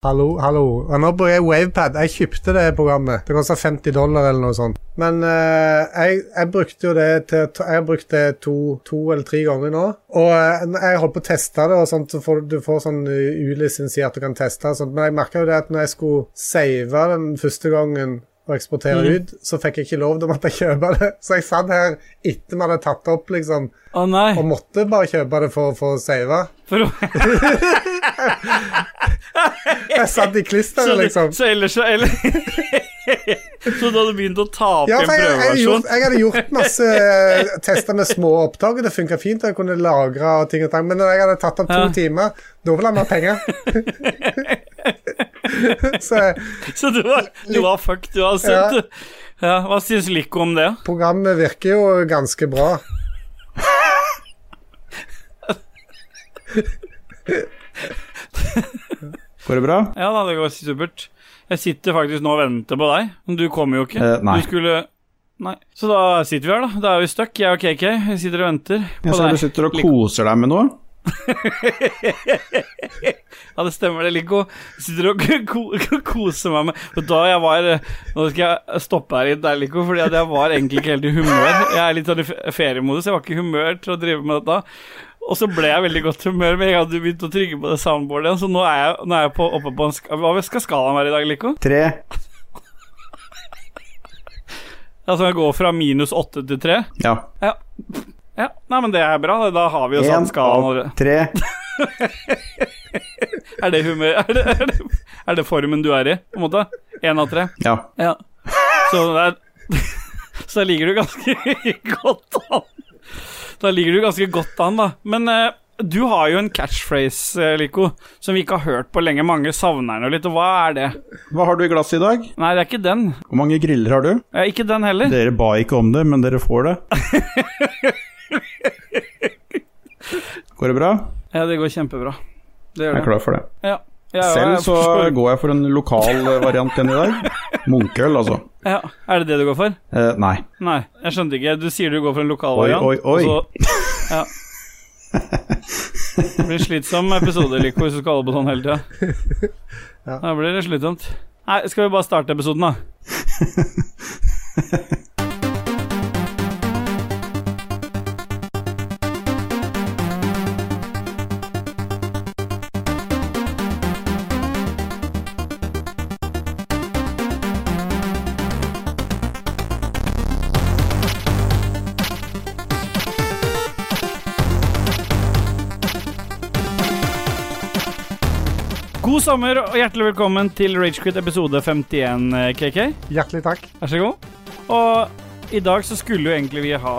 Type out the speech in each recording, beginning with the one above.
Hallo, hallo. Nå bruker jeg Wavepad. Jeg kjøpte det programmet. Det kosta 50 dollar eller noe sånt. Men eh, jeg, jeg brukte jo det til Jeg har brukt det to, to eller tre ganger nå. Og eh, jeg holdt på å teste det, og sånt, så får, du får sånn uh, ulisensiert du kan teste. og Sånt. Men jeg merka jo det at når jeg skulle save den første gangen og eksportere mm. ut, så fikk jeg ikke lov. Da måtte jeg kjøpe det. Så jeg satt her etter vi hadde tatt det opp, liksom, nei. og måtte bare kjøpe det for, for å save. For Jeg satt i så, klisteret, liksom. så ellers så eller, Så du hadde begynt å ta opp Ja, en for jeg, jeg, prøveversjon? jeg hadde gjort masse eh, tester med små opptak, og det funka fint. og Jeg kunne lagre og ting og tang, men når jeg hadde tatt opp to Ja. timer, da ville han ha penger. Så Så du var, du var fucked uansett, Ja. du. Ja, hva syns Lico om det? programmet virker jo ganske bra. Går det bra? Ja da, det går supert. Jeg sitter faktisk nå og venter på deg, men du kommer jo ikke. Eh, nei. Du skulle Nei. Så da sitter vi her, da. Da er vi stuck, jeg og KK. Vi sitter og venter på ser du deg. sitter og koser deg med noe. Ja, det stemmer det, Lico. Sitter og ko ko koser meg med da jeg var Nå skal jeg stoppe her litt der, Lico, fordi jeg var egentlig ikke helt i humør. Jeg er litt sånn i feriemodus, jeg var ikke i humør til å drive med dette. Og så ble jeg veldig godt humør med en gang du begynte å trygge på det soundboardet igjen, så nå er jeg, nå er jeg på, oppe på en ska Hva skal skalaen være i dag, Lico? Tre. Altså jeg går fra minus åtte til tre? Ja. Ja. ja. Nei, men det er bra. Da har vi jo sånn satt skalaen. av tre. Er det humør er det, er, det, er det formen du er i, på en måte? Én av tre? Ja. Ja. Så det er Så der ligger du ganske godt an. Da ligger du ganske godt an, da. Men eh, du har jo en catchphrase, eh, Lico, som vi ikke har hørt på lenge. Mange savner den jo litt, og hva er det? Hva har du i glasset i dag? Nei, det er ikke den. Hvor mange griller har du? Eh, ikke den heller. Dere ba ikke om det, men dere får det. Går det bra? Ja, det går kjempebra. Det gjør Jeg er klar for det. Ja. Ja, Selv så forstår. går jeg for en lokal eh, variant igjen i dag. Munkeøl, altså. ja. Er det det du går for? Eh, nei. Nei, jeg skjønte ikke. Du sier du går for en lokal Oi, variant. oi, oi. og Så, ja. Det blir slitsom episode, Lico, hvis du skal holde på sånn hele tida. Ja. Da blir det slitsomt. Nei, skal vi bare starte episoden, da? God sommer og hjertelig velkommen til Ragequit episode 51, eh, KK. Hjertelig takk. Vær så god. Og i dag så skulle jo egentlig vi ha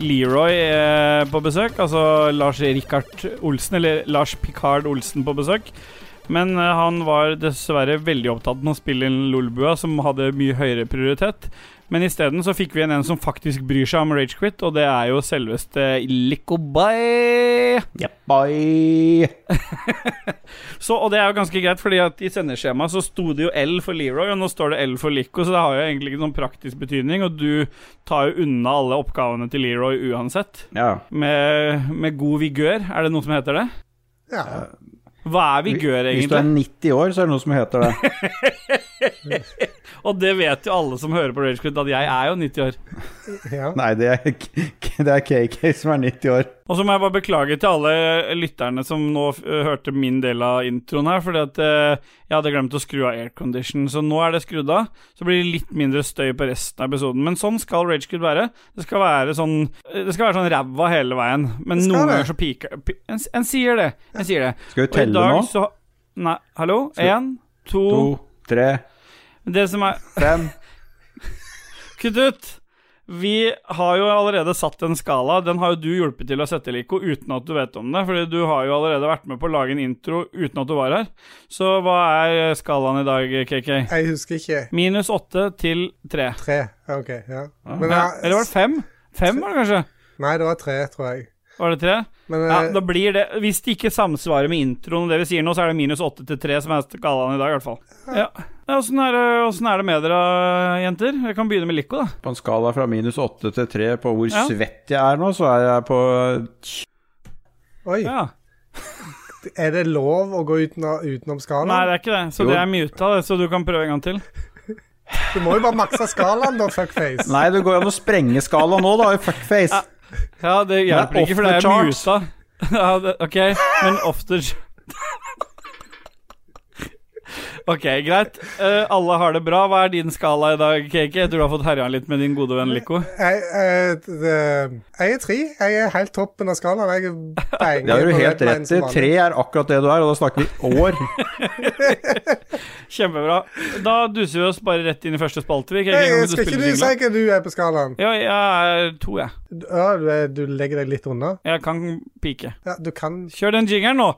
Leroy eh, på besøk, altså Lars Rikard Olsen, eller Lars Picard Olsen på besøk. Men eh, han var dessverre veldig opptatt med å spille inn Lolbua, som hadde mye høyere prioritet. Men isteden så fikk vi en en som faktisk bryr seg om Ragequit, og det er jo selveste Likobay. Bye. Så, og det er jo ganske greit, fordi at i sendeskjemaet så sto det jo L for Leroy, og nå står det L for Lico, så det har jo egentlig ikke noen praktisk betydning, og du tar jo unna alle oppgavene til Leroy uansett. Ja. Med, med god vigør, er det noe som heter det? Ja. Hva er vigør, egentlig? Hvis du er 90 år, så er det noe som heter det. Og det vet jo alle som hører på Ragequit, at jeg er jo 90 år. ja. Nei, det er, det er KK som er 90 år. Og så må jeg bare beklage til alle lytterne som nå hørte min del av introen her, fordi at øh, jeg hadde glemt å skru av aircondition, så nå er det skrudd av. Så blir det litt mindre støy på resten av episoden. Men sånn skal Ragequid være. Det skal være sånn Det skal være sånn ræva hele veien. Men noen ganger så piker en, en sier det. En sier det. Skal vi telle dag nå? så Nei, hallo? Én, to, To, tre, Det som er fem. Kutt ut! Vi har jo allerede satt en skala. Den har jo du hjulpet til å sette, Lico, uten at du vet om det. Fordi du har jo allerede vært med på å lage en intro uten at du var her. Så hva er skalaen i dag, KK? Jeg husker ikke. Minus åtte til tre. Tre. Ok, ja. Men Ja. Eller var det fem? Fem, var det kanskje? Nei, det var tre, tror jeg. Var det tre? Men Ja, eh, da blir det Hvis det ikke samsvarer med introen og det vi sier nå, så er det minus åtte til tre som er skalaen i dag, i hvert fall. Ja. Ja, Åssen er, er det med dere, jenter? Jeg kan begynne med Lico, da. På en skala fra minus åtte til tre på hvor Ja. svett jeg er nå, så er jeg på Oi. Ja. Er det lov å gå utenom, utenom skalaen? Nei, det er ikke det. Så Jo. det er muta, det, så du kan prøve en gang til. Du må jo bare makse skalaen, da, fuckface. Nei, det går an å sprenge skalaen nå, da, i fuckface. Ja, det hjelper er ikke, for det er chart. musa. Ja, det, ok, men off the Ok, greit. Uh, alle har det bra. Hva er din skala i dag, KK? Jeg tror du har fått herja litt med din gode venn Lico. Jeg, jeg, det- jeg er tre. Jeg er helt toppen av skalaen. Jeg banger Det har du helt rett i. Tre er akkurat det du er, og da snakker vi år. Kjempebra. Da duser vi oss bare rett inn i første spalte. Hey, skal ikke du si hva du er på skalaen? Ja, jeg er to, jeg. Ja, du, er, du legger deg litt unna? Jeg kan pike. Ja, du kan Kjør den jingeren nå.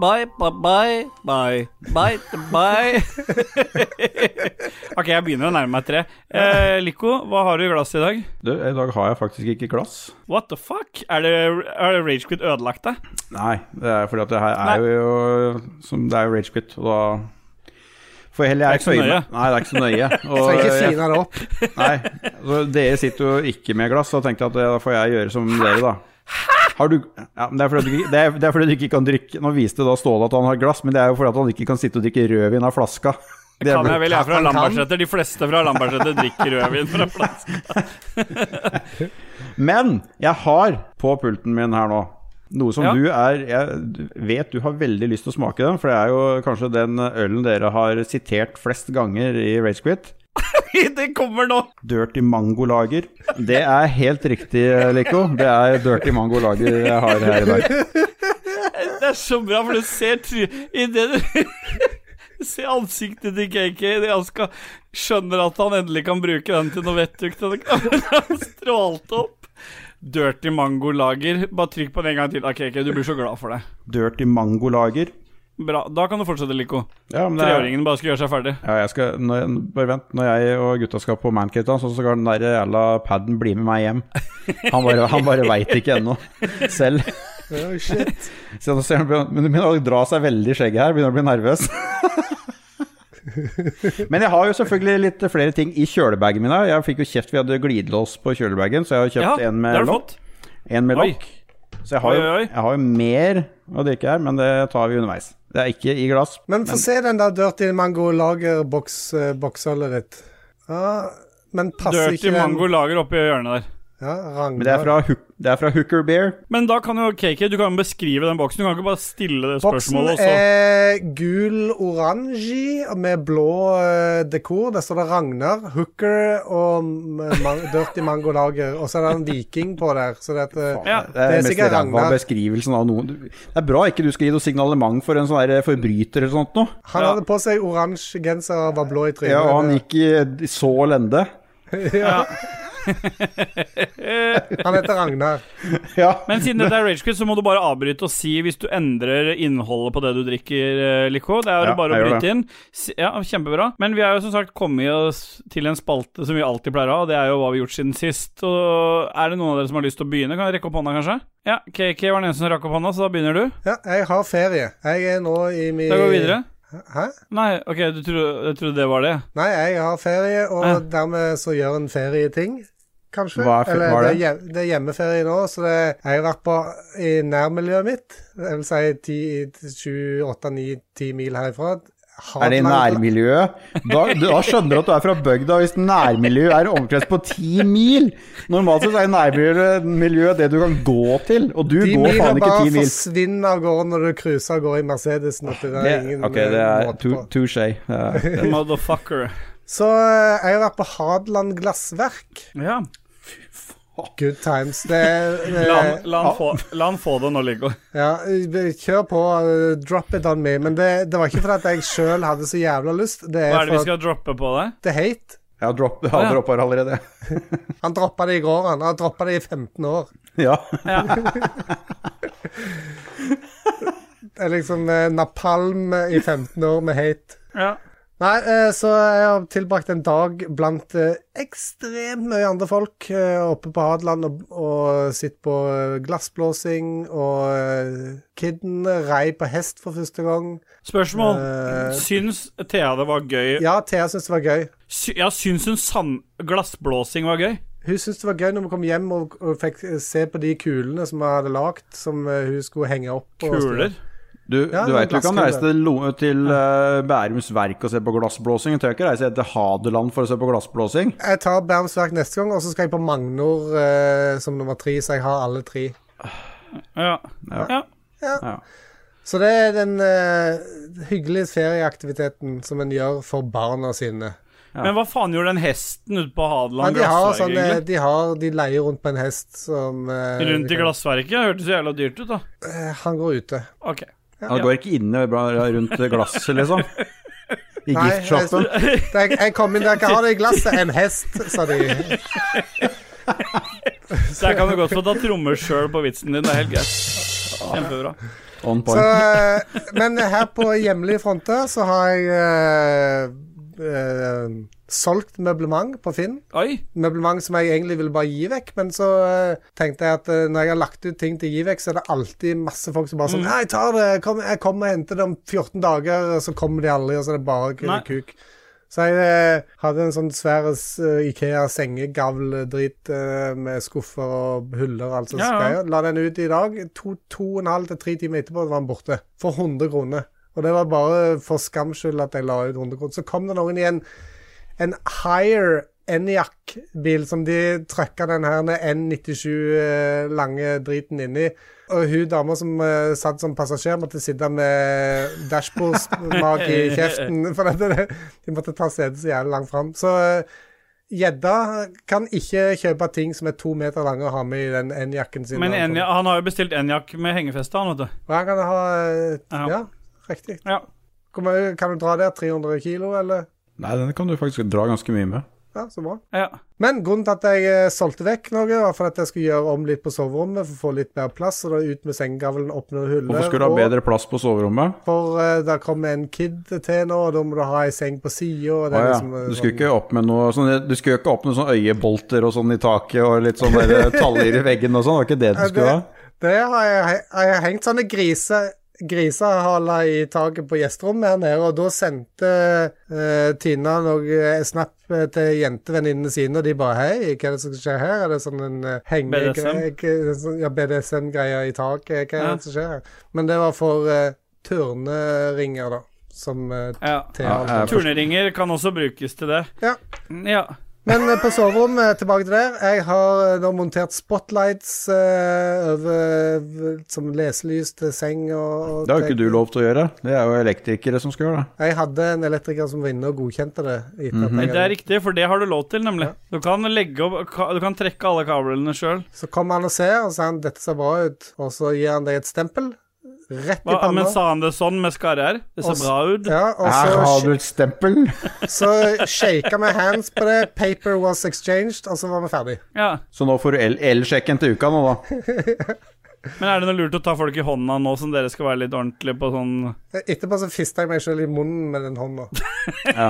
Bye, bye, bye, bye, bye, bye. ok, jeg begynner å nærme meg tre. Eh, Lico, hva har du i glasset i dag? Du, I dag har jeg faktisk ikke glass. What the fuck? Er det, er det Ragequit ødelagt deg? Nei, det er fordi at det her er jo som Det er jo ragequit, og da heller jeg heller Det er jeg ikke så føye nøye. meg- Nei, det er ikke så nøye. Og Trenger ikke jeg, fine det opp. nei, så dere sitter jo ikke med glass, så tenkte jeg at det, da får jeg gjøre som dere, da. Har du ja, men det, er du, det, er, det er fordi du ikke kan drikke Nå viste da Ståle at han har glass, men det er jo fordi han ikke kan sitte og drikke rødvin av flaska. Det Kan jeg vel, jeg er fra. Lambertseter. De fleste fra Lambertseter drikker rødvin fra flaska. Men jeg har på pulten min her nå noe som Ja. du er Jeg vet du har veldig lyst til å smake den, for det er jo kanskje den ølen dere har sitert flest ganger i Ragequit. Det kommer nå! Dirty Mango Lager. Det er helt riktig, Lico. Det er Dirty Mango Lager jeg har her i dag. Det er så bra, for du ser try... I det du ser ansiktet til KK idet han skal skjønner at han endelig kan bruke den til noe vettugt. Han strålte opp. Dirty Mango Lager. Bare trykk på den en gang til. da, KK, du blir så glad for det. Dirty Mango Lager. Bra. Da kan du fortsette, Lico. Ja, Treåringen bare skal gjøre seg ferdig. ja, jeg skal, når, jeg- bare vent. Når jeg og gutta skal på Mankata, så skal den der jævla paden bli med meg hjem. Han bare, han bare veit ikke ennå selv. Oh, shit. Så nå ser han, men det begynner å dra seg veldig i skjegget her. Begynner å bli nervøs. Men jeg har jo selvfølgelig litt flere ting i kjølebagen min. Jeg fikk jo kjeft, vi hadde glidelås på kjølebagen, så jeg har kjøpt Ja, en med lokk. En med lokk. Så jeg har, jo, jeg har jo mer å drikke her, men det tar vi underveis. Det er ikke i glass. Men få se den der Dirty Mango Lager-boksølet ditt. Ah, men passer Dirty ikke Dirty Mango Lager oppi hjørnet der. Ja, Ragnar. Men det er fra, det er fra Hooker Beer. Men da kan jo KK Du kan beskrive den boksen. Du kan ikke bare stille det Boksen spørsmålet. og så er gul-oransje med blå eh, dekor. Der står det Ragnar, Hooker og man Dirty Mango Lager. Og så er det en viking på der. Så det, eh, Ja. Det Det er, er sikkert Ragnar. av noen. Det er bra ikke du skal gi noe signalement for en sånn forbryter eller sånt noe. han Ja. hadde på seg oransje genser og var blå i trynet. Ja, og han gikk i så lende. Ja. Han heter Ragnar. Ja. Men siden dette er Ragequit, så må du bare avbryte og si hvis du endrer innholdet på det du drikker, Liko. Lico. Det er jo Ja, bare å bryte inn. Ja, Kjempebra. Men vi har jo som sagt kommet oss til en spalte som vi alltid pleier å ha, og det er jo hva vi har gjort siden sist. Og er det noen av dere som har lyst til å begynne? Kan jeg rekke opp hånda, kanskje? Ja, KK var den eneste som rakk opp hånda, så da begynner du. Ja, jeg har ferie. Jeg er nå i min Da går vi videre. Hæ? Nei, ok, du trodde, jeg trodde det var det. Nei, jeg har ferie, og Ja. dermed så gjør en ferieting, kanskje. Hva er Eller er det? Er det er hjemmeferie nå, så det, jeg har vært på i nærmiljøet mitt. Jeg vil si 7-8-9-10 mil herfra. Er det i nærmiljøet? Da, da skjønner du at du er fra bygda hvis nærmiljøet er omkrets på ti mil. Normalt sett er nærmiljøet miljøet det du kan gå til, og du går faen ikke bare ti mil. forsvinner av gårde når du cruiser av gårde i Mercedesen. Det er ingen ok, det eh, er måte touché. Ja. Motherfucker. Så eh, jeg har vært på Hadeland Glassverk. Ja. Good times. Det, det, La, han- la, han få, la han få det nå, Liggo. Ja, kjør på. eh, drop it on me. Men det, det var ikke fordi jeg sjøl hadde så jævla lyst. Det Hva er det vi skal droppe på deg? det er hate. Jeg dropp, jeg har ja. droppa det allerede. Han droppa det i går, han. Han har droppa det i 15 år. Ja. Det er liksom eh, napalm i 15 år med hate. Ja. Nei, eh, så jeg har tilbrakt en dag blant eh, ekstremt mye andre folk eh, oppe på Hadeland og, og sitt på glassblåsing, og kidden rei på hest for første gang. Spørsmål. Uh, Syns Thea det var gøy? Ja, Thea syns det var gøy. Sy ja, syns hun glassblåsing var gøy? Hun syntes det var gøy når vi kom hjem og, og fikk se på de kulene som vi hadde lagd, som hun skulle henge opp. og. Kuler? Du, Ja, du veit du kan reise til, til uh, Bærums Verk og se på glassblåsing. Du trenger ikke reise til Hadeland for å se på glassblåsing. Jeg tar Bærums verk neste gang, og så skal jeg på Magnor uh, som nummer tre, så jeg har alle tre. Ja. Ja. ja. Ja. Så det er den uh, hyggelige ferieaktiviteten som en gjør for barna sine. Ja. Men hva faen gjorde den hesten ute på Hadeland de, glassverk, sånn, egentlig? de, har, de leier rundt på en hest som uh, Rundt i glassverket? Hørtes så jævla dyrt ut, da. Uh, Han går ute. Ok. Han går ikke inne rundt glasset, liksom. I giftshoppen. jeg, jeg, jeg kom inn der, hva har det i glasset? En hest, sa de. Så jeg kan jo godt få ta trommer sjøl på vitsen din. Det er helt greit. Kjempebra. On Så, point. eh, men her på hjemlige fronter så har jeg eh, solgt møblement på Finn. Oi. Møblement som jeg egentlig ville bare gi vekk, men så eh, tenkte jeg at eh, når jeg har lagt ut ting til å gi vekk, så er det alltid masse folk som bare sånn Nei, jeg tar det, jeg kommer og henter det om 14 dager, og så kommer de aldri, og så er det bare Nei. kuk. Så jeg eh, hadde en sånn svær eh, Ikea sengegavl-drit eh, med skuffer og huller og alt sånt. Ja, ja. La den ut i dag. To, to og en halv til tre timer etterpå var den borte. For 100 kroner. Og det var bare for skams skyld at jeg la ut 100 kroner. Så kom det noen i en, en Hire Enyaq-bil som de trøkka den her N97 eh, lange driten inni. Og hun dama som uh, satt som passasjer, måtte sitte med dashbordsmak i kjeften. For det, de måtte ta setet så jævlig langt fram. Så gjedda gjedda kan ikke kjøpe ting som er to meter lange og ha med i den N-jakken sin. Men når han har jo bestilt N-jakk med hengefeste, han, vet du. Ja, han kan ha uh, Ja. Ja, riktig. Ja. Hvor mye kan du dra der? 300 kilo, eller? Nei, den kan du faktisk dra ganske mye med. Ja, så bra. ja. Men grunnen til at jeg eh, solgte vekk noe, var for at jeg skulle gjøre om litt på soverommet for å få litt mer plass. Og da ut med sengegavlen, opp noen huller. Hvorfor skulle du ha og- bedre plass på soverommet? For uh, det kommer en kid til nå, og da må du ha ei seng på sida. Ah, ja. Du skulle ikke opp med noe sånn, Du skulle ikke opp med sånn øyebolter og sånn i taket og litt sånn der taller i veggen og sånn? Det var ikke det du skulle ha? Det har jeg, jeg har hengt sånne griser grisehaler i taket på gjesterommet her nede, og da sendte uh, Tina noe snap eh, til jentevenninnene sine, og de bare Hei, hva er det som skjer her? Er det sånn en uh, henge... BDSM? Ja, BDSM-greier i taket? Hva er Ja. det som skjer her? Men det var for uh, turneringer, da. Som uh, ja. Ja, Turneringer kan også brukes til det. Ja. Ja. Men eh, på soverommet, tilbake til der. Jeg har eh, nå montert spotlights uh, over, som leselys til seng og, og Det har jo ikke du lov til å gjøre. Det er jo elektrikere som skal gjøre det. Jeg hadde en elektriker som var inne og godkjente det. etter at jeg Det er riktig, for det har du lov til, nemlig. Du kan legge opp Du kan trekke alle kablene sjøl. Så kommer han og ser, og så sier han 'dette ser bra ut', og så gir han deg et stempel. Rett i panna. Men sa han det sånn med skarre-r? Det ser bra ut. Ja, og Her har du et stempel. så shaka vi hands på det. Paper was exchanged, og så var vi ferdig. Ja. Så nå får du el- elsjekken til uka nå, da. Men er det noe lurt å ta folk i hånda nå som dere skal være litt ordentlige på sånn Etterpå så fista jeg meg sjøl i munnen med den hånda. Ja.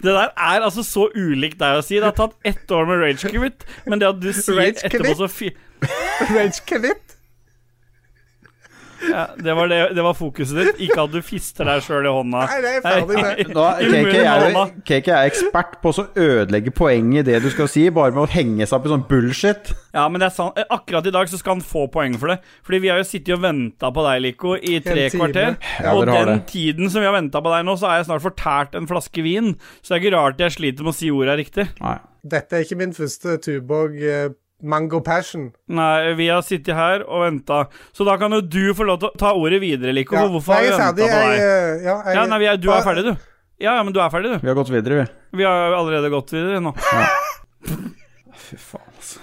Det der er altså så ulikt deg å si. Det har tatt ett år med Rage Quit, men det at du sier etterpå så fi... Rage quit. Ja, det, var det, det var fokuset ditt, ikke at du fister deg sjøl i hånda. Nei, det er ferdig med. Nå, er- er er ekspert på å ødelegge poenget i det du skal si, bare med å henge seg opp i sånn bullshit. Ja, men det er sant. Akkurat i dag så skal han få poeng for det. Fordi vi har jo sittet og venta på deg, Lico, i tre kvarter. Ja, og den det. tiden som vi har venta på deg nå, så har jeg snart fortært en flaske vin. Så det er ikke rart jeg sliter med å si ordet riktig. Nei. Dette er ikke min første Tuborg eh, Mango Passion. Nei, vi har sittet her og venta. Så da kan jo du få lov til å ta ordet videre, Lico. Ja, for hvorfor har vi venta på deg? Jeg, ja, jeg, Ja, nei, vi er, du er ferdig, du. Ja, ja, men du er ferdig, du. Vi har gått videre, vi. Vi har allerede gått videre nå. Fy faen, altså.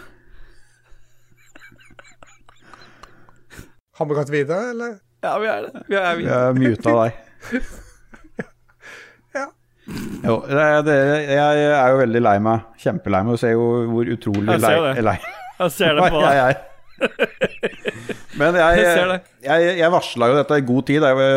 Har vi gått videre, eller? Ja, vi er det. Vi er, vi. Vi er muta deg. Ja. Jo, det, jeg er jo veldig lei meg. Kjempelei meg. Du ser jo hvor utrolig Jeg lei, ser det. Jeg ser det på deg. Men jeg, Jeg jeg, jeg varsla jo dette i god tid, jeg,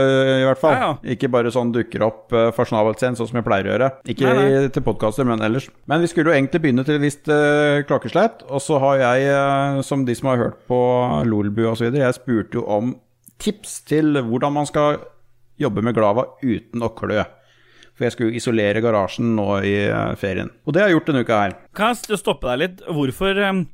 i hvert fall. Ja, Ikke bare sånn dukker opp uh, snavelt sen, sånn som jeg pleier å gjøre. Ikke Nei, nei. til podkaster, men ellers. Men vi skulle jo egentlig begynne til et visst uh, klokkeslett. Og så har jeg, uh, som de som har hørt på Lolbu osv., jeg spurte jo om tips til hvordan man skal jobbe med Glava uten å klø. For jeg skulle jo isolere garasjen nå i eh, ferien. Og det har jeg gjort denne uka her. Kan jeg stoppe deg litt? Hvorfor eh,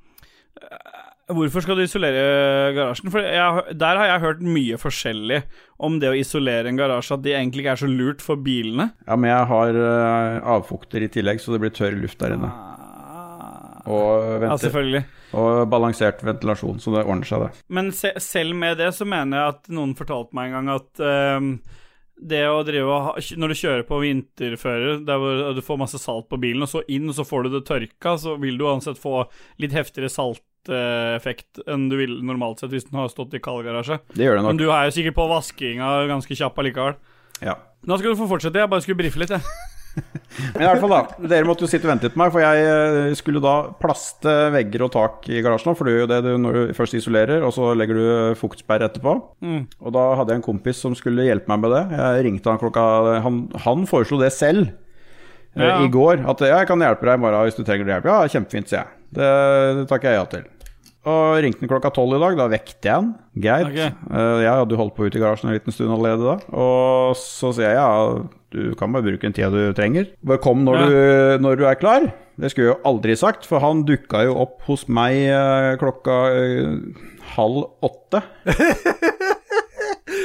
Hvorfor skal du isolere garasjen? For jeg, Der har jeg hørt mye forskjellig om det å isolere en garasje, at det egentlig ikke er så lurt for bilene. Ja, men jeg har eh, avfukter i tillegg, så det blir tørr luft der inne. Og, Ja, selvfølgelig. og balansert ventilasjon, så det ordner seg, det. Men se, selv med det så mener jeg at noen fortalte meg en gang at ehm, det å drive Når du kjører på vinterføre, der hvor du får masse salt på bilen, og så inn, og så får du det tørka, så vil du uansett få litt heftigere salteffekt enn du vil normalt sett hvis den har stått i kald garasje. Det gjør det Men du er jo sikkert på vaskinga ganske kjapp allikevel. Ja. Nå skal du få fortsette. Jeg bare skulle brife litt, jeg. Men i hvert fall, da. Dere måtte jo sitte og vente litt på meg, for jeg eh, skulle da plaste vegger og tak i garasjen. For det er jo det du, når du først isolerer, og så legger du fuktsperre etterpå. Mm. Og da hadde jeg en kompis som skulle hjelpe meg med det. Jeg ringte han klokka Han, han foreslo det selv eh, Ja. i går. At ja, jeg kan hjelpe deg i morgen hvis du trenger hjelp. Ja, kjempefint, sier jeg. Det, det takker jeg ja til. Og ringte han klokka tolv i dag. Da vekket jeg han. Greit. Okay. Eh, Jeg hadde holdt på ute i garasjen en liten stund allerede da. Og så sier jeg ja, du kan bare bruke den tida du trenger. Bare kom når, Ja. du, når du er klar. Det skulle jeg jo aldri sagt, for han dukka jo opp hos meg eh, klokka eh, halv åtte.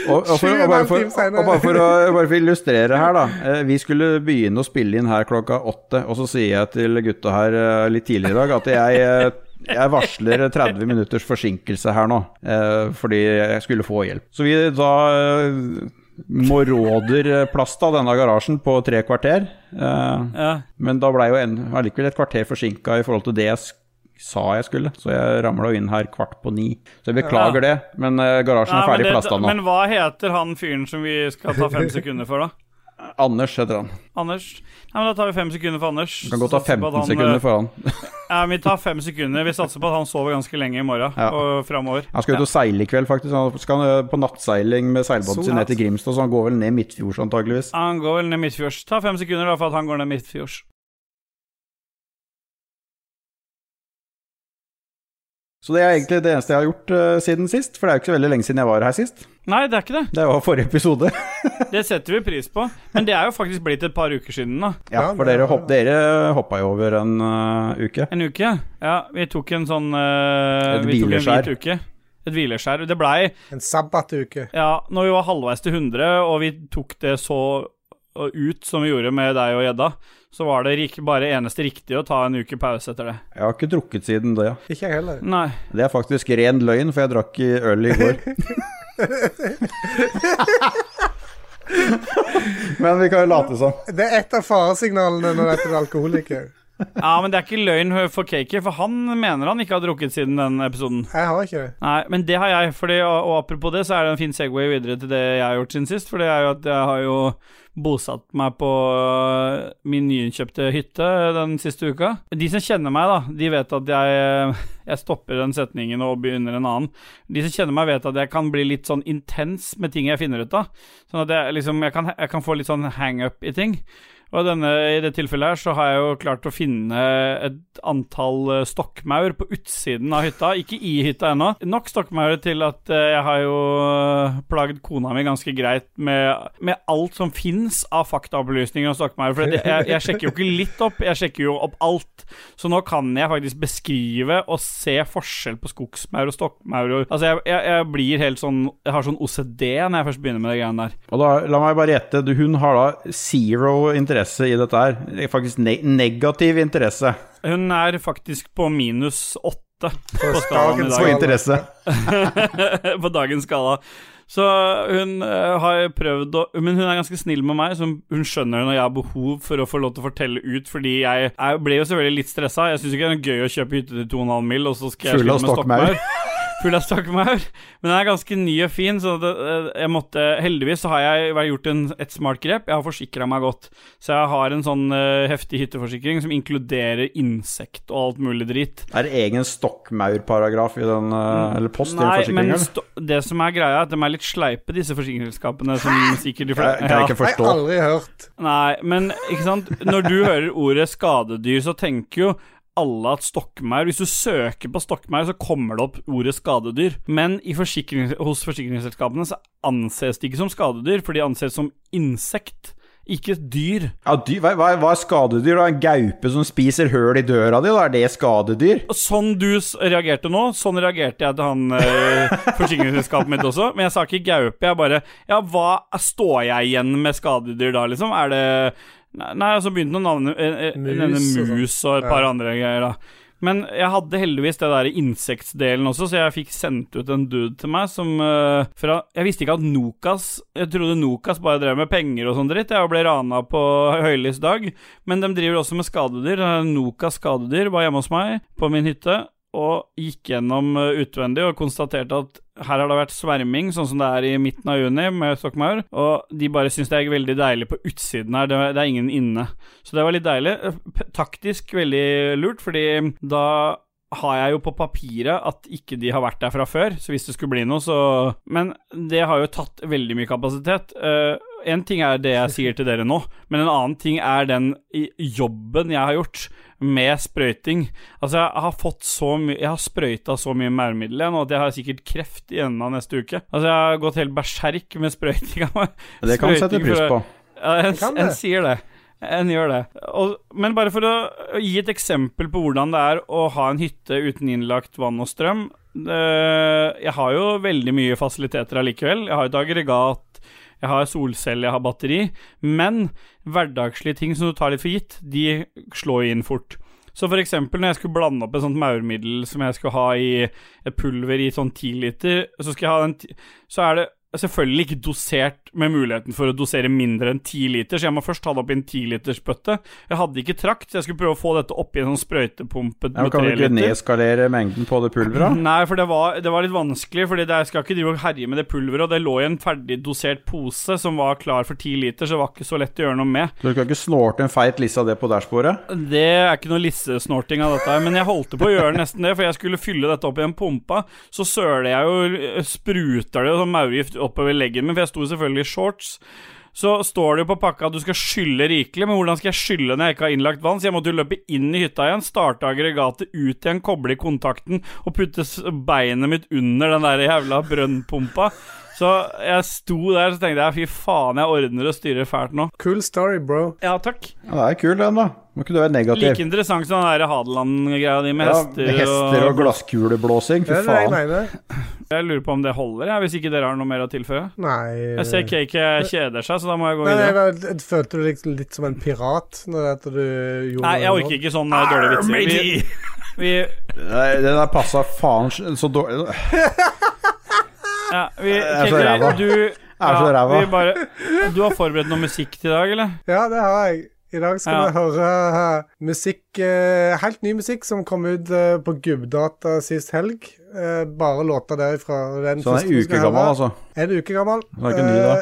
Og, og, for, og bare for, og bare for å bare for illustrere her, da. Vi skulle begynne å spille inn her klokka åtte, og så sier jeg til gutta her litt tidligere i dag at jeg, jeg varsler 30 minutters forsinkelse her nå, eh, fordi jeg skulle få hjelp. Så vi da eh, moroderplasta denne garasjen på tre kvarter. eh, Men da blei jo en- allikevel et kvarter forsinka i forhold til det jeg sa jeg skulle. Så jeg ramla inn her kvart på ni. Så jeg beklager det, men eh, garasjen er ferdig plasta nå. men hva heter han fyren som vi skal ta fem sekunder for, da? Anders heter han. Anders? Nei, men Da tar vi fem sekunder for Anders. Du kan godt ta Satser på at 15 han, sekunder eh, for han. Ja, Vi tar fem sekunder. Vi satser på at han sover ganske lenge i morgen Ja. og framover. Han skal ut og seile i kveld, faktisk. Han skal eh, på nattseiling med seilbåten sin ned til Grimstad, så han går vel ned midtfjords antageligvis. Han går vel ned midtfjords. Ta fem sekunder da for at han går ned midtfjords. Så det er egentlig det eneste jeg har gjort uh, siden sist, for det er jo ikke så veldig lenge siden jeg var her sist. Nei, det er ikke det. Det var forrige episode. Det setter vi pris på. Men det er jo faktisk blitt et par uker siden, da. Ja, for dere, hopp, dere hoppa jo over en uh, uke. En uke. Ja, vi tok en sånn uh, Et Vi tok en hvileskjær. hvit uke. Et hvileskjær. Det blei En sabbatuke. Ja, når vi var halvveis til 100, og vi tok det så ut som vi gjorde med deg og gjedda, så var det bare eneste riktige å ta en uke pause etter det. Jeg har ikke drukket siden det. Ikke jeg heller. Nei. Det er faktisk ren løgn, for jeg drakk øl i går. Men vi kan jo late som. Det er et av faresignalene når dette er alkoholiker. Ja, men det er ikke løgn for Kaker, for han mener han ikke har drukket siden den episoden. Jeg har ikke det. Nei, men det har jeg, fordi, og, og apropos det, så er det en fin Segway videre til det jeg har gjort siden sist. For det er jo at jeg har jo bosatt meg på øh, min nyinnkjøpte hytte den siste uka. De som kjenner meg, da, de vet at jeg, øh, jeg stopper den setningen og begynner en annen. De som kjenner meg, vet at jeg kan bli litt sånn intens med ting jeg finner ut av. Sånn at jeg liksom Jeg kan, jeg kan få litt sånn hang-up i ting. Og denne, i det tilfellet her så har jeg jo klart å finne et antall eh, stokkmaur på utsiden av hytta. Ikke i hytta ennå. Nok stokkmaur til at eh, jeg har jo eh, plagd kona mi ganske greit med, med alt som fins av faktaopplysninger om stokkmaur. For jeg, jeg sjekker jo ikke litt opp, jeg sjekker jo opp alt. Så nå kan jeg faktisk beskrive og se forskjell på skogsmaur og stokkmaur. Altså, jeg, jeg, jeg blir helt sånn Jeg har sånn OCD når jeg først begynner med de greiene der. Og da, la meg bare gjette, hun har da zero interesse i dette her. Faktisk ne negativ interesse Hun er faktisk på minus åtte på skalaen i dagens på interesse. på dagens skala. Så hun eh, har prøvd å Men hun er ganske snill med meg, så hun skjønner når jeg har behov for å få lov til å fortelle ut, fordi jeg, jeg ble jo selvfølgelig litt stressa. Jeg syns ikke det er gøy å kjøpe hytte til 2,5 mil, og så skal jeg Full med stokkmaur. full av stokkmaur. Men den er ganske ny og fin, så det, eh, jeg måtte Heldigvis så har jeg gjort en, et smart grep. Jeg har forsikra meg godt. Så jeg har en sånn uh, heftig hytteforsikring som inkluderer insekt og alt mulig dritt. Er det egen stokkmaurparagraf i den, uh, eller post i den Nei, men sto det som er greia, er at de er litt sleipe, disse forsikringsselskapene. Som sikkert de Jeg kan ikke Jeg har aldri hørt. Nei, men ikke sant Når du hører ordet skadedyr, så tenker jo alle at stokkmaur Hvis du søker på stokkmaur, så kommer det opp ordet skadedyr. Men i forsikring, hos forsikringsselskapene så anses det ikke som skadedyr, for de anses som insekt, ikke dyr. Ja, dyr hva hva er skadedyr? da? En gaupe som spiser høl i døra di? Da er det skadedyr? Sånn du reagerte nå, sånn reagerte jeg til han eh, forsikringsselskapet mitt også. Men jeg sa ikke gaupe, jeg bare Ja, hva står jeg igjen med skadedyr da, liksom? Er det Nei, nei, så begynte han å navne eh, eh, Mus nevne og sånn. mus og et par Ja. andre greier, da. Men jeg hadde heldigvis det der insektdelen også, så jeg fikk sendt ut en dude til meg som uh, fra Jeg visste ikke at Nokas Jeg trodde Nokas bare drev med penger og sånn dritt. Jeg ble rana på høylys dag. Men de driver også med skadedyr. Nokas skadedyr var hjemme hos meg på min hytte og gikk gjennom eh, utvendig og konstaterte at her har det vært sverming, sånn som det er i midten av juni med stokkmaur, og de bare syns det er veldig deilig på utsiden her, det, er ingen inne. Så det var litt deilig. Taktisk veldig lurt, fordi da har jeg jo på papiret at ikke de har vært der fra før, så hvis det skulle bli noe, så Men det har jo tatt veldig mye kapasitet. Eh, en ting er det jeg sier til dere nå, men en annen ting er den jobben jeg har gjort med sprøyting. Altså, jeg har fått så mye Jeg har sprøyta så mye maurmiddel igjen at jeg har sikkert kreft i enden av neste uke. Altså, jeg har gått helt berserk med sprøyting. Det kan du sette pris på. ja, en, en sier det. En gjør det. Og, men bare for å gi et eksempel på hvordan det er å ha en hytte uten innlagt vann og strøm det, Jeg har jo veldig mye fasiliteter allikevel. Jeg har et aggregat, jeg har solcelle, jeg har batteri. Men hverdagslige ting som du tar litt for gitt, de slår inn fort. Så for eksempel når jeg skulle blande opp et sånt maurmiddel som jeg skulle ha i et pulver i sånn 10 liter, så den Så er det selvfølgelig ikke dosert med muligheten for å dosere mindre enn 10 liter, så jeg må først ta det opp i en 10 liters. Jeg hadde ikke trakt, så jeg skulle prøve å få dette oppi en sånn sprøytepumpe Ja, tre liter. kan du ikke nedskalere mengden på det pulveret? Nei, for det var, det var litt vanskelig, for jeg skal ikke drive og herje med det pulveret, og det lå i en ferdig dosert pose som var klar for 10 liter, så det var ikke så lett å gjøre noe med. Så du kan ikke snorte en feit lisse av det på dashbordet? Det er ikke noe lissesnorting av dette, her, men jeg holdt på å gjøre nesten det, for jeg skulle fylle dette opp i en pumpa. Så søler jeg jo Spruter det jo sånn maurgift oppover leggen min, for jeg sto selvfølgelig i shorts. Så står det jo på pakka at du skal skylle rikelig, men hvordan skal jeg skylle når jeg ikke har innlagt vann? Så jeg måtte jo løpe inn i hytta igjen, starte aggregatet ut igjen, koble i kontakten og putte beinet mitt under den der jævla brønnpumpa. Så jeg sto der så tenkte jeg fy faen, jeg ordner og styrer fælt nå. Cool story, bro. Ja, takk. Ja, det er kul, den, da. Må ikke du være negativ? Like interessant som den Hadeland-greia di med ja, hester, hester og glasskuleblåsing. Fy er det jeg faen. Jeg lurer på om det holder, jeg, hvis ikke dere har noe mer å tilføre. Nei Jeg ser Cake kjeder seg, så da må jeg gå Nei, videre. Nei, nei, følte du deg litt som en pirat når du gjorde Nei, jeg orker ikke sånn dårlig dårlige vitser. Vi, vi, Nei, Den der passa faen så dårlig ja, vi er så ræva. du ja, vi bare, Du har forberedt noe musikk til i dag, eller? Ja, det har jeg. I dag skal Ja. vi høre eh, musikk eh, Helt ny musikk som kom ut eh, på Gubbdata sist helg. Eh, bare låter derifra. Den Så den er en uke gammel, altså. Er det uke gammel? Den er ikke ny da.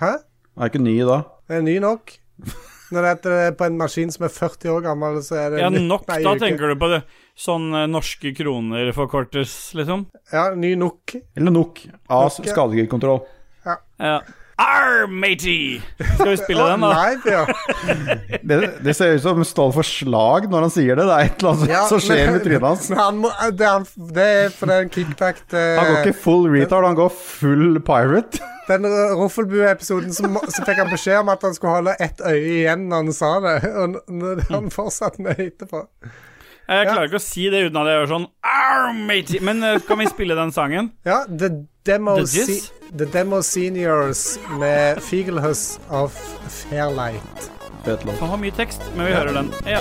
Hæ? Den er ikke ny da. Den er ny nok? Når det er på en maskin som er 40 år gammel, så er det Ja, nok, nei, da uke. tenker du på det. Sånn eh, norske kroner forkortes, liksom? Ja, ny nok. Eller nok. Av Nok, ja. Ja. Arr, matey! Skal vi spille den, da? Nei, ja. Det, det ser ut som Stål for slag når han sier det. Det er et eller annet Ja, som skjer men- med trynet hans. Han må, det, er, han- det er for den kickback Han går ikke full retard, han går full pirate. Den Roffelbue-episoden så, så fikk han beskjed om at han skulle holde ett øye igjen når han sa det. Og når han fortsatte med etterpå. Jeg klarer ikke å si det uten at jeg gjør sånn matey! Men eh, kan vi spille den sangen? Ja, The Demo, The se The Demo Seniors med Figelhus of Fairlight. Han har mye tekst, men vi hører den. Ja.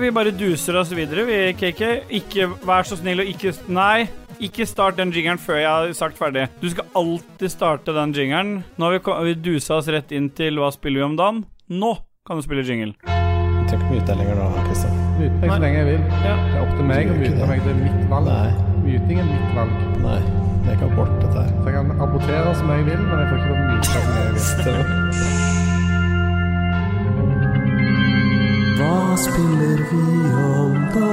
Vi bare duser oss videre, vi, KK. Ikke vær så snill og ikke Nei. Ikke start den jingeren før jeg har sagt ferdig. Du skal alltid starte den jingeren. Nå har vi, ko- vi dusa oss rett inn til hva spiller vi om dagen. Nå kan du spille jingle. Jeg trenger ikke mute deg lenger nå, Kristian. Myte meg så lenge jeg vil. Ja. Det er opp til meg å mute meg. Det er mitt valg. Nei. Muting er mitt valg. Nei, jeg kan borte dette her. Så jeg kan abortere som jeg vil, men jeg får ikke lov til å myte som jeg vil. Hva spiller vi om da?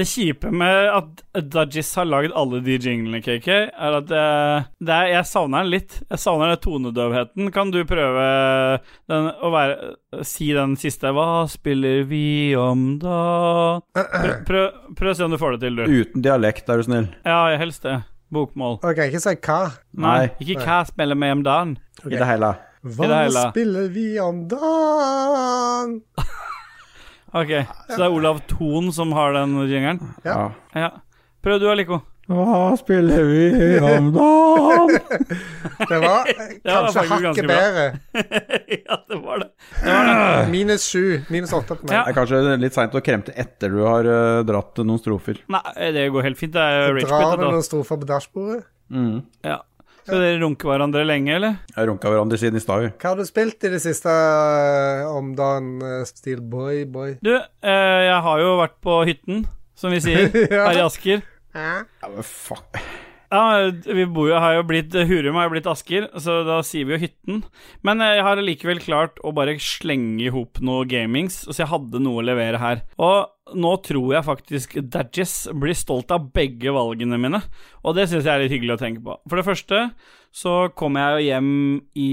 Det kjipe med at Dajis har lagd alle de jinglene, KK, er at eh, det er, jeg savner den litt. Jeg savner den tonedøvheten. Kan du prøve den, å være, si den siste Hva spiller vi om da? Prøv, prøv, prøv å se om du får det til, du. Uten dialekt, er du snill. Ja, helst det. Bokmål. Ok, ikke si hva. Nei, Nei. ikke hva spiller vi om dagen. I det hele. Hva det hele. spiller vi om dagen? Ok, så det er Olav Thon som har den jingeren? Ja. Ja. Prøv du, Aliko. Hva spiller vi om dagen? Det var kanskje hakket bedre. ja, det var det. det, var det. Minus sju. Minus åtte på meg. Ja. Det er kanskje litt seint å kremte etter du har eh, dratt noen strofer. Nei, det går helt fint. Det er Drar ragequit. du noen strofer på dashbordet? Mm. Ja. Så dere runker hverandre lenge, eller? Jeg runka hverandre siden i stad, jo. Hva har du spilt i det siste eh, om dagen, eh, Steel Boy Boy? Du, eh, jeg har jo vært på hytten, som vi sier, Ja. her i Asker. Ja, men fuck. Ja, vi bor jo, har jo blitt Hurum har jo blitt Asker, så da sier vi jo hytten. Men eh, jeg har likevel klart å bare slenge i hop noe gamings, så jeg hadde noe å levere her. Og nå tror jeg faktisk Dadges blir stolt av begge valgene mine, og det syns jeg er litt hyggelig å tenke på. For det første så kom jeg jo hjem i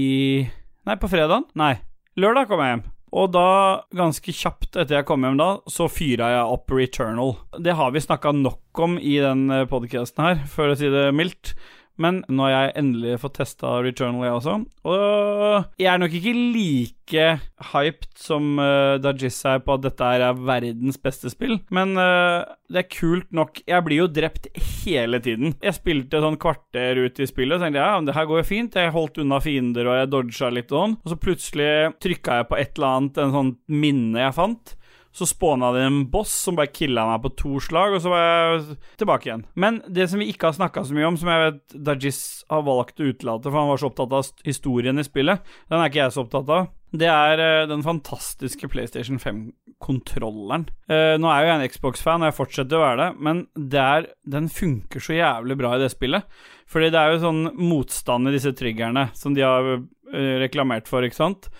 Nei, på fredagen? Nei, lørdag kom jeg hjem. Og da, ganske kjapt etter jeg kom hjem da, så fyra jeg opp Returnal. Det har vi snakka nok om i den podkasten her, for å si det mildt. Men nå har jeg endelig fått testa Returnal, jeg også. Og jeg er nok ikke like hyped som uh, Dajis er på at dette er verdens beste spill, men uh, det er kult nok. Jeg blir jo drept hele tiden. Jeg spilte sånn kvarter ut i spillet og tenkte ja, men det her går jo fint. Jeg holdt unna fiender og jeg dodga litt og sånn. Og så plutselig trykka jeg på et eller annet, en sånn minne jeg fant. Så spåna det en boss som bare killa meg på to slag, og så var jeg tilbake igjen. Men det som vi ikke har snakka så mye om, som jeg vet Dajis har valgt å utelate, for han var så opptatt av historien i spillet, den er ikke jeg så opptatt av. Det er eh, den fantastiske PlayStation 5-kontrolleren. Eh, nå er jo jeg en Xbox-fan, og jeg fortsetter å være det, men det er, den funker så jævlig bra i det spillet. Fordi det er jo sånn motstand i disse triggerne som de har eh, reklamert for, ikke sant?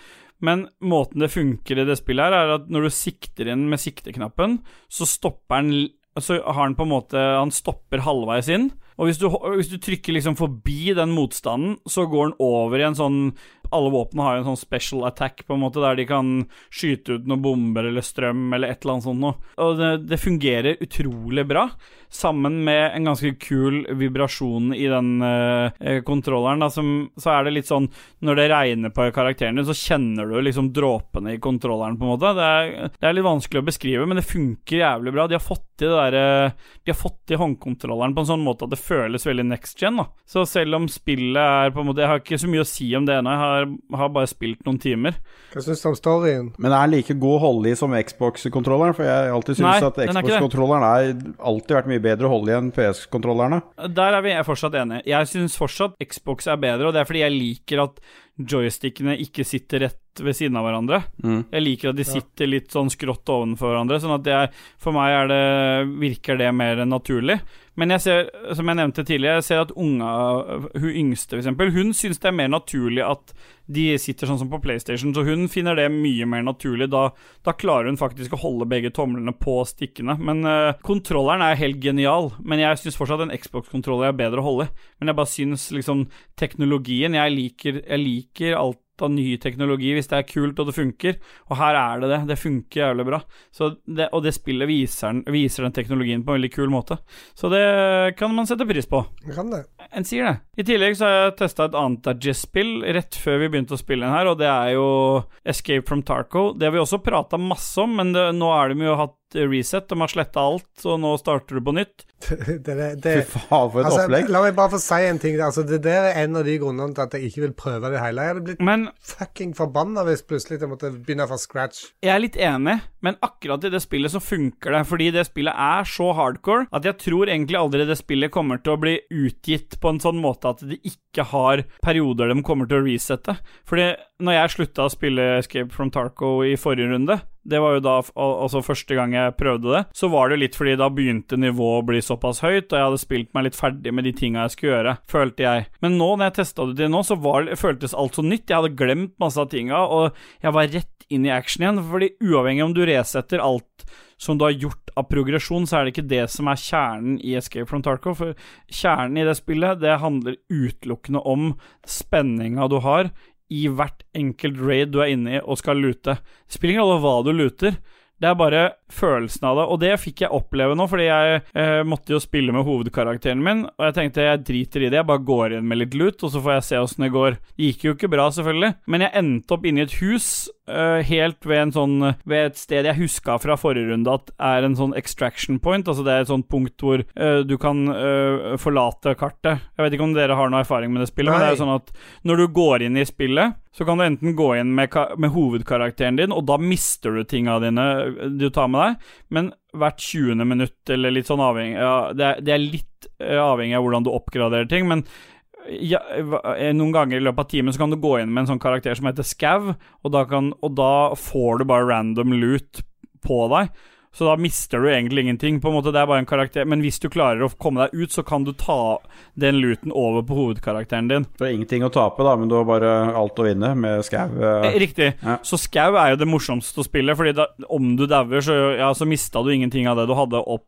Men måten det funker i det spillet her, er at når du sikter inn med sikteknappen, så stopper den Så har den på en måte Han stopper halvveis inn. Og hvis du, hvis du trykker liksom forbi den motstanden, så går den over i en sånn Alle våpnene har jo en sånn special attack, på en måte, der de kan skyte ut noen bomber eller strøm eller et eller annet sånt noe. Og det, det fungerer utrolig bra, sammen med en ganske kul vibrasjon i den uh, kontrolleren. Da, som, så er det litt sånn Når det regner på karakteren din, så kjenner du liksom dråpene i kontrolleren, på en måte. Det er, det er litt vanskelig å beskrive, men det funker jævlig bra. De har fått til det derre De har fått til håndkontrolleren på en sånn måte at det føles veldig next gen. da Så selv om spillet er på en måte Jeg har ikke så mye å si om det ennå, jeg har, har bare spilt noen timer. Hva syns du om storyen? Men er den like god å holde i som Xbox-kontrolleren? For jeg har alltid syns at er det. Xbox-kontrolleren har alltid vært mye bedre å holde i enn PS-kontrollerne. Der er vi fortsatt enige. Jeg syns fortsatt Xbox er bedre, og det er fordi jeg liker at joystickene ikke sitter rett ved siden av hverandre. Mm. Jeg liker at de sitter litt sånn skrått ovenfor hverandre, sånn at det er, for meg er det, virker det mer naturlig. Men jeg ser, som jeg nevnte tidligere, jeg ser at unga, hun yngste eksempel, hun syns det er mer naturlig at de sitter sånn som på PlayStation, så hun finner det mye mer naturlig. Da, da klarer hun faktisk å holde begge tomlene på stikkene. Men uh, kontrolleren er helt genial, men jeg syns fortsatt en Xbox-kontroller er bedre å holde. Men jeg bare syns liksom teknologien Jeg liker, jeg liker alt av ny teknologi hvis det er kult og det funker. Og her er det det. Det funker jævlig bra. Så det, og det spillet viser den, viser den teknologien på en veldig kul måte. Så det kan man sette pris på. det Kan det? En sier det. I tillegg så har jeg testa et annet Dajess-spill rett før vi begynte å spille inn her, og det er jo Escape from Tarco. Det har vi også prata masse om, men det, nå er de jo hatt reset. De har sletta alt, og nå starter du på nytt. det, det, det, Fy faen, for et altså, opplegg. La meg bare få si en ting. Altså, det der er en av de grunnene til at jeg ikke vil prøve det hele. Jeg hadde blitt Men fucking forbanna hvis plutselig jeg måtte begynne fra scratch. jeg er litt enig, men akkurat i det spillet så funker det. Fordi det spillet er så hardcore at jeg tror egentlig aldri det spillet kommer til å bli utgitt på en sånn måte at de ikke har perioder de kommer til å resette. Fordi når jeg slutta å spille Escape from Tarco i forrige runde, det var jo da altså første gang jeg prøvde det, så var det litt fordi da begynte nivået å bli såpass høyt, og jeg hadde spilt meg litt ferdig med de tinga jeg skulle gjøre, følte jeg. Men nå, når jeg testa det til nå, så var, føltes alt så nytt. Jeg hadde glemt masse av tinga, og jeg var rett inn i action igjen. Fordi uavhengig om du resetter alt som du har gjort av progresjon, så er det ikke det som er kjernen i Escape from Tarkov. For kjernen i det spillet, det handler utelukkende om spenninga du har i hvert enkelt raid du er inne i og skal lute. Det spiller ingen rolle hva du luter. Det er bare følelsen av det, og det fikk jeg oppleve nå, fordi jeg eh, måtte jo spille med hovedkarakteren min, og jeg tenkte jeg driter i det, jeg bare går inn med litt lut, og så får jeg se åssen det går. Det gikk jo ikke bra, selvfølgelig, men jeg endte opp inne i et hus, helt ved en sånn Ved et sted jeg huska fra forrige runde at er en sånn extraction point, altså det er et sånt punkt hvor uh, du kan uh, forlate kartet. Jeg vet ikke om dere har noe erfaring med det spillet, men det er jo sånn at når du går inn i spillet, så kan du enten gå inn med, med hovedkarakteren din, og da mister du tinga dine du tar med deg, men hvert 20. minutt, eller litt sånn avhengig ja, det, er, det er litt eh, avhengig av hvordan du oppgraderer ting, men ja, eh, noen ganger i løpet av timen så kan du gå inn med en sånn karakter som heter Scav, og da, kan, og da får du bare random loot på deg. Så da mister du egentlig ingenting. På en måte Det er bare en karakter Men hvis du klarer å komme deg ut, så kan du ta den looten over på hovedkarakteren din. Du har ingenting å tape, da, men du har bare alt å vinne med skau. Eh, eh. Riktig. Ja. Så skau er jo det morsomste å spille, Fordi da, om du dauer, så, ja, så mista du ingenting av det du hadde opp,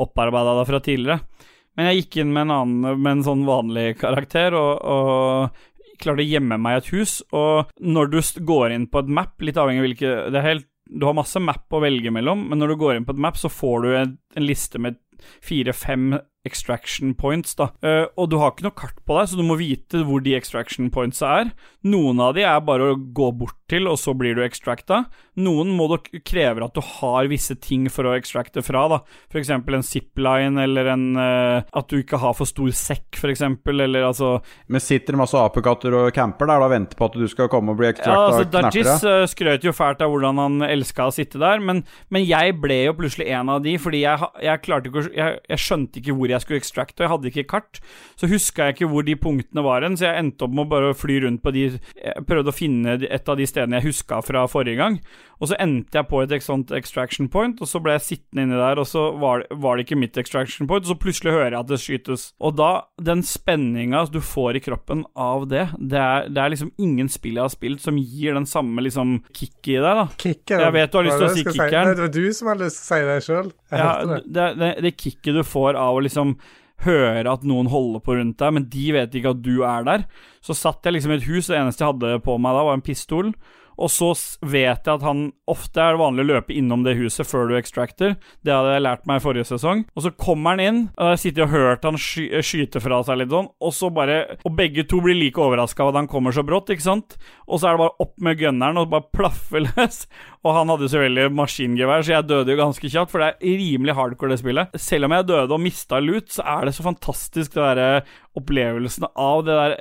opparbeida deg fra tidligere. Men jeg gikk inn med en annen Med en sånn vanlig karakter og, og klarte å gjemme meg i et hus. Og når du går inn på et map, litt avhengig av hvilke Det er helt Du har masse map å velge mellom, men når du går inn på et map, så får du en, en liste med fire-fem extraction points, da. Uh, og du har ikke noe kart på deg, så du må vite hvor de extraction points er. Noen av de er bare å gå bort til, og så blir du extracta. Noen må du krever at du har visse ting for å extracte fra, da. For eksempel en zipline, eller en uh, At du ikke har for stor sekk, for eksempel, eller altså Men sitter det masse apekatter og camper der da og venter på at du skal komme og bli Ja, altså? Dajis uh, skrøt jo fælt av hvordan han elska å sitte der, men, men jeg ble jo plutselig en av de, fordi jeg, jeg klarte ikke å jeg, jeg skjønte ikke hvor jeg skulle extracte, og jeg hadde ikke kart. Så huska jeg ikke hvor de punktene var hen, så jeg endte opp med å bare fly rundt på de Jeg prøvde å finne et av de stedene jeg huska fra forrige gang, og så endte jeg på et sånt extraction point, og så ble jeg sittende inni der, og så var, det- var det ikke mitt extraction point, og så plutselig hører jeg at det skytes. Og da, den spenninga du får i kroppen av det, det er, det er liksom ingen spill jeg har spilt som gir den samme liksom kicket i deg, da. Kickeren. Jeg vet du har lyst til å si kickeren. Si. det var du som hadde lyst til å si det sjøl. Ja, det. det, det, det kicket du får av å liksom høre at noen holder på rundt deg, men de vet ikke at du er der. Så satt jeg liksom i et hus, det eneste jeg hadde på meg da, var en pistol. Og så vet jeg at han Ofte er det vanlig å løpe innom det huset før du extracter. Det hadde jeg lært meg i forrige sesong. Og så kommer han inn, og jeg sitter og hørt han sky skyte fra seg litt sånn, og så bare Og begge to blir like overraska av at han kommer så brått, ikke sant? Og så er det bare opp med gunneren og bare plaffe løs. Og han hadde jo selvfølgelig maskingevær, så jeg døde jo ganske kjapt, for det er rimelig hardcore, det spillet. Selv om jeg døde og mista lut, så er det så fantastisk, det derre opplevelsen av det der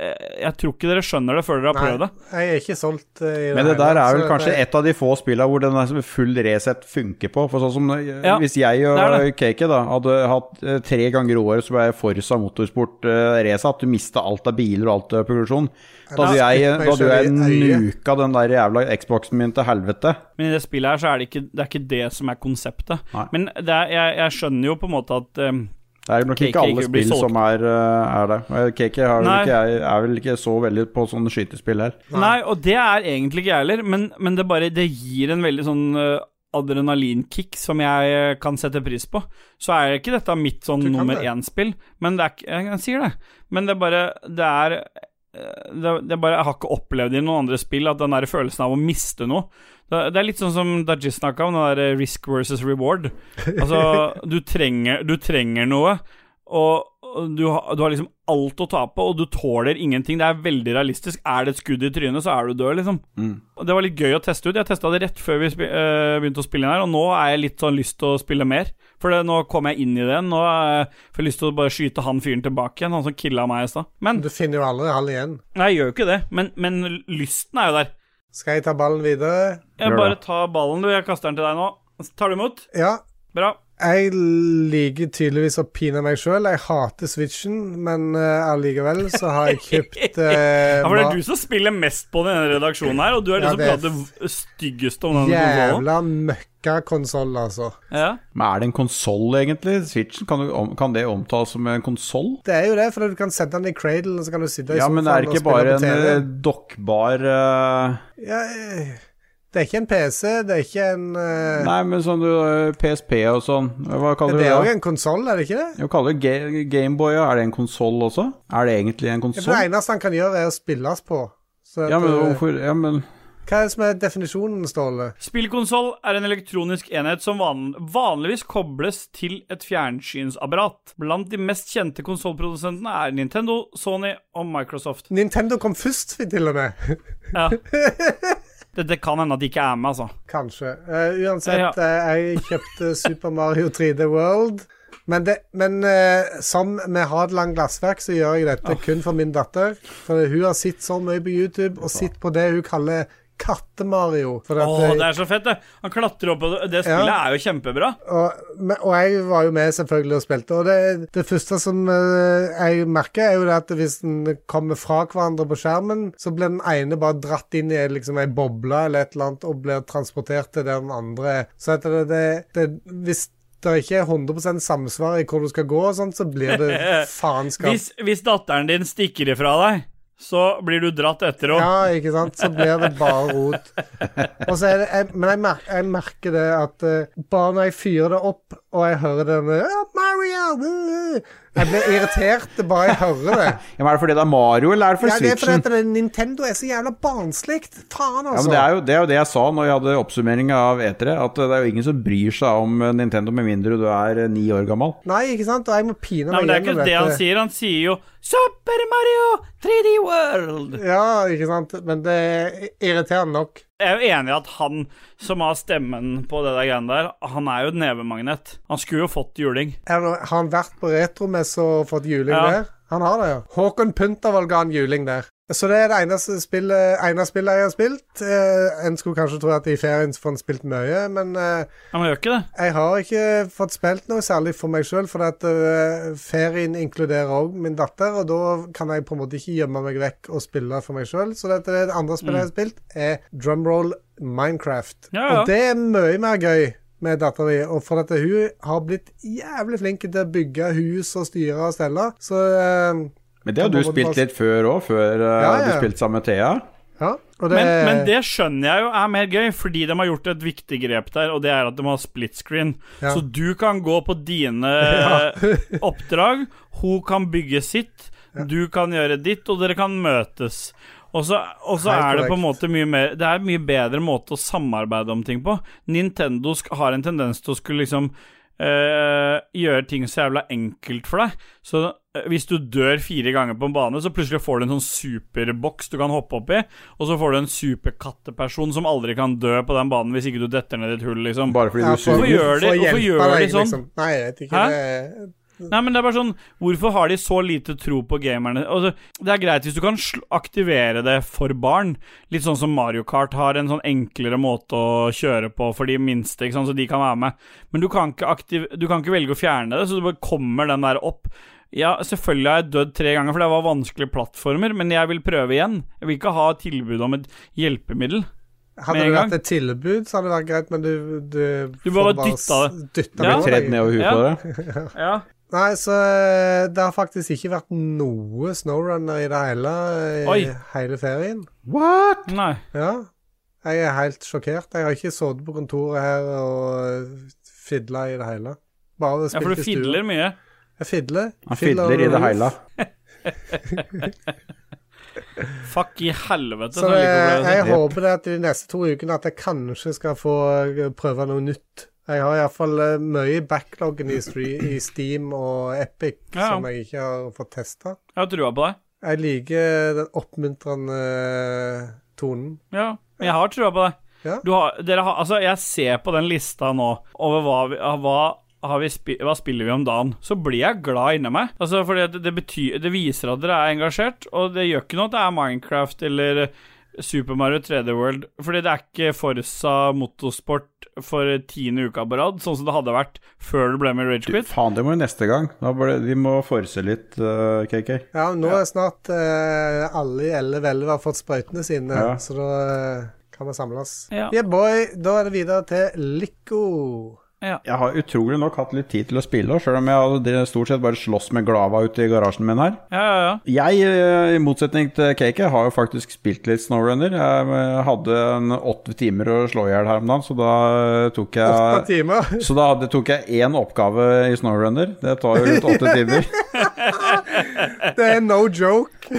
Jeg tror ikke dere skjønner det før dere har prøvd det. Nei, jeg er ikke solgt eh, Men det hele, der er vel kanskje et av de få spillene hvor den full reset funker på. For sånn som Ja, Hvis jeg og det det. Da hadde hatt eh, tre ganger i året så ble Forsa Motorsport uh, resatt, du mista alt av biler og alt av progresjon. Da hadde jeg, da hadde jeg nuka den der jævla Xboxen min til helvete. Men i det spillet her så er det ikke det, er ikke det som er konseptet. Nei. Men det er, jeg, jeg skjønner jo på en måte at eh, Det er nok ikke alle ikke spill som er, eh, er det. KK Cakey vel ikke, er vel ikke så veldig på sånne skytespill her. Nei, og det er egentlig ikke jeg heller, men, men det bare Det gir en veldig sånn eh, adrenalinkick som jeg eh, kan sette pris på. Så er ikke dette mitt sånn nummer én-spill, men det er ikke Jeg, sier det. Men det er bare Det er eh, det, det bare, Jeg har ikke opplevd i noen andre spill at den der følelsen av å miste noe Det, er litt sånn som Dajis snakka om, det der risk versus reward. Altså, du trenger, du trenger noe, og, du, har- du har liksom alt å tape, og du tåler ingenting. Det er veldig realistisk. Er det et skudd i trynet, så er du død, liksom. Mm. Det var litt gøy å teste ut. Jeg testa det rett før vi eh, begynte å spille inn her, og nå er jeg litt sånn lyst til å spille mer. For det, nå kom jeg inn i det. Nå har jeg lyst til å bare skyte han fyren tilbake igjen, han som killa meg i stad. Men Du finner jo aldri han igjen. Nei, jeg gjør jo ikke det. Men, men lysten er jo der. Skal jeg ta ballen videre? Jeg bare ta ballen, du. Jeg kaster den til deg nå. Tar du imot? Ja. Bra. Jeg liker tydeligvis å pine meg sjøl. Jeg hater Switchen, men uh, allikevel så har jeg kjøpt uh, Ja, for det er du som spiller mest på denne redaksjonen her, og du er Ja, liksom det er prater styggest om den konsollen. Møkkakonsoll, altså. Ja. Men er det en konsoll, egentlig? Switchen, kan, du, kan det omtales som en konsoll? Det er jo det, for du kan sette den i cradle, og så kan du sitte i Ja, men er det sofaen og ikke bare spille en på TV. eh, dokkbar uh... Ja, eh, det er ikke en PC, det er ikke en uh... Nei, men sånn du PSP og sånn. Hva kaller du Det det? er òg en konsoll, er det ikke det? Jo, kaller det Ga- Gameboy. Er det en konsoll også? Er det egentlig en konsoll? det eneste han kan gjøre, er å spilles på. Så Ja, men hvorfor Ja, men Hva er det som er definisjonen, Ståle? Spillkonsoll er en elektronisk enhet som van vanligvis kobles til et fjernsynsapparat. Blant de mest kjente konsollprodusentene er Nintendo, Sony og Microsoft. Nintendo kom først, til og med. Ja. Dette kan hende at de ikke er med, altså. Kanskje. Uh, uansett, Ja. eh, jeg kjøpte Super Mario 3D World. Men, det, men uh, som med Hadeland glassverk, så gjør jeg dette kun for min datter. For hun har sett så mye på YouTube, og sett på det hun kaller Katte-Mario. Åh, eh, det er så fett, det. Han klatrer opp, og det spillet Ja. er jo kjempebra. og, og jeg var jo med selvfølgelig og spilte. Og det, det første som eh, jeg merker, er jo det at hvis den kommer fra hverandre på skjermen, så blir den ene bare dratt inn i liksom ei boble eller et eller annet og blir transportert til der den andre er. Så at det, det, det Hvis det ikke er 100% samsvar i hvor du skal gå, og sånt, så blir det faenskap. Hvis, hvis datteren din stikker ifra deg, så blir du dratt etter henne. Ja, ikke sant? Så blir det bare rot. Det, jeg, men jeg, merker, jeg merker det at uh, bare når jeg fyrer det opp, og jeg hører den eh, Mario! Jeg blir irritert bare jeg hører det. ja, men Er det fordi det er Mario, eller er det for Ja, det er fordi Switchen? Nintendo er så jævla barnslig. Faen, Ja, altså. men det er, jo, det er jo det jeg sa når jeg hadde oppsummering av E3, at det er jo ingen som bryr seg om Nintendo med mindre du er eh, ni år gammel. Nei, ikke sant? Og jeg må pine Nei, meg men det er gjennom ikke det han dette. sier. Han sier jo Super Mario 3D World. Ja, ikke sant? Men det er irriterende nok. Jeg er jo enig i at han som har stemmen på det der greiene der, han er jo et nevemagnet. Han skulle jo fått juling. Er har han vært på retromesse og fått juling Ja. der? Han har det, ja. Håkon Puntervold ga han juling der. Så det er det eneste spillet, ene spillet jeg har spilt. Eh, en skulle kanskje tro at i ferien får en spilt mye, men eh, jeg har ikke fått spilt noe særlig for meg sjøl, for at eh, ferien inkluderer òg min datter, og da kan jeg på en måte ikke gjemme meg vekk og spille for meg sjøl. Så dette, det andre spillet jeg har spilt, er Drumroll Minecraft. Ja, ja. Og det er mye mer gøy med dattera mi, og for at hun har blitt jævlig flink til å bygge hus og styre og stelle, så eh, Men det har du spilt bare- litt før òg, før eh, Ja, ja. du spilte sammen med Thea. ja. Og det, Men, men det skjønner jeg jo er mer gøy, fordi de har gjort et viktig grep der, og det er at de har split screen. Ja. Så du kan gå på dine oppdrag, hun kan bygge sitt, du kan gjøre ditt, og dere kan møtes. Og så, og så er det på en måte mye mer Det er en mye bedre måte å samarbeide om ting på. Nintendo sk har en tendens til å skulle liksom eh, gjøre ting så jævla enkelt for deg. Så uh, hvis du dør fire ganger på en bane, så plutselig får du en sånn superboks du kan hoppe opp i, og så får du en superkatteperson som aldri kan dø på den banen hvis ikke du detter ned i et hull, liksom. Bare fordi Ja, du for- Hvorfor gjør de- for hvorfor gjør de sånn? liksom. Nei, jeg vet ikke. Hæ? Det, Nei, men det er bare sånn Hvorfor har de så lite tro på gamerne? Altså, det er greit hvis du kan sl- aktivere det for barn. Litt sånn som Mario Kart har en sånn enklere måte å kjøre på for de minste, ikke sant, så de kan være med. Men du kan ikke, aktiv du kan ikke velge å fjerne det, så du bare kommer den der opp. Ja, selvfølgelig har jeg dødd tre ganger, for det var vanskelige plattformer, men jeg vil prøve igjen. Jeg vil ikke ha tilbud om et hjelpemiddel. hadde det vært et tilbud, så hadde det vært greit, men du Du, Du bare dytta det. dytta Ja. Tredd ned over huet Ja. på det. Ja. Nei, så eh, det har faktisk ikke vært noe snowrunner i det hele i Oi. hele ferien. What?! Nei. Ja. Jeg er helt sjokkert. Jeg har ikke sittet på kontoret her og fidla i det hele. Bare Ja, for du i fidler mye. Jeg fidler. Han fidler i det hele. Fuck i helvete. Så det, jeg jeg håper det at de neste to ukene at jeg kanskje skal få eh, prøve noe nytt Jeg har iallfall uh, mye i backloggen i, i Steam og Epic Ja. som jeg ikke har fått testa. Jeg har trua på deg. Jeg liker den oppmuntrende tonen. Ja, jeg har trua på deg. Ja. Du har, har, altså, jeg ser på den lista nå over hva vi, hva, har vi spi, hva spiller vi om dagen, så blir jeg glad inni meg. Altså, fordi det, det, betyr, det viser at dere er engasjert, og det gjør ikke noe at det er Minecraft eller Super Mario 3D World, fordi det er ikke Forsa motorsport for tiende uka på rad, sånn som det hadde vært før du ble med i Ragequit. Faen, det må jo neste gang. Bør vi må forse litt, uh, KK. Ja, nå er snart uh, alle i 11-11 har fått sprøytene sine, Ja. så da uh, kan vi samles. Ja. Yeah, boy. Da er det videre til Lico. Ja. Jeg har utrolig nok hatt litt tid til å spille, sjøl om jeg hadde stort sett bare slåss med Glava ute i garasjen min her. Ja, ja, ja. Jeg, eh, i motsetning til Cake, har jo faktisk spilt litt Snowrunner. Jeg eh, hadde en åtte timer å slå i hjel her om dagen, så da eh, tok Åtte jeg timer. Så da hadde, tok jeg én oppgave i Snowrunner. Det tar jo rundt åtte timer. Det er no joke.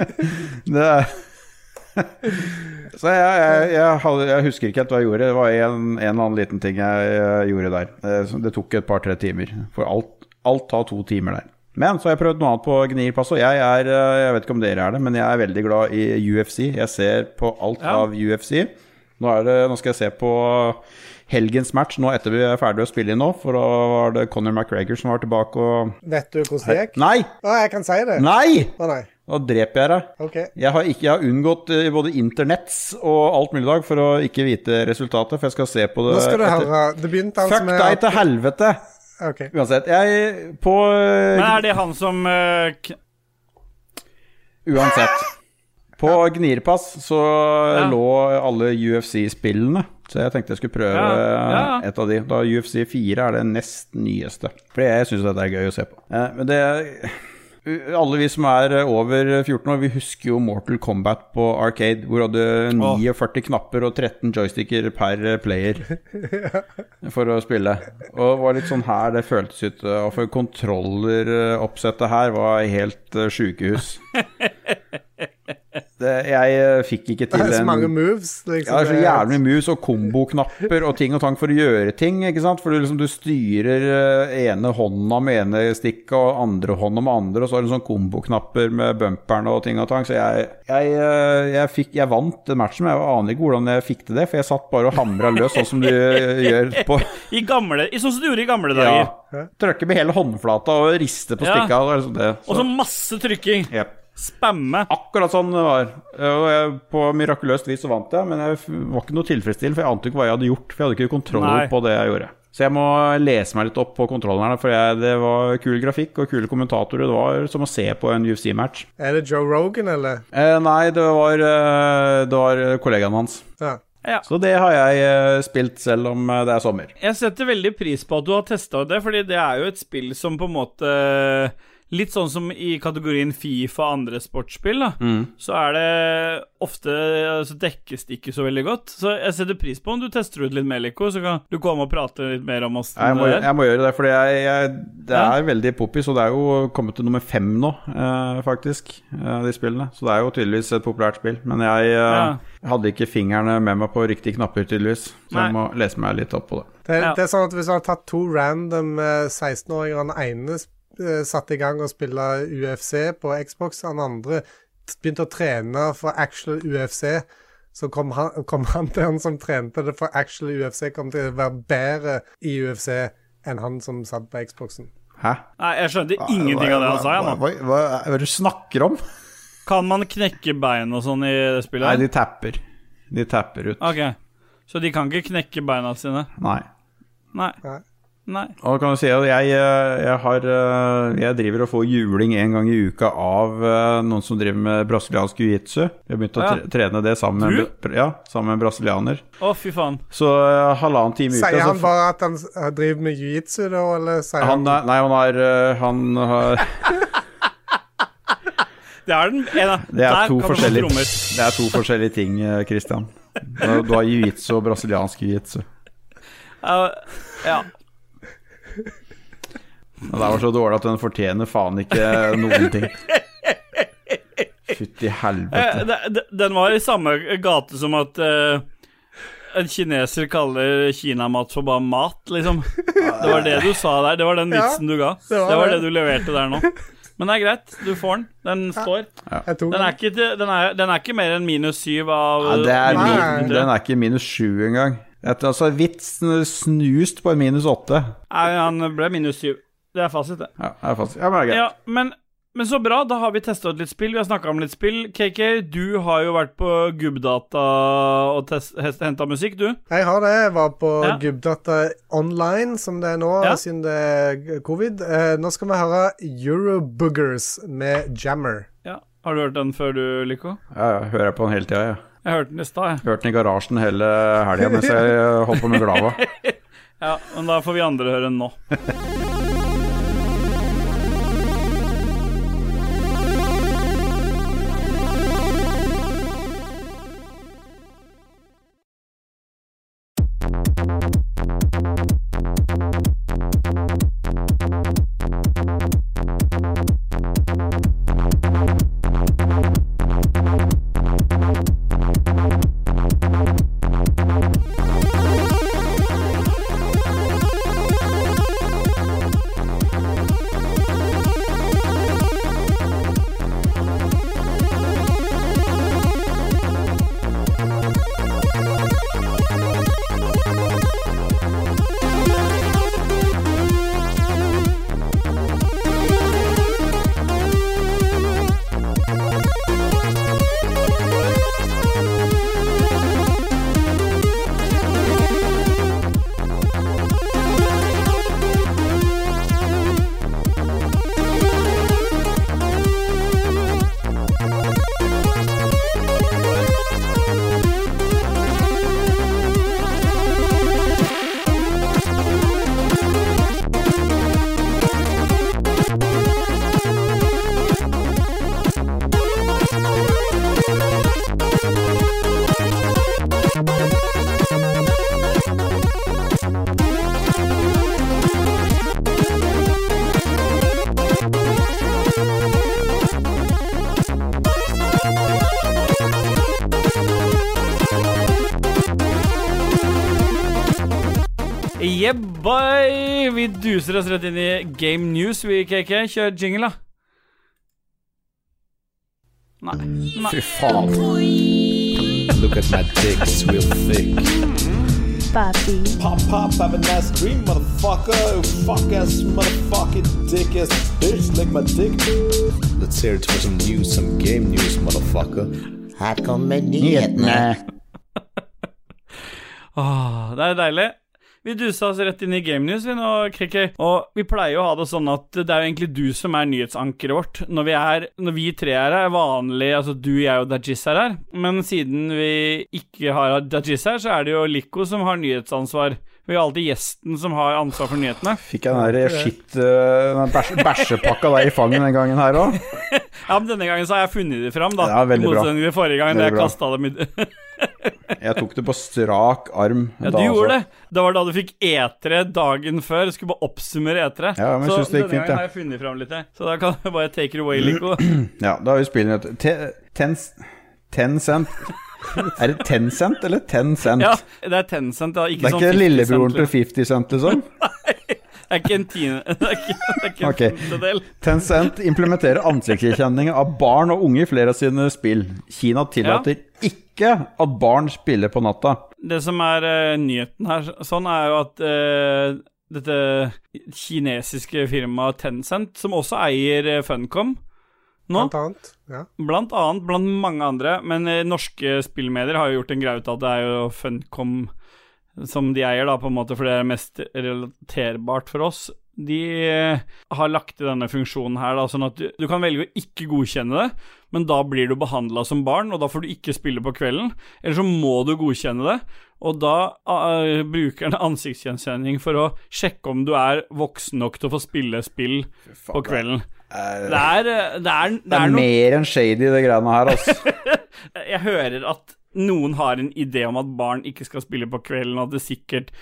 Det er Så jeg, jeg, jeg, jeg husker ikke helt hva jeg gjorde. Det var en, en eller annen liten ting jeg, gjorde der. Eh, Det tok et par-tre timer. For alt, alt tar to timer der. Men så har jeg prøvd noe annet på Gnirpass, og jeg er eh, Jeg vet ikke om dere er det, men jeg er veldig glad i UFC. Jeg ser på alt Ja. av UFC. Nå, det, nå skal jeg se på helgens match nå etter vi er ferdig å spille inn nå, for da var det Conor McGregor som var tilbake og Vet du hvordan det gikk? Nei! Å, jeg kan si det. Nei! Å nei. Da dreper jeg deg. Okay. Jeg har, ikke, jeg har unngått eh, både internetts og alt mulig i dag for å ikke vite resultatet, for jeg skal se på det Nå skal du etter- høre. Det begynte altså Fuck med deg til helvete! Okay. Uansett, jeg På eh, Men er det han som uh... Uansett. På Gnirpass så Ja. lå alle UFC-spillene, så jeg tenkte jeg skulle prøve Ja, ja, ja. et av de. Da UFC 4 er det nest nyeste. Fordi jeg syns dette er gøy å se på. Men det alle vi som er over 14 år, vi husker jo Mortal Kombat på Arcade, hvor du hadde 49 knapper og 13 joysticker per player for å spille. Og det var litt sånn her det føltes ut. Og for kontrolleroppsettet her var helt sjukehus. Det, jeg eh, fikk ikke Det til er så en mange moves. Liksom. ja, det er så jævlig mye mus og komboknapper og ting og tang for å gjøre ting. ikke sant? For du, liksom, du styrer eh, ene hånda med ene stikket og andre hånda med andre, og så har du sånn komboknapper med bumperne og ting og tang. Så jeg, jeg, eh, jeg, fikk, jeg vant den matchen, men jeg aner ikke hvordan jeg fikk til det. For jeg satt bare og hamra løs, sånn som du gjør på I gamle Sånn som du gjorde i gamle dager. ja, Trykke med hele håndflata og riste på Ja. stikka. og liksom. Og så masse trykking. Jep. Spamme. Akkurat sånn det var. Og jeg, på mirakuløst vis så vant jeg, men jeg var ikke noe tilfredsstilt, for jeg ante ikke hva jeg hadde gjort. For jeg hadde ikke kontroll Nei. på det jeg gjorde. Så jeg må lese meg litt opp på kontrollen her, for jeg, det var kul grafikk og kule kommentatorer. Det var som å se på en UFC-match. Er det Joe Rogan, eller? Eh, nei, det var, eh, det var kollegaen hans. Ja. Ja. Så det har jeg eh, spilt selv om eh, det er sommer. Jeg setter veldig pris på at du har testa det, fordi det er jo et spill som på en måte Litt sånn som i kategorien Fifa og andre sportsspill, da. Så er det ofte altså dekkes det ikke så veldig godt. Så jeg setter pris på om du tester ut litt mer, Lico, så kan du komme og prate litt mer om oss. Jeg må, det jeg må gjøre det, for det er det Ja. veldig poppis, og det er jo kommet til nummer fem nå, eh, faktisk, eh, de spillene. Så det er jo tydeligvis et populært spill. Men jeg eh, Ja. hadde ikke fingrene med meg på riktige knapper, tydeligvis. Så Nei. jeg må lese meg litt opp på det. Det, er- Ja. det er sånn at Hvis du har tatt to random eh, 16-åringer, den ene satte i gang å spille UFC på Xbox, han andre begynte å trene for actual UFC, så kom han, kom han til han som trente det for actual UFC, kom til å være bedre i UFC enn han som satt på Xboxen. Hæ? Nei, jeg skjønte ingenting av det han sa, jeg Hva, nå. hva, hva, hva er det du snakker om? Kan man knekke bein og sånn i det spillet? Nei, de tapper. De tapper ut. Ok. Så de kan ikke knekke beina sine? Nei. Nei. Nei. Nei. Og kan du si at jeg, eh, jeg har eh, Jeg driver og får juling en gang i uka av eh, noen som driver med brasiliansk jiu-jitsu. Jeg har begynt å tre trene det sammen med, ja, sammen med en brasilianer. Å, fy faen. Så halvannen time i uka Sier så han bare at han driver med jiu-jitsu, da, eller sier Han han nei, han har, han har Det er den en, Det er to forskjellige. Det er to forskjellige ting, Christian. Du du har jiu-jitsu og brasiliansk jiu-jitsu. Uh, ja. Og Det var så dårlig at den fortjener faen ikke noen ting. Fytti Eh, helvete. det- Den var i samme gate som at eh, en kineser kaller kinamat for bare mat, liksom. Det var det du sa der. Det var den Ja, vitsen du ga. det var Det var det. det du leverte der nå. Men det er greit, du får den. Den står. Den er ikke, den er, den er ikke mer enn minus syv av Ja, er min, den er ikke minus sju engang. Et, altså, vitsen snust på en minus åtte. Nei, han ble minus syv. Det er fasit, det. Ja, det er fasit. Ja, men det er greit. Ja, men, men så bra. Da har vi testa ut litt spill. Vi har snakka om litt spill. KK, du har jo vært på Gubbdata og henta musikk, du. Jeg har det. Jeg var på Ja. Gubbdata online, som det er nå, Ja. siden det er covid. Eh, nå skal vi høre Euroboogers med Jammer. Ja. Har du hørt den før, du, Lico? Ja, jeg hører på den hele tida, jeg. Jeg hørte den i stad. Hørte den i garasjen hele helga mens jeg holdt på med Glava. Ja, men da får vi andre høre den nå. duser oss rett inn i Game News, vi, KK. Kjør jingle, da. Nei. Nei. Fy faen. Look at my dick, it's real thick. Papi. Pop, pop, have a nice dream, motherfucker. Fuck ass, motherfucking dick ass bitch, lick my dick. Let's hear it for some news, some game news, motherfucker. Her kommer nyhetene. Åh, det er deilig. Vi dusa oss rett inn i Game News, vi nå, KK. Og vi pleier jo å ha det sånn at det er jo egentlig du som er nyhetsankeret vårt. Når vi, er, når vi tre er her, er vanlig Altså du, jeg og Dajis er her. Men siden vi ikke har Dajis her, så er det jo Lico som har nyhetsansvar. Vi har alltid gjesten som har ansvar for nyhetene. Fikk jeg den der skitt uh, bæsjepakka der i fanget den gangen her òg? Ja, men denne gangen så har jeg funnet det fram, da. Ja, veldig I bra. motsetning til forrige gang, da jeg kasta dem i Jeg tok det på strak arm. Ja, da, du gjorde altså. det. Det var da du fikk E3 dagen før. Jeg skulle bare oppsummere E3. Ja, men jeg så synes det gikk fint, ja. har jeg funnet fram litt. jeg. Så da kan jeg bare take it away, Lico. Ja, da har vi spillet Ten, ten, ten Er det Tencent eller Tencent? Ja, det er Tencent, Ja. Ikke Det er sånn ikke 50 lillebroren til 50 cent, liksom? Det er ikke en tiende Okay. Tencent implementerer ansiktsgjenkjenning av barn og unge i flere av sine spill. Kina tillater ikke at barn spiller på natta. Det som er uh, nyheten her, sånn er jo at uh, dette kinesiske firmaet Tencent, som også eier eh, Funcom nå, Blant annet. Ja. Blant annet, blant mange andre, men uh, norske spillmedier har jo gjort en greie ut av at det er jo Funcom som de eier, da, på en måte, for det er mest relaterbart for oss. De eh, har lagt til denne funksjonen her, da, sånn at du, du kan velge å ikke godkjenne det, men da blir du behandla som barn, og da får du ikke spille på kvelden. Eller så må du godkjenne det, og da uh, bruker den ansiktsgjenkjenning for å sjekke om du er voksen nok til å få spille spill på kvelden. Det er, eh, det er, Det er noe mer enn shady, det greiene her, altså. Jeg hører at noen har en idé om at barn ikke skal spille på kvelden, og at det sikkert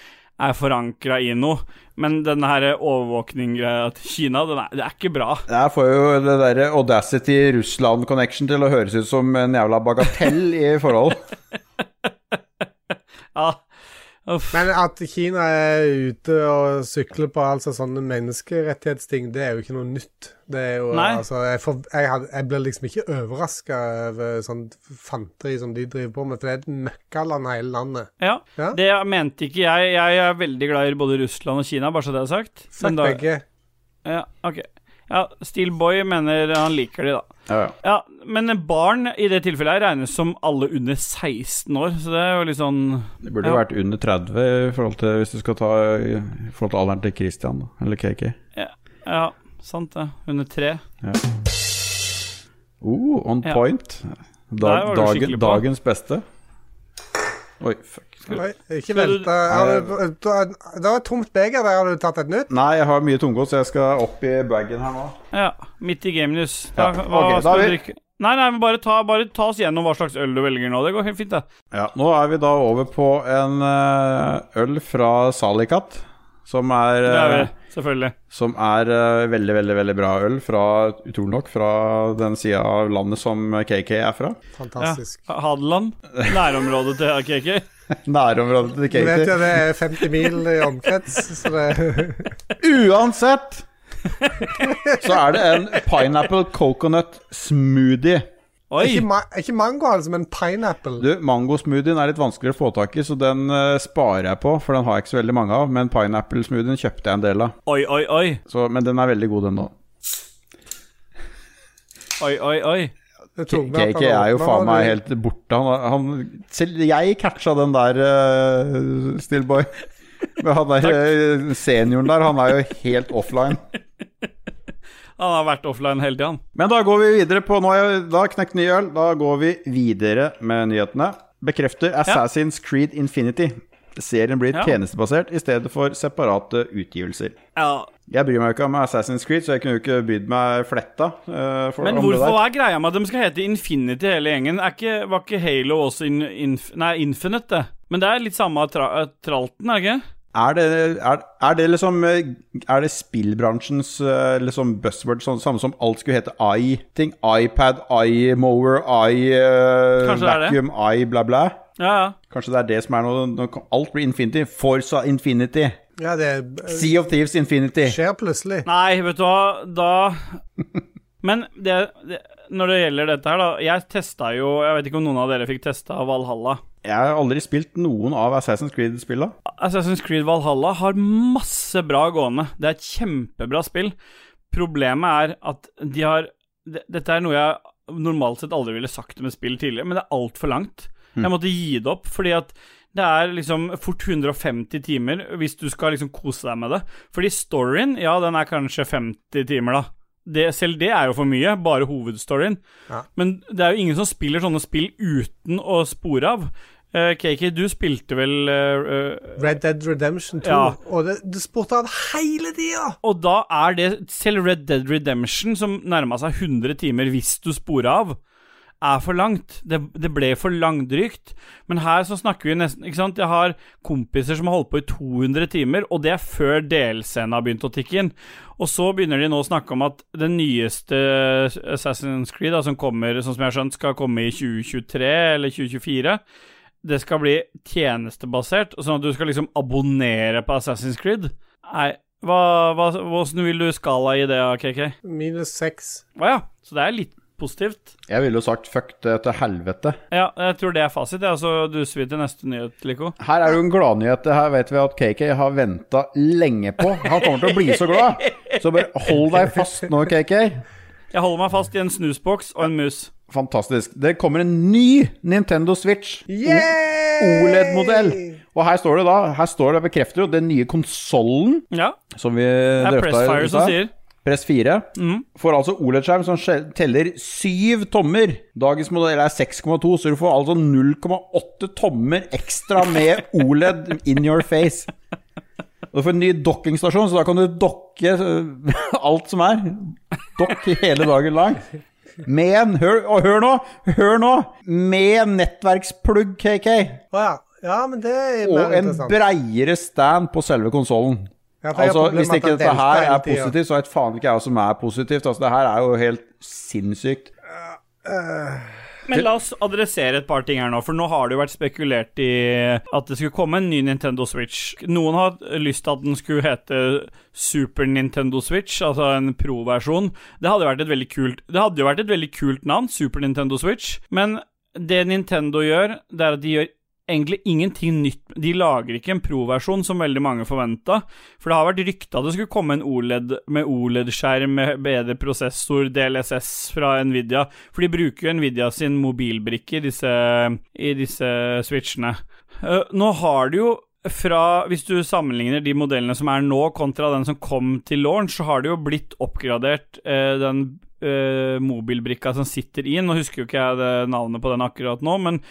er forankra i noe, men denne her overvåkning-greia til Kina, er, det er ikke bra. Jeg får jo det derre Audacity Russland-connection til å høres ut som en jævla bagatell i forhold. Ja. Uff. Men at Kina er ute og sykler på altså sånne menneskerettighetsting, det er jo ikke noe nytt. Det er jo, Nei. altså, jeg, for, jeg, had- jeg ble liksom ikke overraska over sånn fanteri som de driver på med, for det er et møkkaland hele landet. Ja, Ja. det mente ikke jeg. Jeg er veldig glad i både Russland og Kina, bare så det er sagt. Fuck begge. Ja, ok. Ja, Steelboy mener han liker de, da. Ja, ja. Ja, men barn i det tilfellet her regnes som alle under 16 år, så det er jo litt sånn Det burde Ja. vært under 30 i forhold til hvis du skal ta i forhold til alderen til Christian, eller KK. Ja, sant det. Under tre. Oh, on point. Der Da, dagen, dagens beste. Oi, fuck. Oi, ikke vente. Det var et tomt beger der. Har du tatt et nytt? Nei, jeg har mye tomgods, så jeg skal opp i bagen her nå. Ja, midt i Game News. Ja, Da, ok, hva da skal er du vi- drikke? Nei, nei, men bare ta, bare ta oss gjennom hva slags øl du velger nå. Det går helt fint, det. Ja, nå er vi da over på en eh, øl fra Salikat, som er, Det er eh, vi, selvfølgelig. som er eh, veldig, veldig veldig bra øl, fra, utrolig nok, fra den sida av landet som KK er fra. Ja. Fantastisk. Hadeland. Nærområdet til KK. Nærområdet til Du vet jo det er 50 mil i omkrets, så det Uansett så er det en pineapple coconut smoothie. Oi! ikke, ma ikke mango, altså, men pineapple. Du, Mangosmoothien er litt vanskeligere å få tak i, så den uh, sparer jeg på, for den har jeg ikke så veldig mange av. Men pineapple-smoothien kjøpte jeg en del av, Oi, oi, oi. så, men den er veldig god, den nå. Oi, oi, oi. KK er jo faen meg helt borte. Han, han, selv jeg catcha den der, uh, Stillboy. Men han der eh, senioren der, han er jo helt offline. Han har vært offline hele tida. Men da går vi videre på Nå har jeg da knekt ny øl. Da går vi videre med nyhetene. Bekrefter Assassin's Creed Infinity. Serien blir Ja. tjenestebasert i stedet for separate utgivelser. Ja. Jeg bryr meg jo ikke om Assassin's Creed, så jeg kunne jo ikke brydd meg fletta. Uh, Men hvorfor er greia med at de skal hete Infinity hele gjengen? Er ikke, var ikke Halo også in, inf, Nei, Infinite, det. Men det er litt samme tra, tralten, er det ikke? Er det, er, er det liksom eh, Er det spillbransjens eh, liksom buzzword, sånn, samme som alt skulle hete i-ting? iPad, i-mower, i eh, det. vacuum, i bla, bla? Ja, ja. Kanskje det er det som er noe nå Alt blir Infinity. Forza Infinity. Ja, det Sea of Thieves Infinity. skjer plutselig. Nei, vet du hva, da Men det, det, når det gjelder dette her, da Jeg testa jo Jeg vet ikke om noen av dere fikk testa Valhalla. Jeg har aldri spilt noen av Assassin's Creed-spilla. Assassin's Creed Valhalla har masse bra gående. Det er et kjempebra spill. Problemet er at de har Dette er noe jeg normalt sett aldri ville sagt om et spill tidligere, men det er altfor langt. Jeg måtte gi det opp, fordi at det er liksom fort 150 timer hvis du skal liksom kose deg med det. Fordi storyen, ja, den er kanskje 50 timer, da. Det, selv det er jo for mye, bare hovedstoryen. Ja. Men det er jo ingen som spiller sånne spill uten å spore av. Uh, KK, du spilte vel eh, eh, Red Dead Redemption 2. Ja. Og det, det spurte han hele tida! Og da er det selv Red Dead Redemption, som nærma seg 100 timer hvis du sporer av, er for langt. Det, det ble for langdrygt. Men her så snakker vi nesten Ikke sant? Jeg har kompiser som har holdt på i 200 timer, og det er før delscenen har begynt å tikke inn. Og så begynner de nå å snakke om at den nyeste Assassin's Creed, da, som kommer, sånn som jeg har skjønt, skal komme i 2023 eller 2024 det skal bli tjenestebasert, sånn at du skal liksom abonnere på Assassin's Creed. Nei, hva, hva, hvordan vil du skala i det, KK? Minus seks. Å ja, så det er litt positivt. Jeg ville jo sagt fuck det til helvete. Ja, jeg tror det er fasit, ja, så duser vi til neste nyhet, Lico. Her er jo en gladnyhet. Det her vet vi at KK har venta lenge på. Han kommer til å bli så glad. Så bare hold deg fast nå, KK. Jeg holder meg fast i en snusboks og en mus. Fantastisk. Det kommer en ny Nintendo Switch. OLED-modell. Og her står det da Her står det bekrefter jo den nye konsollen Ja, som vi det er drøfta Pressfire i som stad. sier. Press 4 mm. får altså OLED-skjerm som teller 7 tommer. Dagens modell er 6,2, så du får altså 0,8 tommer ekstra med OLED in your face. Og Du får en ny dokkingstasjon, så da kan du dokke øh, alt som er. Dokk hele dagen lang. Med en Hør, og hør nå! Hør nå! Med nettverksplugg, KK. Å ja. Ja, men det er Og en breiere stand på selve konsollen. Ja, Altså, Hvis ikke dette her er positivt, så vet faen ikke jeg hva som er positivt. Altså, Det her er jo helt sinnssykt. Men la oss adressere et par ting her nå, for nå har det jo vært spekulert i at det skulle komme en ny Nintendo Switch. Noen har lyst til at den skulle hete Super Nintendo Switch, altså en pro-versjon. Det hadde vært et veldig kult Det hadde jo vært et veldig kult navn, Super Nintendo Switch, men det Nintendo gjør, det er at de gjør egentlig ingenting nytt. De lager ikke en pro-versjon, som veldig mange forventa. For det har vært rykta det skulle komme en OLED med OLED-skjerm med bedre prosessor, DLSS fra Nvidia. For de bruker jo Nvidia sin mobilbrikke i disse, i disse switchene. Eh, nå har det jo fra, Hvis du sammenligner de modellene som er nå, kontra den som kom til launch, så har det jo blitt oppgradert, eh, den eh, mobilbrikka som sitter i. Nå husker jo ikke jeg navnet på den akkurat nå, men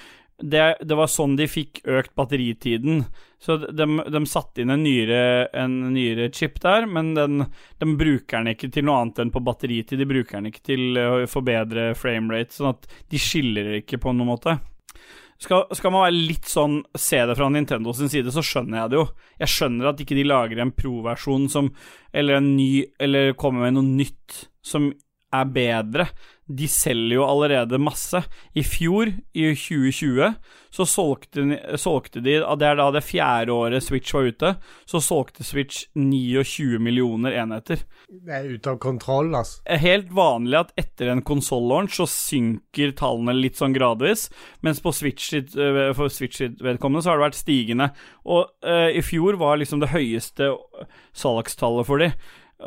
det, det, var sånn de fikk økt batteritiden. Så de, de satte inn en nyere, en nyere, chip der, men den, de bruker den ikke til noe annet enn på batteritid. De bruker den ikke til å forbedre framerate, sånn at de skiller ikke på noen måte. Skal, skal, man være litt sånn se det fra Nintendo sin side, så skjønner jeg det jo. Jeg skjønner at ikke de lager en pro-versjon som Eller en ny Eller kommer med noe nytt som er bedre. De selger jo allerede masse. I fjor, i 2020, så solgte, solgte de Det er da det fjerde året Switch var ute, så solgte Switch 29 millioner enheter. Det er ute av kontroll, altså. Det helt vanlig at etter en konsoll-launch så synker tallene litt sånn gradvis, mens på Switch sitt, eh, for Switch sitt vedkommende så har det vært stigende. Og uh, i fjor var liksom det høyeste salgstallet for de.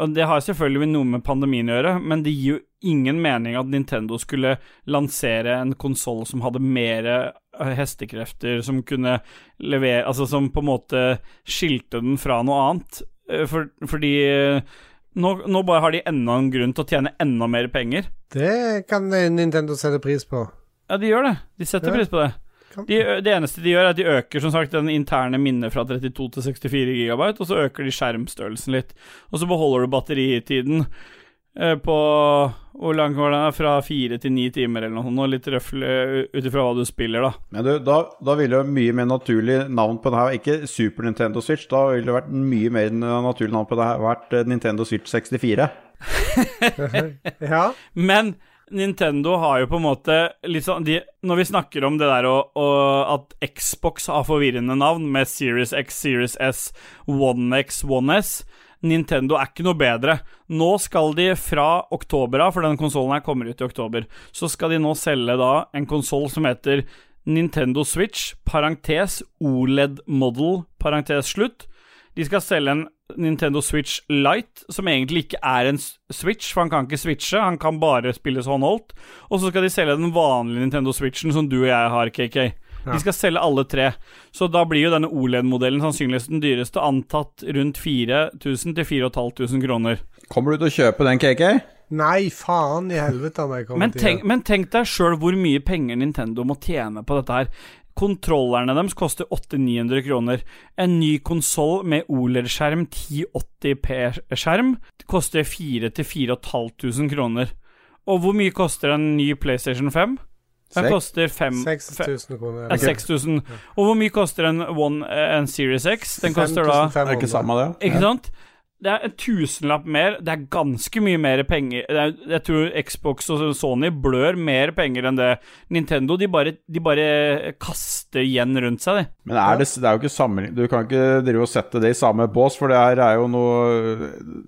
Og Det har selvfølgelig noe med pandemien å gjøre, men det gir jo ingen mening at Nintendo skulle lansere en konsoll som hadde mer eh, hestekrefter, som kunne levere Altså som på en måte skilte den fra noe annet. Eh, for, fordi eh, nå, nå, bare har de enda en grunn til å tjene enda mer penger. Det kan Nintendo sette pris på. Ja, de gjør det. De setter ja. pris på det. De, det eneste de gjør, er at de øker som sagt den interne minnet fra 32 til 64 gigabyte, og så øker de skjermstørrelsen litt. Og så beholder du batteritiden eh, på Hvor lang var den? Fra fire til ni timer eller noe sånt. Litt røffelig ut ifra hva du spiller, da. Men du, da, da ville jo mye mer naturlig navn på det her Ikke Super Nintendo Switch, da ville det vært mye mer naturlig navn på det her vært Nintendo Switch 64. ja. Men Nintendo har jo på en måte litt sånn de, Når vi snakker om det der og, og at Xbox har forvirrende navn, med Series X, Series S, One X, One S Nintendo er ikke noe bedre. Nå skal de fra oktober av, for den konsollen her kommer ut i oktober, så skal de nå selge da en konsoll som heter Nintendo Switch, parentes OLED Model, parentes slutt. De skal selge en Nintendo Switch Lite, som egentlig ikke er en Switch, for han kan ikke switche, han kan bare spilles håndholdt. Og så skal de selge den vanlige Nintendo Switchen som du og jeg har, KK. De skal selge alle tre. Så da blir jo denne OLED-modellen sannsynligvis den dyreste, antatt rundt 4000 til 4500 kroner. Kommer du til å kjøpe den, KK? Nei, faen i helvete om jeg kommer men tenk, til det. Men tenk deg sjøl hvor mye penger Nintendo må tjene på dette her. Kontrollerne deres koster 800-900 kroner. En ny konsoll med OLED-skjerm, 1080p-skjerm, koster 4000-4500 kroner. Og hvor mye koster en ny PlayStation 5? Den koster 6000 kroner. Ja, 6000. Og hvor mye koster en, One, en Series X? Den koster da er ikke samme, det. Ikke sant? Det er en tusenlapp mer. Det er ganske mye mer penger. Er, jeg tror Xbox og Sony blør mer penger enn det. Nintendo de bare, de bare kaster igjen rundt seg, de. Men er det, det er jo ikke sammenligning Du kan ikke drive og sette det i samme bås, for det her er jo noe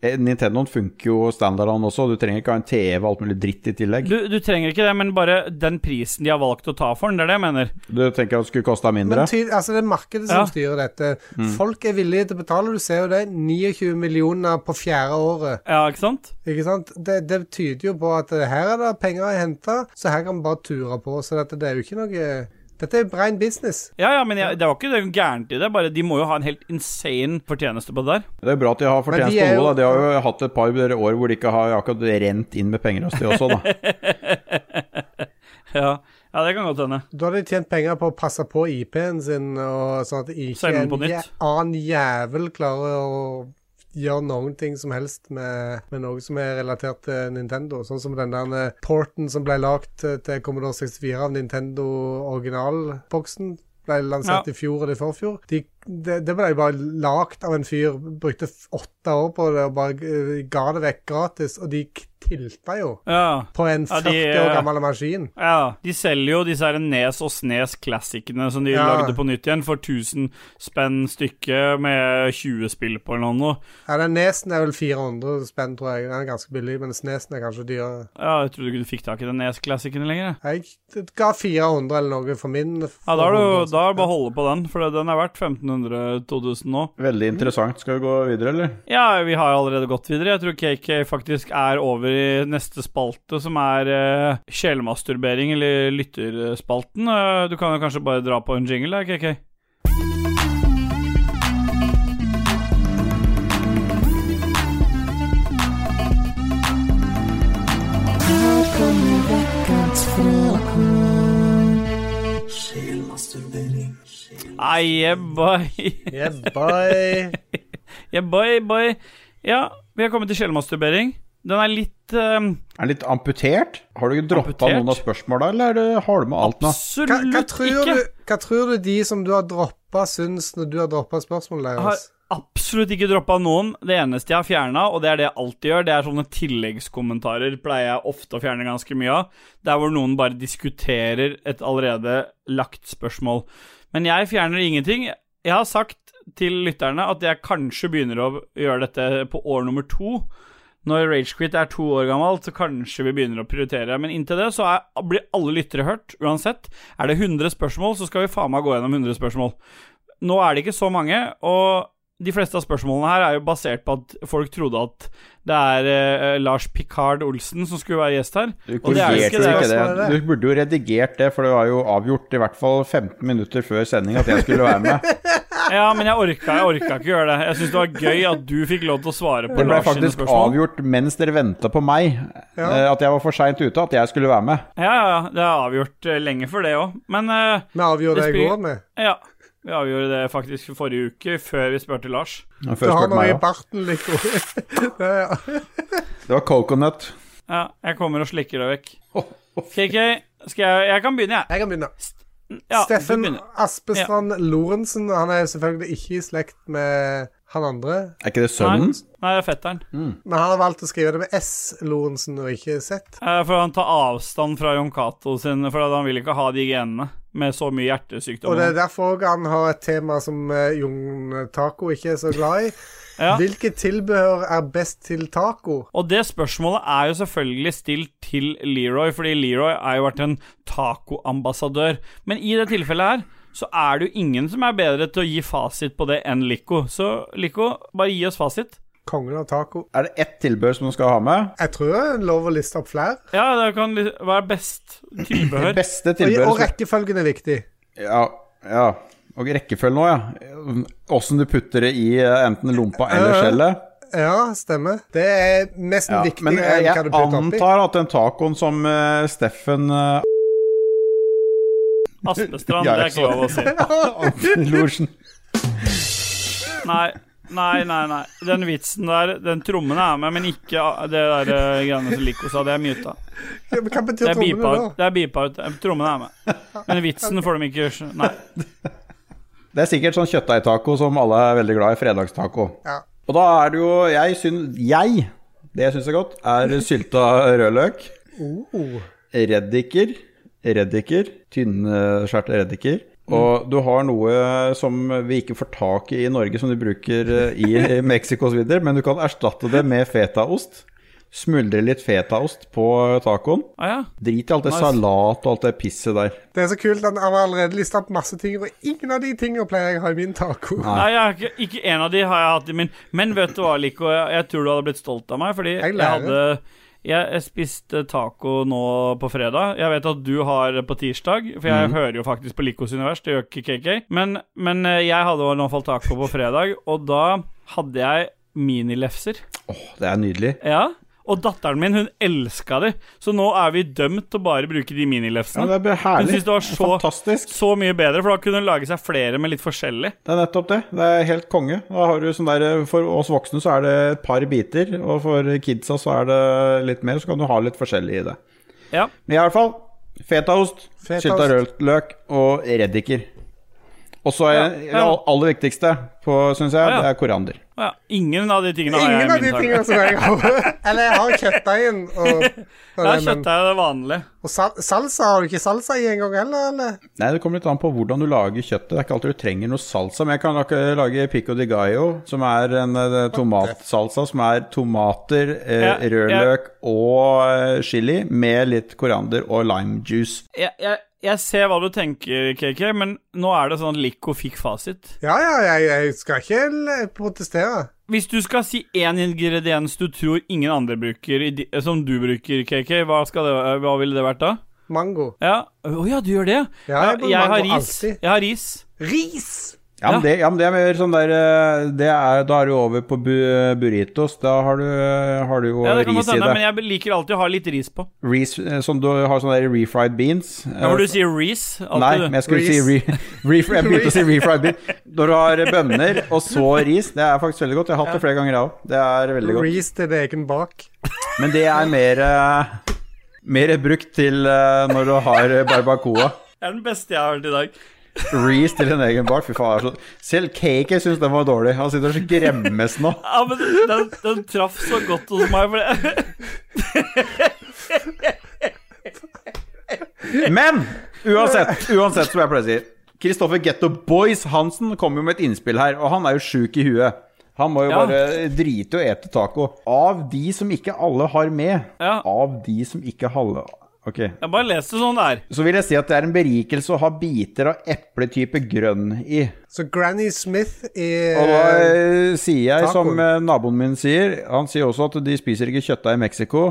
Nintendoen funker jo standardene også, du trenger ikke ha en TV og alt mulig dritt i tillegg. Du, du, trenger ikke det, men bare den prisen de har valgt å ta for den, det er det jeg mener. Du tenker at det skulle kosta mindre? Men ty, altså Det er markedet som ja. styrer dette. Mm. Folk er villige til å betale, du ser jo det. 29 millioner på fjerde året. Ja, ikke sant? Ikke sant? Det, det tyder jo på at her er det penger å hente, så her kan vi bare ture på. Så dette, det er jo ikke noe dette er brein business. Ja, ja, men jeg, det var ikke det gærent i det. Bare De må jo ha en helt insane fortjeneste på det der. Det er bra at de har fortjeneste de på noe. De har jo hatt et par år hvor de ikke har akkurat rent inn med penger hos de også, da. ja. ja, det kan godt hende. Da har de tjent penger på å passe på IP-en sin, og sånn at ikke en annen jævel klarer å gjøre noen ting som helst med, med, noe som er relatert til Nintendo. Sånn som den der eh, porten som ble lagd til Commodore 64 av Nintendo originalboksen. Ble lansert ja. i fjor eller i forfjor. De, det, det, ble bare lagd av en fyr. Brukte åtte år på det og bare eh, ga det vekk gratis. Og de tilta jo Ja. på en Ja, 40 de, år eh, gammel maskin. Ja, de selger jo disse her Nes og Snes-klassikene som de Ja. lagde på nytt igjen, for 1000 spenn stykket med 20 spill på eller noe. Ja, den Nesen er vel 400 spenn, tror jeg. Den er ganske billig, men Snesen er kanskje dyrere. Ja, jeg trodde ikke du fikk tak i den Nes-klassikene lenger. jeg. Ga 400 eller noe for min. Ja, da er det jo for det bare å holde på den, for den er verdt 1500-2000 nå. Veldig interessant. Skal vi gå videre, eller? Ja, vi har allerede gått videre. Jeg tror KK faktisk er over i neste spalte, som er uh, sjelmasturbering, eller lytterspalten. Uh, du kan jo kanskje bare dra på en jingle der, KK? Ah, yeah, boy. Yeah, boy. yeah, boy, boy. Ja, vi har kommet til sjelmasturbering. Den er litt um, Er den litt amputert? Har du ikke droppa noen av spørsmåla, eller er har du med alt nå? absolutt Hva, hva, tror ikke. du, hva tror du de som du har droppa, syns når du har droppa spørsmålet Jeg har absolutt ikke droppa noen. Det eneste jeg har fjerna, og det er det jeg alltid gjør, det er sånne tilleggskommentarer pleier jeg ofte å fjerne ganske mye av. Der hvor noen bare diskuterer et allerede lagt spørsmål. Men jeg fjerner ingenting. Jeg har sagt til lytterne at jeg kanskje begynner å gjøre dette på år nummer to. Når Ragequit er to år gammelt, så kanskje vi begynner å prioritere. Men inntil det så er, blir alle lyttere hørt, uansett. Er det 100 spørsmål, så skal vi faen meg gå gjennom 100 spørsmål. Nå er det ikke så mange, og de fleste av spørsmålene her er jo basert på at folk trodde at det er eh, Lars Picard Olsen som skulle være gjest her. Du Og det er ikke det. ikke det. Du burde jo redigert det, for det var jo avgjort i hvert fall 15 minutter før sending at jeg skulle være med. Ja, men jeg orka, jeg orka ikke gjøre det. Jeg syns det var gøy at du fikk lov til å svare på Lars' spørsmål. Det ble faktisk avgjort mens dere venta på meg, Ja. eh, at jeg var for seint ute, at jeg skulle være med. Ja, ja, ja. Det er avgjort eh, lenge før det òg. Men eh, Vi avgjorde det i går med. ja. Vi avgjorde det faktisk forrige uke, før vi spurte Lars. Du Før har spurte noe meg i barten, Lico. Det er- Det var coconut. Ja, jeg kommer og slikker det vekk. KK, skal jeg Jeg kan begynne, jeg. Jeg kan begynne. Ja, Steffen Aspestrand ja. Lorentzen. Han er selvfølgelig ikke i slekt med han andre, Er ikke det sønnen? Nei, det er fetteren. men han har valgt å skrive det med S. Lorentzen og ikke Z. Eh, For han tar avstand fra Jon Cato sin, for han vil ikke ha de genene med så mye Og det er derfor han har et tema som eh, Jon Taco ikke er så glad i. Ja. Hvilke tilbehør er best til taco? Og det spørsmålet er jo selvfølgelig stilt til Leroy, fordi Leroy har jo vært en tacoambassadør. Men i det tilfellet her så er det jo ingen som er bedre til å gi fasit på det enn Lico. Så Lico, bare gi oss fasit. Kongen av taco. Er det ett tilbehør som du skal ha med? Jeg tror det er lov å liste opp flere. Ja, det kan være best tilbehør. beste Og, og rekkefølgen er viktig. Ja, ja. Og rekkefølgen òg, ja. Åssen du putter det i eh, enten lompa eller skjellet. Ja, stemmer. Det er nesten Ja, viktigere men eh, enn hva jeg du putter oppi. antar at den tacoen som uh, Steffen eh, Aspestrand, det er ikke lov å si. Nei, nei, nei. nei Den vitsen der, den trommen er med, men ikke det der eh, greiene som Lico sa. Det er myta. Ja, Hva Det betyr er trommene da? Det er beepa ut. Trommene er med. Men vitsen får de ikke Nei. Det er sikkert sånn kjøttdeigtaco som alle er veldig glad i. Fredagstaco. Ja. Og da er det jo Jeg syns Jeg, det jeg syns er godt, er sylta rødløk. Oh. Reddiker. Reddiker. Tynnskjærte reddiker. Og du har noe som vi ikke får tak i i Norge, som du bruker eh, i Mexico osv., men du kan erstatte det med fetaost. Smuldre litt fetaost på tacoen. Ah, ja. Drit i alt det Nice. salat og alt det pisset der. Det er så kult at han har allerede lista opp masse ting, og ingen av de tingene pleier jeg å ha i min taco. Nei, jeg ikke, ikke en av de har jeg hatt i min. Men vet du hva, Lico, jeg, jeg tror du hadde blitt stolt av meg, fordi Jeg jeg, hadde jeg, spiste taco nå på fredag. Jeg vet at du har på tirsdag, for jeg hører jo faktisk på Likos univers. Det gjør ikke KK. Men, men eh, jeg hadde i hvert fall taco på fredag, og da hadde jeg minilefser. Åh, det er nydelig. Ja. Og datteren min, hun elska det. Så nå er vi dømt til å bare bruke de Ja, minilefsene. det ble herlig. Hun syntes det var så- Fantastisk. så mye bedre, for da kunne hun lage seg flere med litt forskjellig. Det er nettopp det. Det er helt konge. Da har du sånn der, For oss voksne så er det et par biter, og for kidsa så er det litt mer. Så kan du ha litt forskjellig i det. Ja. Men i hvert fall fetaost, Fetaost. sylta rødløk og reddiker. Og så er det aller viktigste, syns jeg, Ja, ja. det er koriander. Ja. Ingen av de tingene har jeg Ingen i av de min tingene som jeg har. Eller jeg har kjøttdeigen Ja, det, kjøttdeig er det vanlige. og salsa. Har du ikke salsa i engang heller, eller? Nei, Det kommer litt an på hvordan du lager kjøttet. Det er ikke alltid du trenger noe salsa. Men jeg kan lage pico de gallo, som er en eh, tomatsalsa som er tomater, eh, Ja, ja. rødløk og eh, chili med litt koriander og lime juice. Jeg, jeg, jeg ser hva du tenker, KK, men nå er det sånn Lico fikk fasit. Ja, ja, jeg, jeg skal ikke protestere. Hvis du skal si én ingrediens du tror ingen andre bruker, som du bruker, KK, hva, det, hva ville det vært da? Mango. Ja, Å ja, du gjør det? Ja, jeg jeg, jeg har ris. alltid. Jeg har ris. Ris! Ja, men Ja. det, ja, men det er mer sånn der eh, det er, Da er du over på bu burritos. Da har du, har du jo Ja, ris i det. men jeg liker alltid å ha litt ris på. Ris, eh, som du har sånne der refried beans. Ja, Hvor du sier ris. alltid, Nei, men jeg skulle si re, refri, Jeg begynte å si refried beans. Når du har bønner og så ris, det er faktisk veldig godt. Jeg har hatt det flere ganger, jeg òg. Det er veldig godt. Ris til din bak. Men det er mer eh, Mer brukt til eh, når du har barbacoa. Det er den beste jeg har hørt i dag. Reese til en egen bak. Fy faen. så- Selv Cake syns den var dårlig. Han sitter og gremmes nå. Ja, men den, den traff så godt hos meg, for det Men uansett, uansett som jeg pleier å si Kristoffer Getto Boys Hansen kom jo med et innspill her, og han er jo sjuk i huet. Han må jo Ja. bare drite og ete taco. Av de som ikke alle har med, Ja. av de som ikke halve Ok. Jeg bare leste sånn der. Så vil jeg si at det er en berikelse å ha biter av epletype grønn i. Så Granny Smith i Og da eh, sier jeg tacoen. som eh, naboen min sier Han sier også at de spiser ikke kjøttdeig i Mexico,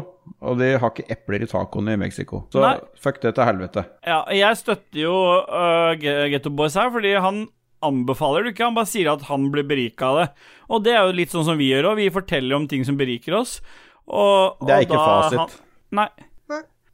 og de har ikke epler i tacoene i Mexico. Så Nei. fuck det til helvete. Ja, jeg støtter jo uh, Getto Boys her, fordi han anbefaler det ikke. Han bare sier at han blir berika av det. Og det er jo litt sånn som vi gjør òg. Vi forteller om ting som beriker oss. Og, Det er ikke da fasit. Han, nei.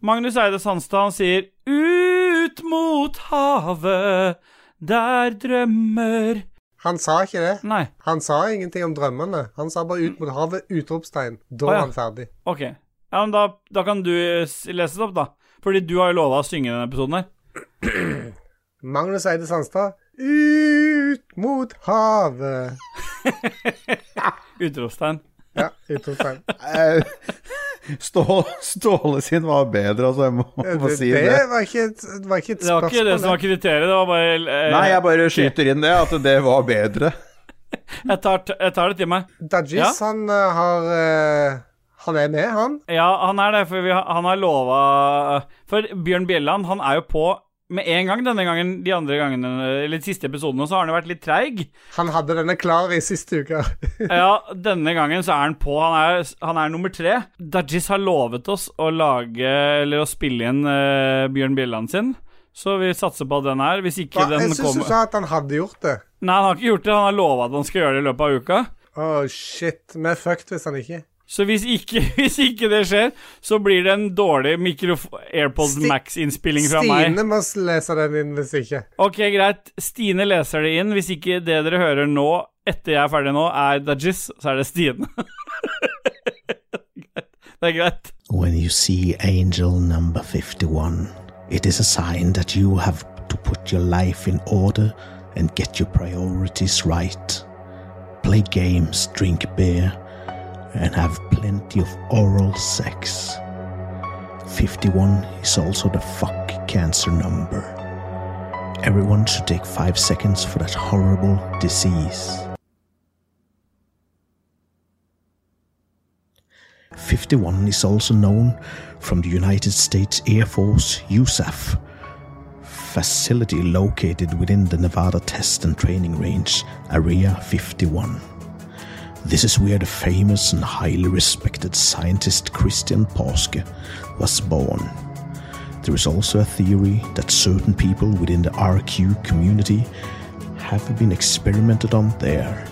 Magnus Eide Sandstad, han sier Ut mot havet, der drømmer Han sa ikke det. Nei, Han sa ingenting om drømmene. Han sa bare 'ut mot havet', utropstegn. Da Å, ja. var han ferdig. ok. Ja, men da, da kan du lese det opp, da. Fordi du har jo lova å synge denne episoden her. Magnus Eide Sandstad. Ut mot havet. Utropstegn. Ja, utropstegn. Eh, Stå, Ståle sin var bedre, altså. Jeg må, må Det, si det det. var ikke et, det var ikke et Det var ikke det som var kriteriet, det var bare eh, Nei, jeg bare skyter inn det, at det var bedre. jeg, tar, jeg tar det til meg. Dajis, Ja. han eh, har uh, Han er med, han. Ja, han er det, for vi, har- han har lova For Bjørn Bjelland, han er jo på med en gang denne gangen. De andre gangene, eller de siste episodene, så har han jo vært litt treig. Han hadde denne klar i siste uke. Ja, denne gangen så er han på. Han er, han er nummer tre. Dajis har lovet oss å lage, eller å spille inn uh, Bjørn Bjelland sin. Så vi satser på at den er. Hvis ikke Hva? den Jeg syns du sa at han hadde gjort det. Nei, han har ikke gjort det. Han har lova at han skal gjøre det i løpet av uka. Å, shit. Vi er fucked hvis han ikke Så hvis ikke, hvis ikke det skjer, så blir det en dårlig AirPods Max-innspilling fra meg. Stine må lese den inn hvis ikke. Ok, greit. Stine leser det inn. Hvis ikke det dere hører nå, etter jeg er ferdig nå, er Dajis, så er det Stine. det er greit. When you see angel number 51, it is a sign that you have to put your life in order and get your priorities right. Play games, drink beer, and have plenty of oral sex. 51 is also the fuck cancer number. Everyone should take five seconds for that horrible disease. 51 is also known from the United States Air Force USAF facility located within the Nevada Test and Training Range, Area 51. This is where the famous and highly respected scientist Christian Påske was born. There is also a theory that certain people within the RQ community have been experimented on there.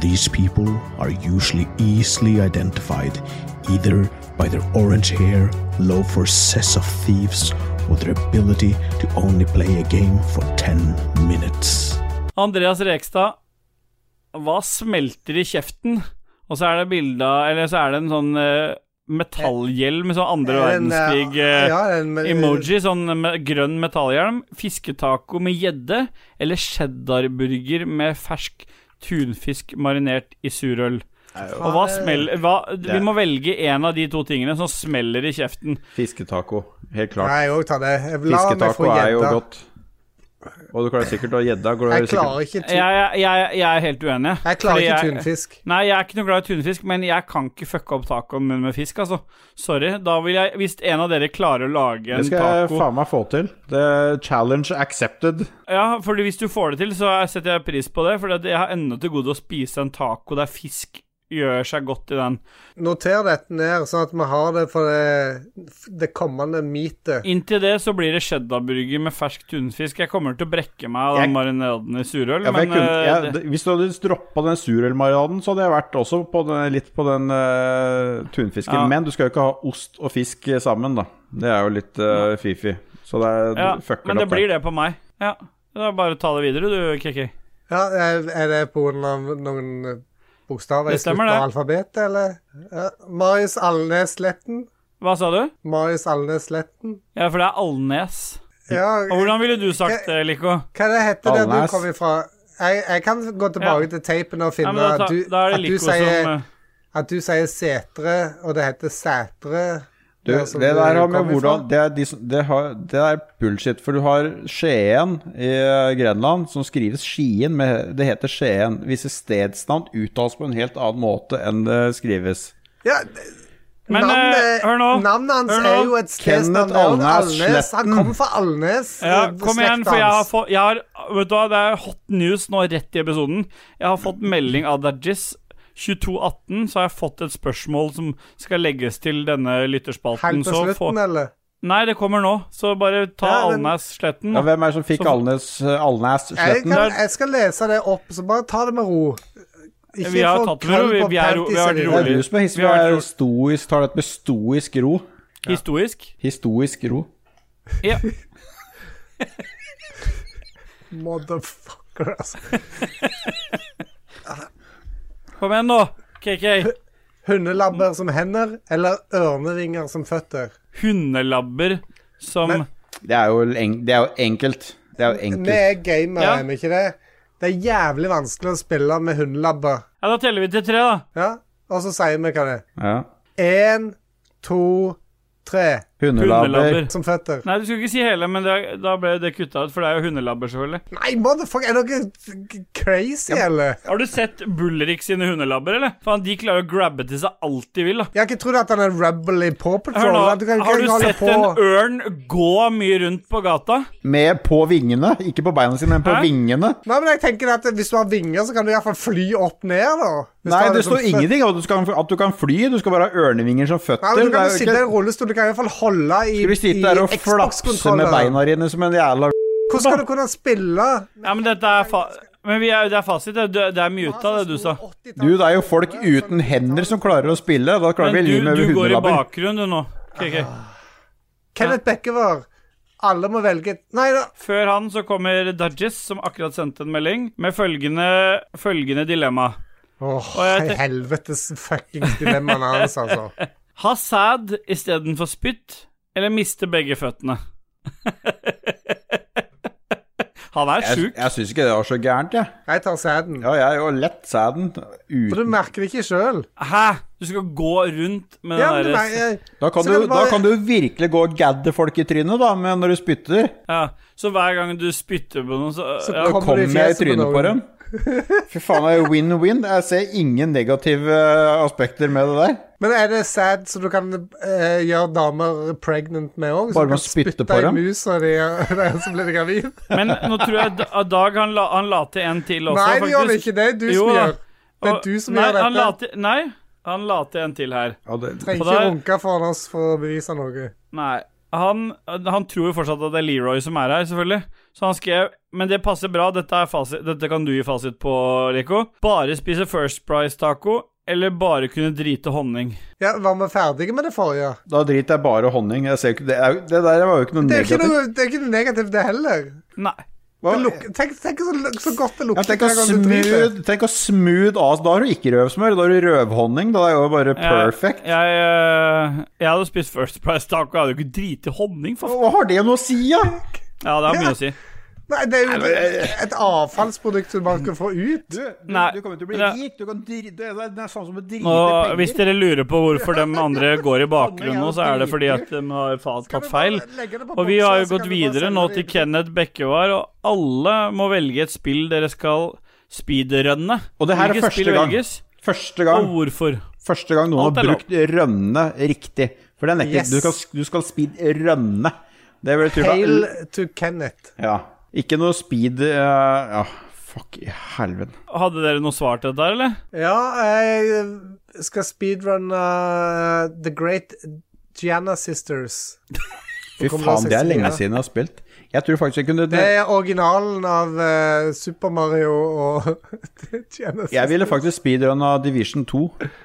These people are usually easily identified either by their orange hair, for cess of thieves, or their ability to only play a game for 10 minutes. Andreas Rekstad, hva smelter i kjeften? Og så er det bilde av Eller så er det en sånn eh, metallhjelm med sånn andre eh, eh, ja, emoji, sånn med grønn metallhjelm, fisketaco med gjedde, eller cheddarburger med fersk tunfisk marinert i surøl. Og hva smeller hva, Vi må velge en av de to tingene som smeller i kjeften. Fisketaco. Helt klart. Nei, jeg òg tar det. La meg få Fisketaco er jo godt. Og du klarer sikkert å gjedda. Jeg klarer ikke Jeg, jeg, jeg, jeg er helt uenig. Jeg klarer ikke jeg- tunfisk. Nei, jeg er ikke noe glad i tunfisk, men jeg kan ikke fucke opp tacoen min med fisk, altså. Sorry. Da vil jeg Hvis en av dere klarer å lage en taco Det skal skal jeg faen meg få til. The Challenge accepted. Ja, fordi hvis du får det til, så setter jeg pris på det. For jeg har ennå til gode å spise en taco der fisk gjør seg godt i den. Noter dette ned, sånn at vi har det for det, det kommende meatet. Inntil det så blir det cheddarburger med fersk tunfisk. Jeg kommer til å brekke meg av Jeg- den marinaden i surøl, Ja, men kunne, eh, jeg, det, hvis du hadde droppa den surølmarinaden, så hadde jeg vært også på den, litt på den uh, tunfisken. Ja. Men du skal jo ikke ha ost og fisk sammen, da. Det er jo litt uh, fifi. Så det er, ja, fucker men det opp blir det på meg. Ja. Da bare ta det videre, du, Kiki. Ja, er det på grunn av noen bokstaver i slutten av alfabetet, eller? Ja. Marius Alnes Letten. Hva sa du? Marius Alnes Letten. Ja, for det er Alnes. Ja, Og hvordan ville du sagt det, Lico? hva det heter det du kom ifra? Jeg, jeg kan gå tilbake Ja. til teipen og finne ja, da, ta, at, du, da er at, du sier, som eh, at du sier setre, og det heter sætre. Du, det som der har med hvordan det er, de, som- det, har, det er bullshit, for du har Skien i eh, Grenland, som skrives Skien, med, det heter Skien. Visse stedsnavn uttales på en helt annen måte enn det skrives. Ja, Men, navnet, eh, hør nå. navnet hans Hør nå. er jo et stedsnavn. Kenneth det er Alnes Han kommer fra Alnes. Ja, eh, kom igjen, for jeg har fått jeg har, Vet du hva, det er hot news nå rett i episoden. Jeg har fått melding av Dajis. 2218 så har jeg fått et spørsmål som skal legges til denne lytterspalten. Helt på Så slutten, få, eller? nei, det kommer nå, så bare ta Ja, men- Alnes sletten. Ja, hvem er det som fikk Så- Alnes-sletten? Jeg, sletten? jeg skal lese det opp, så bare ta det med ro. Ikke Vi har tatt det med ro, vi- på vi er vi har pantiesene Det er rolig. du som er, his, Vi har vært er ro- stoisk, tar dette med stoisk ro. Historisk. Historisk ro. Ja. Motherfucker, altså. Kom igjen, nå, KK. Hundelabber som hender, eller ørnevinger som føtter? Hundelabber som Men- Det er jo, en, det er jo enkelt. Det er jo Vi enkelt. er gamere, Ja. er vi ikke det? Det er jævlig vanskelig å spille med hundelabber. Ja, da teller vi til tre, da. Ja? Og så sier vi hva det Ja. er. Én, to, tre. Hundelabber. Hundelabber. Som føtter. Nei, du skulle ikke si hele, men det, da ble det kutta ut, for det er jo hundelabber, selvfølgelig. Nei, motherfucker, er dere crazy, crazy, eller? Har du sett Bullrik sine hundelabber, eller? Faen, de klarer å grabbe til seg alt de vil, da. Jeg har ikke trodd at han er rebel i Paw Hør Patrol. nå, du kan har du sett på- en ørn gå mye rundt på gata? Med på vingene. Ikke på beina sine, men på Hæ? vingene. Nei, men jeg tenker at Hvis du har vinger, så kan du iallfall fly opp ned, da. Hvis Nei, du det står ingenting om at du, at du kan fly. Du skal bare ha ørnevinger som føtter. Nei, men Du kan jo sitte i en rullestol. Du kan iallfall holde i, Skal du sitte der og flapse med beina dine som en jævla Hvordan skal du kunne spille? Ja, men dette er fa... Men vi er, det er fasit. Det, det er muta, det du sa. Du, det er jo folk uten hender som klarer å spille. Da klarer Men vi du, hundelabber. du går i bakgrunnen, du, nå. KK. Kenneth Bekkevar. Alle må velge Nei da. Før han så kommer Dudges, som akkurat sendte en melding, med følgende, følgende dilemma. Åh, oh, helvetes fuckings dilemmaene hans, altså. Ha sæd istedenfor spytt, eller miste begge føttene? Han er Jeg, sjuk. jeg syns ikke det var så gærent, jeg. Jeg tar sæden. Ja, jeg er jo lett sæden. For du merker det ikke sjøl. Hæ? Du skal gå rundt med Ja, den derre Da kan, du, kan bare- da kan du virkelig gå og gadde folk i trynet, da, med når du spytter. Ja, så hver gang du spytter på noen, så, Så ja. Kommer jeg i trynet på dem. Fy faen, det er win-win. Jeg ser ingen negative eh, aspekter med det der. Men er det sad så du kan uh, gjøre damer pregnant med òg? Bare med å spytte på dem? musa di, og så blir de gravid? Men nå tror jeg at Dag han la, han la til en til også, Nei, det gjør ikke. Det du Jo som gjør. Det er du som nei, gjør Han la dette. til, nei, han la til en til her. Ja, det, Trenger ikke der- runke foran oss for å bevise noe. Nei. Han, han tror jo fortsatt at det er Leroy som er her, selvfølgelig. Så han skrev Men det passer bra, dette, er fasit, dette kan du gi fasit på, Rico. Bare spise First Price-taco, eller bare kunne drite honning. Ja, Var vi ferdige med det forrige? da driter jeg bare honning. Jeg ser ikke, det, er, det der var jo ikke noe Det ikke negativt. noe, det er ikke noe negativt, det heller. Nei. Hva? Det luk- Tenk, tenk så, så godt det Ja, lukter tenk å smooth, tenk å smooth av Da har du ikke røvsmør, da har du røvhonning. Da er det jo bare perfect. Jeg, jeg, jeg hadde spist First Price Taco, jeg hadde jo ikke driti honning, for. Hva har det noe å si, ja? Ja, det har mye å si. Nei, det er jo et avfallsprodukt du bare kan få ut. Du, du, du kommer til å bli rik. Du kan dri, det, er, det sånn som å drite penger. hvis dere lurer på hvorfor de andre går i bakgrunnen nå, så er det fordi at de har tatt feil. Og vi har jo gått videre nå til Kenneth Bekkevar, og alle må velge et spill dere skal speedrunne. Og det her er første gang. Første Første og gang, hvorfor? første gang noen har brukt rønne riktig. For det er ikke Yes. Du skal, du skal speedrunne. Det betyr Hail to Kenneth. Ja. Ikke noe speed eh, Ja, fuck i helvete. Hadde dere noe svar til dette, der, eller? Ja, jeg skal speedrunne uh, The Great Gianna Sisters. Fy faen, det er lenge siden jeg har spilt. Jeg tror faktisk jeg kunne Det er originalen av uh, Super Mario og Genesis. Jeg ville faktisk speedrunna Division 2.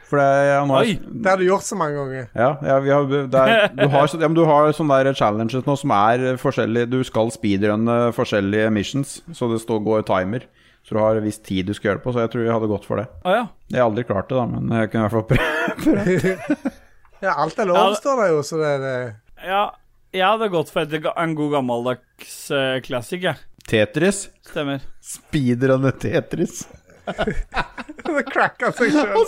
For det er nå Oi! Det har du gjort så mange ganger. Ja, ja vi har, det er, du, har, ja, men du har sånne der challenges nå som er forskjellige Du skal speedrunne forskjellige missions, så det står, går timer. Så du har en viss tid du skal gjøre det på, så jeg tror jeg hadde gått for det. Ah, ja. Jeg har aldri klart det, da, men jeg kunne i hvert fall prøve. Ja, alt er lov, står det jo, så det er det. ja. Jeg hadde gått for et, en god gammeldags uh, classic, jeg. Tetris. Stemmer. Speedrunne Tetris. Det cracka seg sjøl.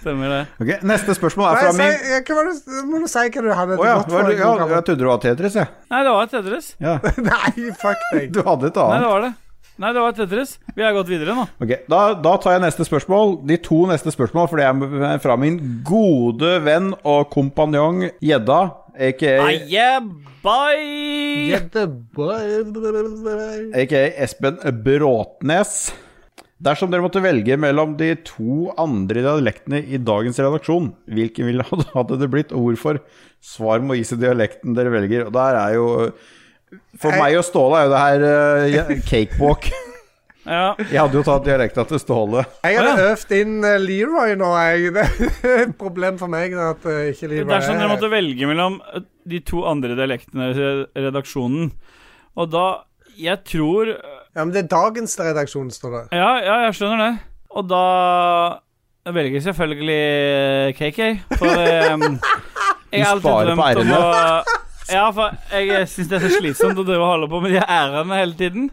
Stemmer det. Ok, Neste spørsmål er fra min Hva var det, må du si hva du hadde oh, ja, gått for. det, ja, jeg trodde det var Tetris, jeg. Nei, det var Tetris. Ja. Nei, fuck deg. Du hadde et annet. Nei, det var det. Nei, det var Tetris. Vi har gått videre nå. Ok, da, da tar jeg neste spørsmål. De to neste spørsmål, for det er fra min gode venn og kompanjong Gjedda, aka Aye, bye! Gjeddeboy. aka Espen Bråtnes. Dersom dere måtte velge mellom de to andre dialektene i dagens redaksjon, hvilken ville hadde det blitt, og hvorfor? Svar må gis i dialekten dere velger. Og der er jo For Jeg- meg og Ståle er jo det her uh, cakewalk. Ja. Jeg hadde jo tatt dialekta til Ståle. Jeg hadde ja. øvd inn eh, Leroy nå, jeg. Det er et problem for meg at eh, ikke Leroy Dersom dere er måtte velge mellom de to andre dialektene i redaksjonen, og da Jeg tror Ja, men det er dagens redaksjon, står det. Ja, ja, jeg skjønner det. Og da velger jeg selvfølgelig KK, for um, jeg har alltid drømt om å Ja, for jeg syns det er så slitsomt å drive og holde på med de ærene hele tiden.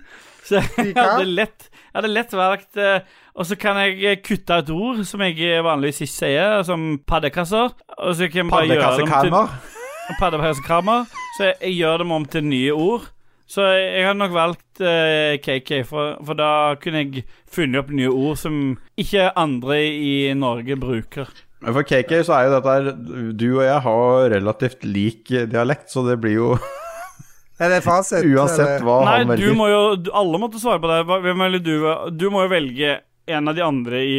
Så jeg hadde lett, jeg hadde lett valgt eh, Og så kan jeg kutte et ord som jeg vanligvis ikke sier, som paddekasser. Og så kan jeg bare gjøre dem til Paddekassekramer. Så jeg, jeg gjør dem om til nye ord. Så jeg hadde nok valgt uh, KK, for, for da kunne jeg funnet opp nye ord som ikke andre i Norge bruker. For KK så er jo dette her Du og jeg har relativt lik dialekt, så det blir jo Er det fasit? Uansett hva Nei, han du må jo Alle måtte svare på det. Hvem eller du? Du må jo velge en av de andre i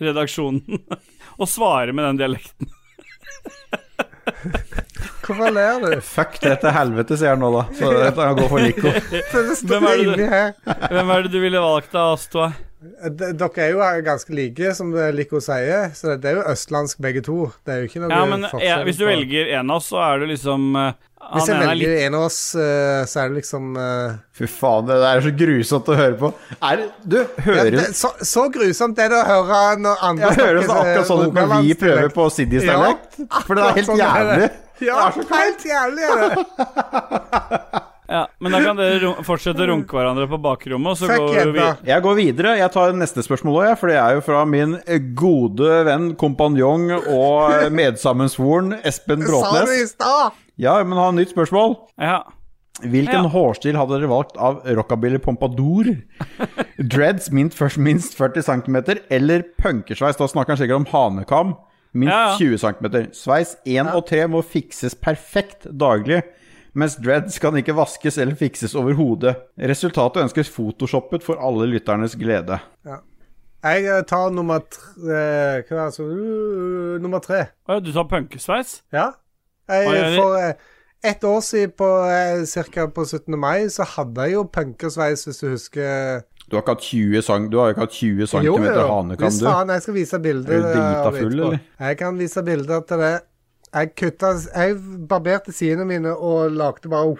redaksjonen og svare med den dialekten. Hvorfor ler du? Fuck det til helvete, sier han nå, da. Så dette kan gå for Nico. Hvem er det du- Hvem er det du ville valgt av oss to? D- Dere er jo ganske like, som Lico sier. Så det er jo østlandsk begge to. Det er jo ikke noe Ja, men forskjell ja, Hvis du på- velger en av oss, så er du liksom eh, Hvis jeg er velger litt en av oss, eh, så er det liksom uh... Fy faen, det der er så grusomt å høre på. Er Du, ja, det, så, så grusomt er det å høre når andre Jeg hører det akkurat sånn ut når vi prøver på Siddis dialekt. For det er helt sånn er det. jævlig. Ja, helt jævlig er det. Ja, Men da kan dere fortsette å runke hverandre på bakrommet, og så Fuck går vi. Jeg går videre. Jeg tar neste spørsmål òg, for det er jo fra min gode venn, kompanjong og medsammensvoren Espen Sa du i Bråtnes. stad? Ja, men ha nytt spørsmål. Ja. Hvilken Ja. hårstil hadde dere valgt av rockabilly pompadour? Dreads minst, først minst 40 cm, eller punkersveis? Da snakker han sikkert om hanekam. Minst Ja, ja. 20 cm. Sveis 1 og 3 må fikses perfekt daglig, mens dreads kan ikke vaskes eller fikses over hodet. Resultatet ønskes photoshoppet for alle lytternes glede. Jeg eh, tar nummer tre eh, Hva er det altså uh, Nummer tre. Å ja, du tar punkesveis? Ja. Jeg, for eh, ett år siden, på, eh, cirka på 17. mai, så hadde jeg jo punkersveis, hvis du husker. Du har ikke hatt 20, sang, du har ikke hatt 20 cm Jo, jo. hanekam, Hvis du? faen, jeg skal vise bilder. Er du drita full, eller? Jeg kan vise bilder til det. Jeg kutta Jeg barberte sidene mine og lagde bare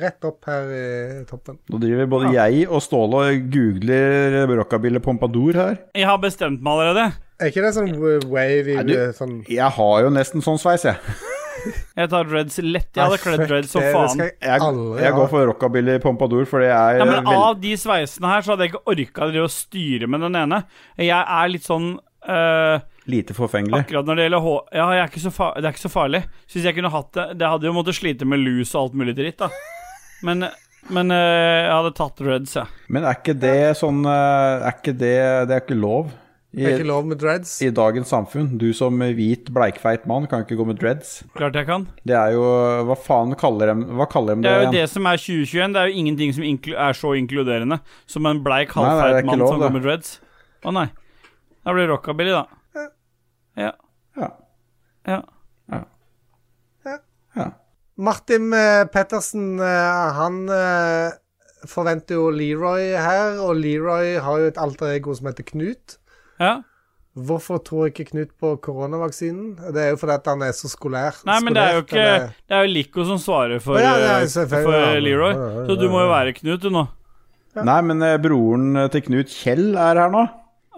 rett opp her i toppen. Nå driver både jeg og Ståle og googler rockabilly pompadour her. Jeg har bestemt meg allerede. Er ikke det sånn wavy Nei, du- sånn Jeg har jo nesten sånn sveis, jeg. Jeg tar dreads lett. Jeg hadde kledd dreads som faen. jeg Jeg, jeg går for rockabilly pompadour, for det er Ja, men veld- av de sveisene her så hadde jeg ikke orka å styre med den ene. Jeg er litt sånn eh, lite forfengelig. Akkurat når det gjelder H... Ja, jeg er ikke så fa det er ikke så farlig. Hvis jeg kunne hatt det Det hadde jo måttet slite med lus og alt mulig dritt, da. Men, men eh, jeg hadde tatt Reds, jeg. Men er ikke det sånn eh, Er ikke det Det er ikke lov i, Det er ikke lov med dreads. i dagens samfunn. Du som hvit, bleikfeit mann kan ikke gå med dreads. Klart jeg kan. Det er jo Hva faen kaller de Hva kaller de Det det, er jo igjen? det som er 2021. Det er jo ingenting som er så inkluderende som en bleik, halvfeit mann lov, som det. går med dreads. Å nei. Da blir det rockabilly, da. Ja. Ja. ja. ja. Martin eh, Pettersen, eh, han eh, forventer jo Leroy her, og Leroy har jo et alter ego som heter Knut. ja. Hvorfor tror ikke Knut på koronavaksinen? Det er jo fordi at han er så skolær. Nei, men det er jo ikke eller- Det er jo Lico som svarer for, ja, ja, eh, for ja. Leroy. Ja, ja, ja, Så du må jo være Knut, du nå. Nei, men broren til Knut, Kjell, er her nå.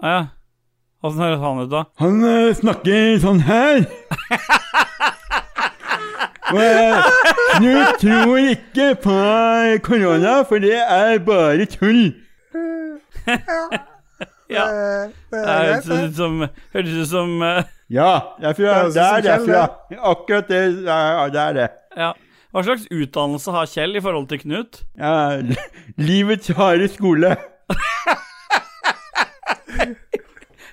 Ja, ja. Åssen høres han ut, da? Han uh, snakker sånn her. Og, eh, Knut tror ikke på korona, for det er bare tull. Ja. Eh, det Det høres ut som Høres ut som uh, Ja, det er fra, høres det er derfra. Akkurat det, ja, det er det. Ja. Hva slags utdannelse har Kjell i forhold til Knut? Ja, livets harde skole.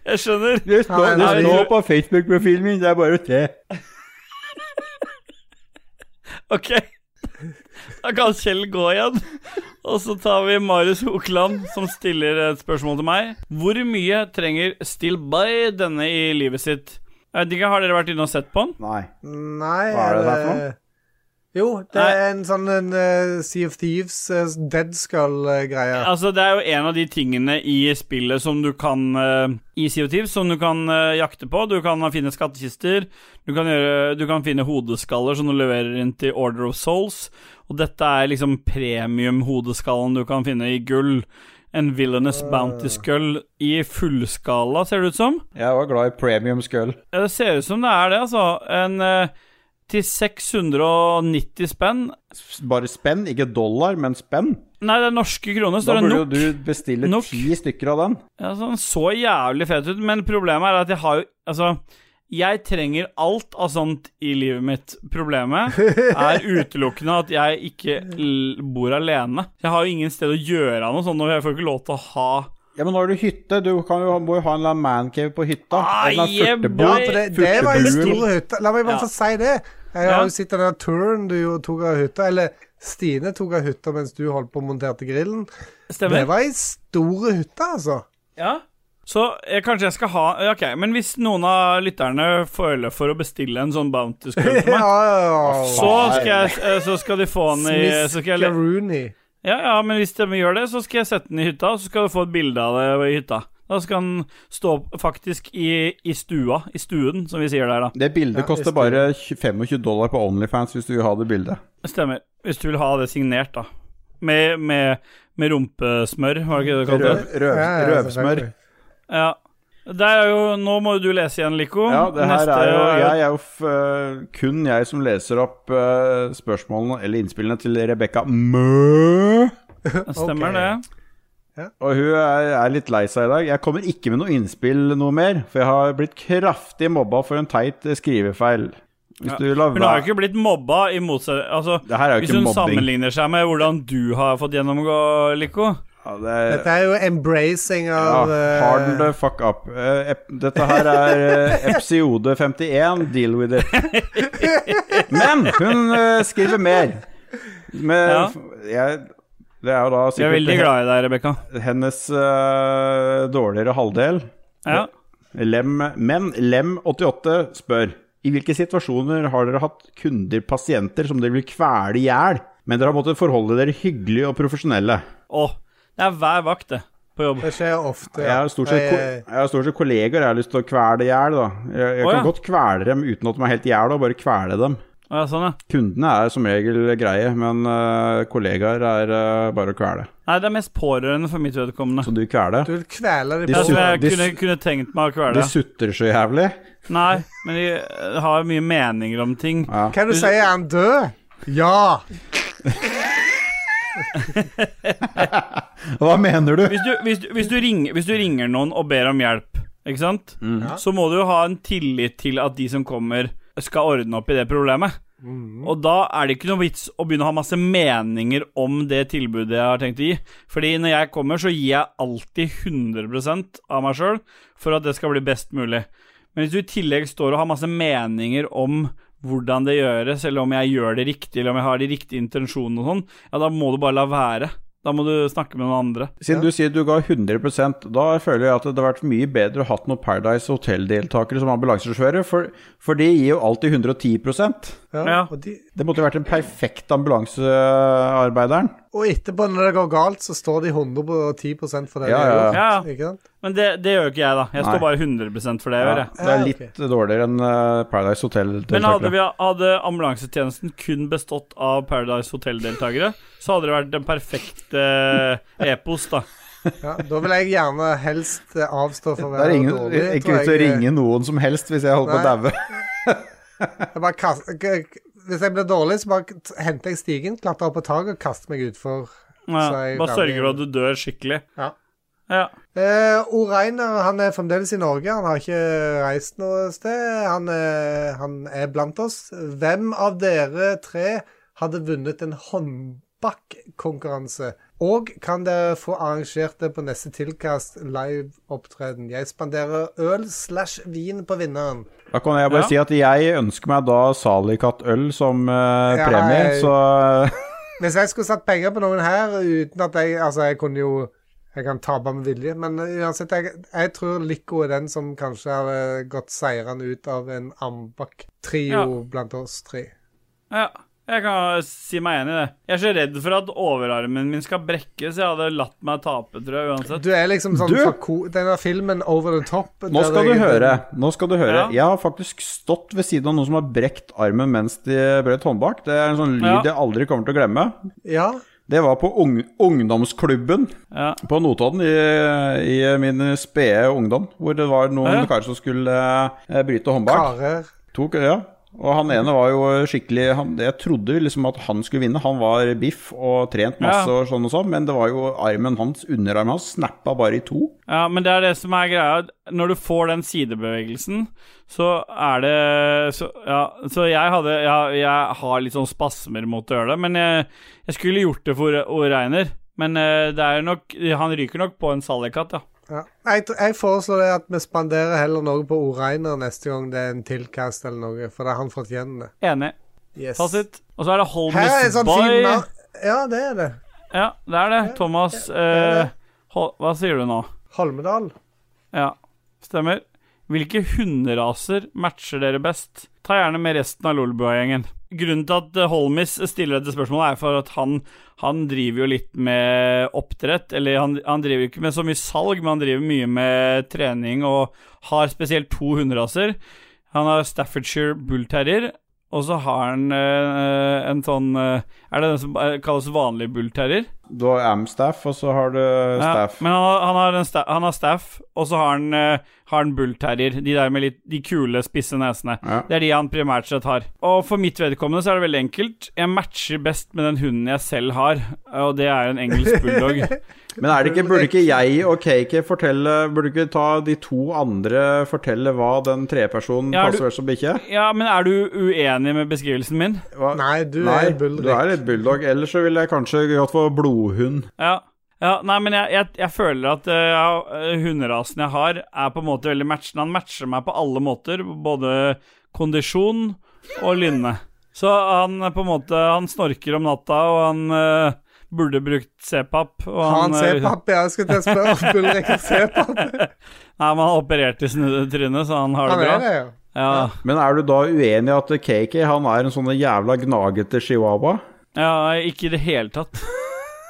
Jeg skjønner. Det står, det står på Facebook-profilen min, det er bare å se. Ok. Da kan Kjell gå igjen. Og så tar vi Marius Hokland, som stiller et spørsmål til meg. Hvor mye trenger Still By denne i livet sitt? Jeg vet ikke, Har dere vært inne og sett på den? Nei. Nei Hva er det der for noe? eh, Jo, det er en sånn en, uh, Sea of Thieves, uh, Dead Skull-greie. Altså, Det er jo en av de tingene i spillet som du kan uh, I Sea of Thieves, som du kan jakte på. Du kan finne skattkister. Du kan, gjøre, du kan finne hodeskaller som du leverer inn til Order of Souls. Og dette er liksom premium-hodeskallen du kan finne i gull. En villainous bounty skull i fullskala, ser det ut som. Jeg var glad i premium skull. Ja, Det ser ut som det er det, altså. En til 690 spenn. Bare spenn, ikke dollar, men spenn. Nei, det er norske kroner, Da står det burde jo du bestille Nok. ti stykker av den. Ja, sånn så jævlig fet ut, men problemet er at jeg har jo Altså, jeg trenger alt av sånt i livet mitt. Problemet er utelukkende at jeg ikke l bor alene. Jeg har jo ingen sted å gjøre av noe sånt, og jeg får ikke lov til å ha Ja, men nå har du hytte. Du kan jo, må jo ha en eller annen mancave på hytta. Ah, En eller yeah, furtebo- Ja, for det, det var en stor hytte. La meg bare Ja. få si det. Jeg har jo sett den der turen du jo tok av hytta. Eller Stine tok av hytta mens du holdt på og monterte grillen. Det var ei stor hytte, altså. Ja. Så jeg, kanskje jeg skal ha Ok, men hvis noen av lytterne føler for å bestille en sånn bounty skull til meg, ja, så skal, jeg, eh, så skal de få den i så skal jeg. Ja, ja, men hvis de gjør det, så skal jeg sette den i hytta, og så skal du få et bilde av det i hytta. Da skal den stå faktisk i, i stua, i stuen, som vi sier der, da. Det bildet Ja, koster bare 25 dollar på Onlyfans hvis du vil ha det bildet. Stemmer. Hvis du vil ha det signert, da. Med, med, med rumpesmør, var det ikke det du kalte det? Røv, røv, røvsmør. Ja. Det er jo, nå må jo du lese igjen, Lico. Ja, det her Neste- er jo Jeg er jo f kun jeg som leser opp uh, spørsmålene eller innspillene til Rebekka Mø. Stemmer okay. det. Og hun er, er litt lei seg i dag. Jeg kommer ikke med noe innspill noe mer, for jeg har blitt kraftig mobba for en teit skrivefeil. Hvis Ja. du lar Hun har jo ikke blitt mobba i motsetning Altså, Det her er jo hvis hun mobbing. sammenligner seg med hvordan du har fått gjennomgå, Lico Ja, det er, Dette er jo embracing av ja, eh, harden the fuck up. Uh, ep dette her er uh, episode 51. Deal with it. Men hun uh, skriver mer. Med, Ja. jeg, det er jo da Vi er veldig glad i deg, Rebekka. hennes uh, dårligere halvdel. Ja. Lem, men Lem88 spør I hvilke situasjoner har dere hatt kunder, pasienter, som dere vil kvele i hjel, men dere har måttet forholde dere hyggelige og profesjonelle? Å, det er hver vakt, det. på jobb. Det skjer ofte. Jeg har stort sett, ko- Jeg- jeg har stort sett kolleger jeg har lyst til å kvele i hjel, da. Jeg, jeg Å, kan ja. godt kvele dem uten at de er helt i hjel, og bare kvele dem. Ja, sånn, ja. Kundene er som regel greie, men uh, kollegaer er uh, bare å kvele. Nei, det er mest pårørende for mitt vedkommende. Så du kveler. Du vil kvele dem De Det er på jeg de kunne, kunne tenkt meg å kvele. De sutter sutrer så jævlig. Nei, men de eh, har mye meninger om ting. Ja. Hva du sier Er han død? Ja! Hva mener du? Hvis du, hvis, du, hvis, du ringer, hvis du ringer noen og ber om hjelp, ikke sant? så må du jo ha en tillit til at de som kommer, skal ordne opp i det problemet. Og da er det ikke noe vits å begynne å ha masse meninger om det tilbudet jeg har tenkt å gi. Fordi når jeg kommer, så gir jeg alltid 100% av meg sjøl for at det skal bli best mulig. Men hvis du i tillegg står og har masse meninger om hvordan det gjøres, eller om jeg gjør det riktig, eller om jeg har de riktige intensjonene og sånn, ja, da må du bare la være. Da må du snakke med noen andre. Siden du sier du ga 100% da føler jeg at det hadde vært mye bedre å hatt noen Paradise Hotel-deltakere som ambulansesjåfører, for, for de gir jo alltid 110 Ja, Ja. De, Det måtte jo vært den perfekte ambulansearbeideren. Og etterpå, når det går galt, så står de 110 for det Ja, ja, ja. Ikke sant? Men det, det gjør jo ikke jeg, da. Jeg Nei. står bare 100 for det jeg gjør, jeg. det er Ja, litt dårligere enn eh, Paradise Men hadde, vi, hadde ambulansetjenesten kun bestått av Paradise Hotel-deltakere, så hadde det vært den perfekte epos, da. Ja, da vil jeg gjerne helst eh, avstå fra å Det er være ingen, dårlig. ikke tror ut til å ringe noen som helst hvis jeg holder på å daue. Jeg bare kast, k- k- hvis jeg blir dårlig, så bare henter jeg stigen, klatrer opp på taket og kaster meg utfor. Ja, bare sørger for at du dør skikkelig. Ja. Ja. Eh, O. Reiner han er fremdeles i Norge. Han har ikke reist noe sted. Han er, han er blant oss. Hvem av dere tre hadde vunnet en håndbakkonkurranse? Og kan dere få arrangert det på neste tilkast live-opptreden? Jeg spanderer øl slash vin på vinneren. Da kan jeg bare Ja. si at jeg ønsker meg da Salikatt-øl som eh, Ja, premie, jeg- så Hvis jeg skulle satt penger på noen her uten at jeg Altså, jeg kunne jo Jeg kan tape med vilje, men uansett, jeg, jeg tror Lico er den som kanskje hadde gått seirende ut av en Ambak-trio Ja. blant oss tre. ja. Jeg kan si meg enig i det. Jeg er så redd for at overarmen min skal brekkes. jeg hadde latt meg tape, tror jeg, uansett. Du er liksom sånn Du! ko denne filmen Over the Top. Nå skal du jeg- høre. Nå skal du høre. Ja. Jeg har faktisk stått ved siden av noen som har brekt armen mens de brøt håndbak. Det er en sånn lyd Ja. jeg aldri kommer til å glemme. Ja. Det var på ung ungdomsklubben Ja. på Notodden i, i min spede ungdom, hvor det var noen Ja. karer som skulle eh, bryte håndbak. Karer. To, ja. Og han ene var jo skikkelig han, Jeg trodde liksom at han skulle vinne. Han var biff og trent masse Ja. og sånn og sånn, men det var jo armen hans, underarmen hans, snappa bare i to. Ja, men det er det som er greia. Når du får den sidebevegelsen, så er det Så, ja, så jeg hadde ja, Jeg har litt sånn spasmer mot å gjøre det, men jeg, jeg skulle gjort det for Oreiner. Men eh, det er nok Han ryker nok på en Salikatt, ja. Ja. Jeg, jeg foreslår det at vi spanderer heller noe på Oreiner neste gang det er en tilkast eller noe, for det er han fortjener det. Enig. Yes. Fasit. Og så er det er Holmes sånn Boy. Ja, det er det. Ja, det er det. Thomas eh, Hol Hva sier du nå? Holmedal. Ja, stemmer. Hvilke hunderaser matcher dere best? Ta gjerne med resten av Lolbua-gjengen. Grunnen til at eh, Holmis stiller dette spørsmålet, er for at han, han driver jo litt med oppdrett. Eller han, han driver ikke med så mye salg, men han driver mye med trening og har spesielt to hunderaser. Han har Staffordshire Bull Terrier, og så har han eh, en sånn eh, Er det den som eh, kalles vanlig bullterrier? Du har Amstaff, og så har du Staff. Ja, men han han, har en sta han har staff, og så har han, uh, har han bullterrier. De der med litt De kule, spisse nesene. Ja. Det er de han primært sett har. Og for mitt vedkommende så er det veldig enkelt. Jeg matcher best med den hunden jeg selv har, og det er en engelsk bulldog. Men er det ikke, burde ikke jeg og KK fortelle Burde ikke ta de to andre fortelle hva den trepersonen Ja, er passer som bikkje? ja, men er du uenig med beskrivelsen min? Hva- Nei, du Nei, er bulldog. du er litt bulldog. Ellers så ville jeg kanskje gått for blodhund. Ja. Ja, nei, men jeg, jeg, jeg føler at eh, ja, eh, hunderasen jeg har, er på en måte veldig matchende. Han matcher meg på alle måter, både kondisjon og lynne. Så han er på en måte Han snorker om natta, og han eh, burde brukt C-pap. og Har han eh, C-pap? Ja, jeg skulle til å spørre Burde ikke har C-pap? Nei, men han har operert i snudetrynet, så han har det Han bra. er det, ja. Ja, Men er du da uenig i at KK han er en sånn jævla gnagete chihuahua? ja, ikke i det hele tatt.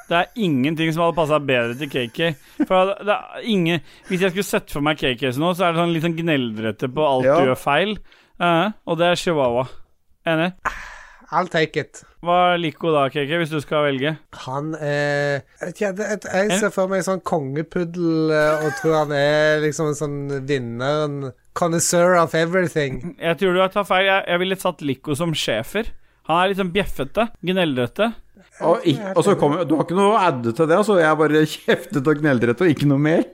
Det er ingenting som hadde passa bedre til KK. For det det er ingen Hvis jeg skulle sett for meg KK nå, så er det sånn litt sånn gneldrete på alt Ja. du gjør feil. Uh, og det er chihuahua. Enig? I'll take it. Hva er Lico da, KK, hvis du skal velge? Han er Jeg, vet ikke, jeg ser for meg en sånn kongepuddel eh, og tror han er liksom en sånn vinner, en connoisseur of everything. Jeg tror du tar feil. Jeg, jeg ville satt Lico som schæfer. Han er litt sånn bjeffete. Gneldrete. Og, og så kommer Du har ikke noe å adde til det, altså. Jeg bare kjeftet og gneldrete og ikke noe mer.